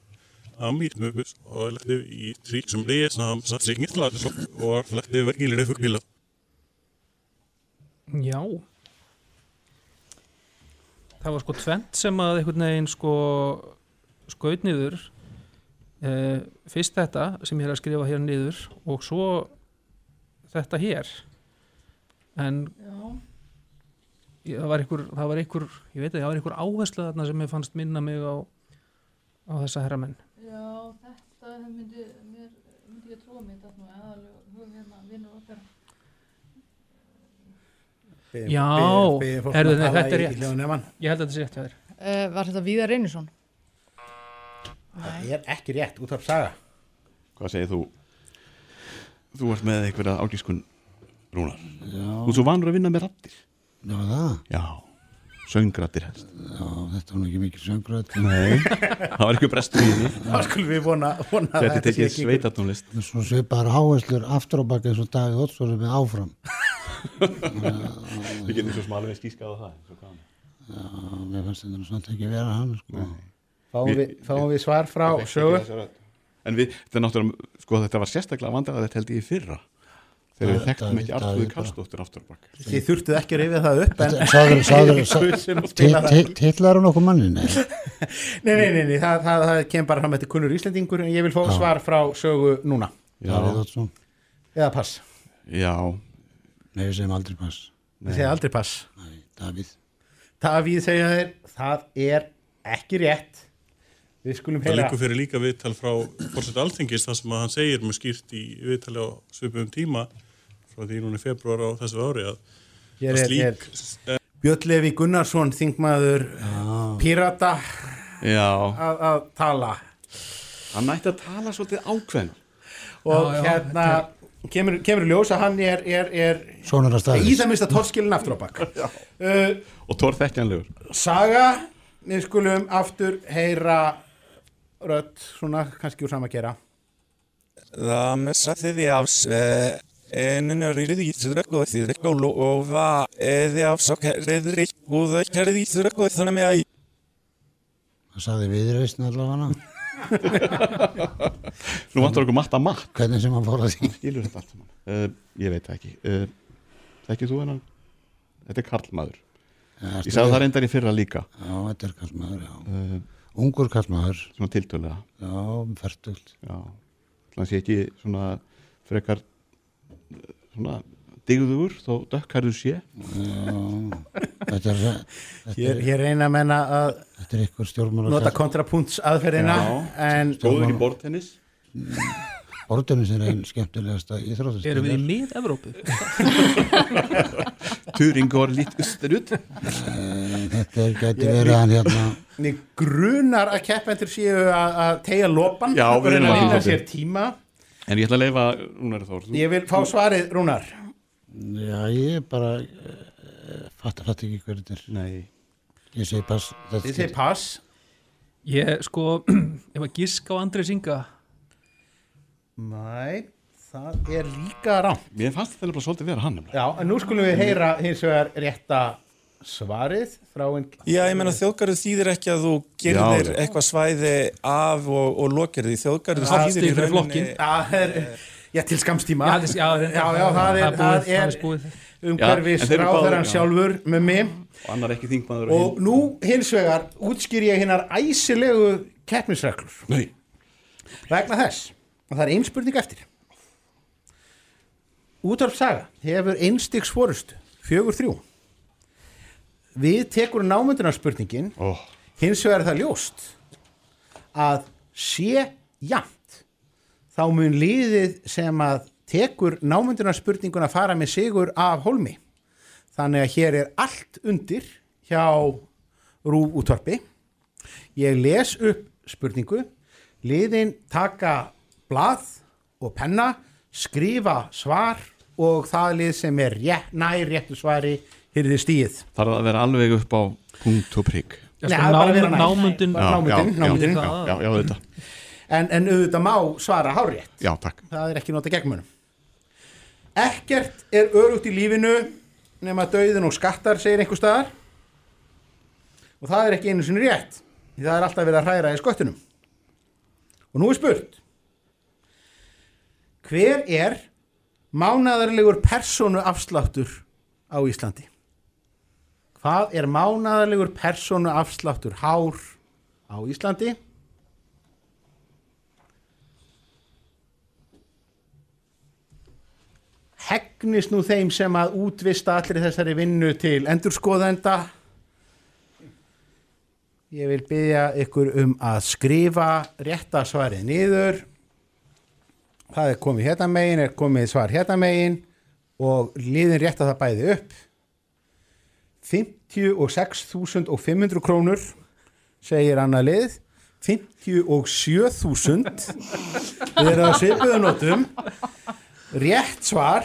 Amítmögus og lagði í trík som lesa ham satt sig inget lader og lagði vergilir det fuggvila. Já Það var sko tvent sem að einhvern veginn sko skaut niður eh, fyrst þetta sem ég er að skrifa hér niður og svo þetta hér. En ég, það var einhver það var einhver, ég veit að það var einhver áhersla þarna sem ég fannst minna mig á á þessa herramenn. Já, þetta myndi, mér, myndi ég trúa mér þetta nú aðalega höfum hérna vinnur okkar Já, herðu, nei, þetta er rétt Ég held að þetta sé rétt hjá þér uh, Var þetta Víðar Reynisson? Það er ekki rétt, út af saga. Hvað segir þú? Þú ert með einhverja ágískun Rúnar. Já. Þú ert svo vanur að vinna með rattir. Já, það? Já, söngrattir helst. Já, þetta var nú ekki mikið söngrætt. Nei, það var ekki brestur í því. Þá skulum við vona, vona að Þetta er tekið sveitartónlist. Svo svipar háherslur aftur á baki eins og Davíð Oddsson er með áfram. Við getum svo smalið skískað á það. Já, mér finnst þetta samt ekki vera hann, sko. Fáum við, fáum við svar frá Ég fékk sögu? ekki þessa rödd. En við, þetta er náttúrulega, sko þetta var sérstaklega vandræða þetta held ég í fyrra. Þegar við þekktum ekki bara. Karlsdóttir aftur á bak. Þið þurftuð ekki að rifja það upp en titlar hún okkur manni, nei. Nei, nei, það, það, það kemur bara fram eftir kunnur Íslendingur en ég vil fá Já. svar frá sögu núna Oddsson. Eða pass Já. Nei, við segjum aldrei pass. Þið segja aldrei pass Nei, Davíð. Davíð segja þeir, það er ekki rétt Við skulum Það heyra líkur fyrir líka viðtal frá fórsett alþingis þar sem að hann segir með skýrt í viðtali á svipum tíma frá því núna februar á þessu ári að, Hér að er, slík er Björn Levi Gunnarsson, þingmaður Pírata Já. að, að tala Hann ætti að tala svolítið ákveðn. og Já, já, hérna kemur, kemur ljós að hann er, er, er í það minnst að torskilin aftur á bak uh, Og Thor þekkjanlegur. Saga, við skulum aftur heyra rödd, svona kannski úr sama að gera Da satte vi av en og lofa eða það kærrykk og þannig með að Það sagði viðreisn allavega. Nú vantar okkur matta matt. Hvernig sem hann fór að saman. Uh, ég veit það ekki. Uh, Þekkir þú hennan? Þetta er Karlmaður. Ja, Ég sagði það reyndar í fyrra líka. Já, þetta er kallmaður, já. Uh, Ungur kallmaður. Svona tiltölulega. Já, færtult. Já. Þannig sé ekki svona frekar eh, svona digður þó dökkarður sé. Þetta er... Þetta Hér, hér reyna að menna að Þetta er ykkur stjórnmála... nota kontrapunts aðferðina Já. en Góður ekki bortennis? Bortennis er einn skemmtilegasta íþróttast. Erum við í mið-Evrópu? Turingor lít österut. Þetta er, gæti verið hann hérna... Mig grunar að keppendur séu að, að tegja lopan erum að því sér tíma En ég ætla að leifa Rúnar Þór. Ég vil fá svarið, Rúnar Já, ég bara uh, fatt, fatt ekki þetta er. Nei. Ég segi pass. Þetta- Þið segir pass Ég sko, ef að giska á Andrei Singa Næ, það er líka rám Mér fannst þetta nefnilega svolítið vera hann. Já, en nú skulum við heyra hins vegar rétta svarið frá einn Já, ég menna þjóðgarður þýðir ekki að þú gerðir eitthvað svæði af og, og lokir því þjóðgarður Það þýðir í rauninni. Já, til skamstíma Já, þess- já, já, já, það er, það er búið, það það er er umhverfis já. sjálfur með mig Og annar ekki þingmaður og nú hins vegar útskýr ég hinnar æsilegu keppnisreglur Nei. Vegna þess, og það er ein spurning eftir. Útvarp saga hefur einstiks fórustu, fjögur þrjú. Við tekur námundunarspurningin, oh. hins vegar er það ljóst að sé jafnt, þá mun liðið sem að tekur námundunarspurninguna fara með sigur af hólmi. Þannig að hér er allt undir hjá Rúf útvarpi. Ég les upp spurningu, liðin taka blað og penna, skrifa svar og það lið sem er rétt, nær réttu svari hyrði stíð. Þarf það að vera alveg upp á punkt og prigg Já, sko, nám- námundin- Já, já, námundin, já, já, já, já, auðvitað En, en auðvitað má svara hárétt. Já, takk Það er ekki nota gegnmunum. Ekkert er örugt í lífinu nema dauðin og skattar, segir einhver staðar. Og það er ekki einu sinni rétt. Því það er alltaf verið að hræra í sköttunum. Og nú er spurt. Hver er mánaðarlegur persónu afsláttur á Íslandi? Hvað er mánaðarlegur persónu afsláttur hár á Íslandi? Hegnist nú þeim sem að útvista allir þessari vinnu til endurskoðenda. Ég vil byggja ykkur um að skrifa rétta svarið niður. Það er komið hérna megin, er komið svar hérna megin og liðin rétta það bæði upp. 56.500 krónur, segir annað lið. 57.000. Við erum að svipuðu notum. Rétt svar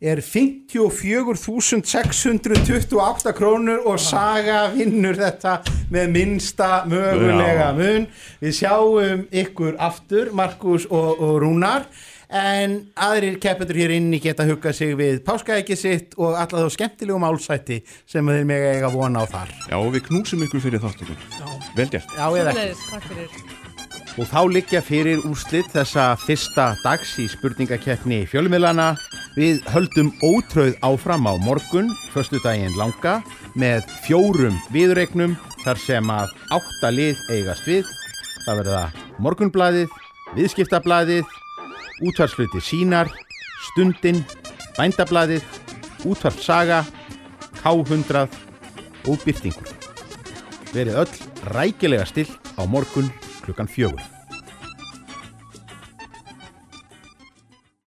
er 54.628 krónur og saga vinnur þetta með minnsta mögulega mun. Við sjáum ykkur aftur, Markus og, og Rúnar, en aðrir keppendur hér inni geta huggað sig við páskaæki sitt og alla þá skemmtilegu málsætti sem þeir mega eiga vona á þar. Já, og við knúsum ykkur fyrir þáttökur Vel gert Já, eða ekki. Og þá liggja fyrir úrslit þessa fyrsta dags í spurningakeppni fjölmiðlana. Við höldum ótröð áfram á morgun, förstu daginn langa, með fjórum viðregnum þar sem að átta lið eigast við. Það verða morgunbladið, viðskiptablaðið, útvarsluti sínar, stundin, bændablaðið, útvarssaga, K100 og byrtingur. Verið öll rækilega stilt á morgun klukkan fjögur.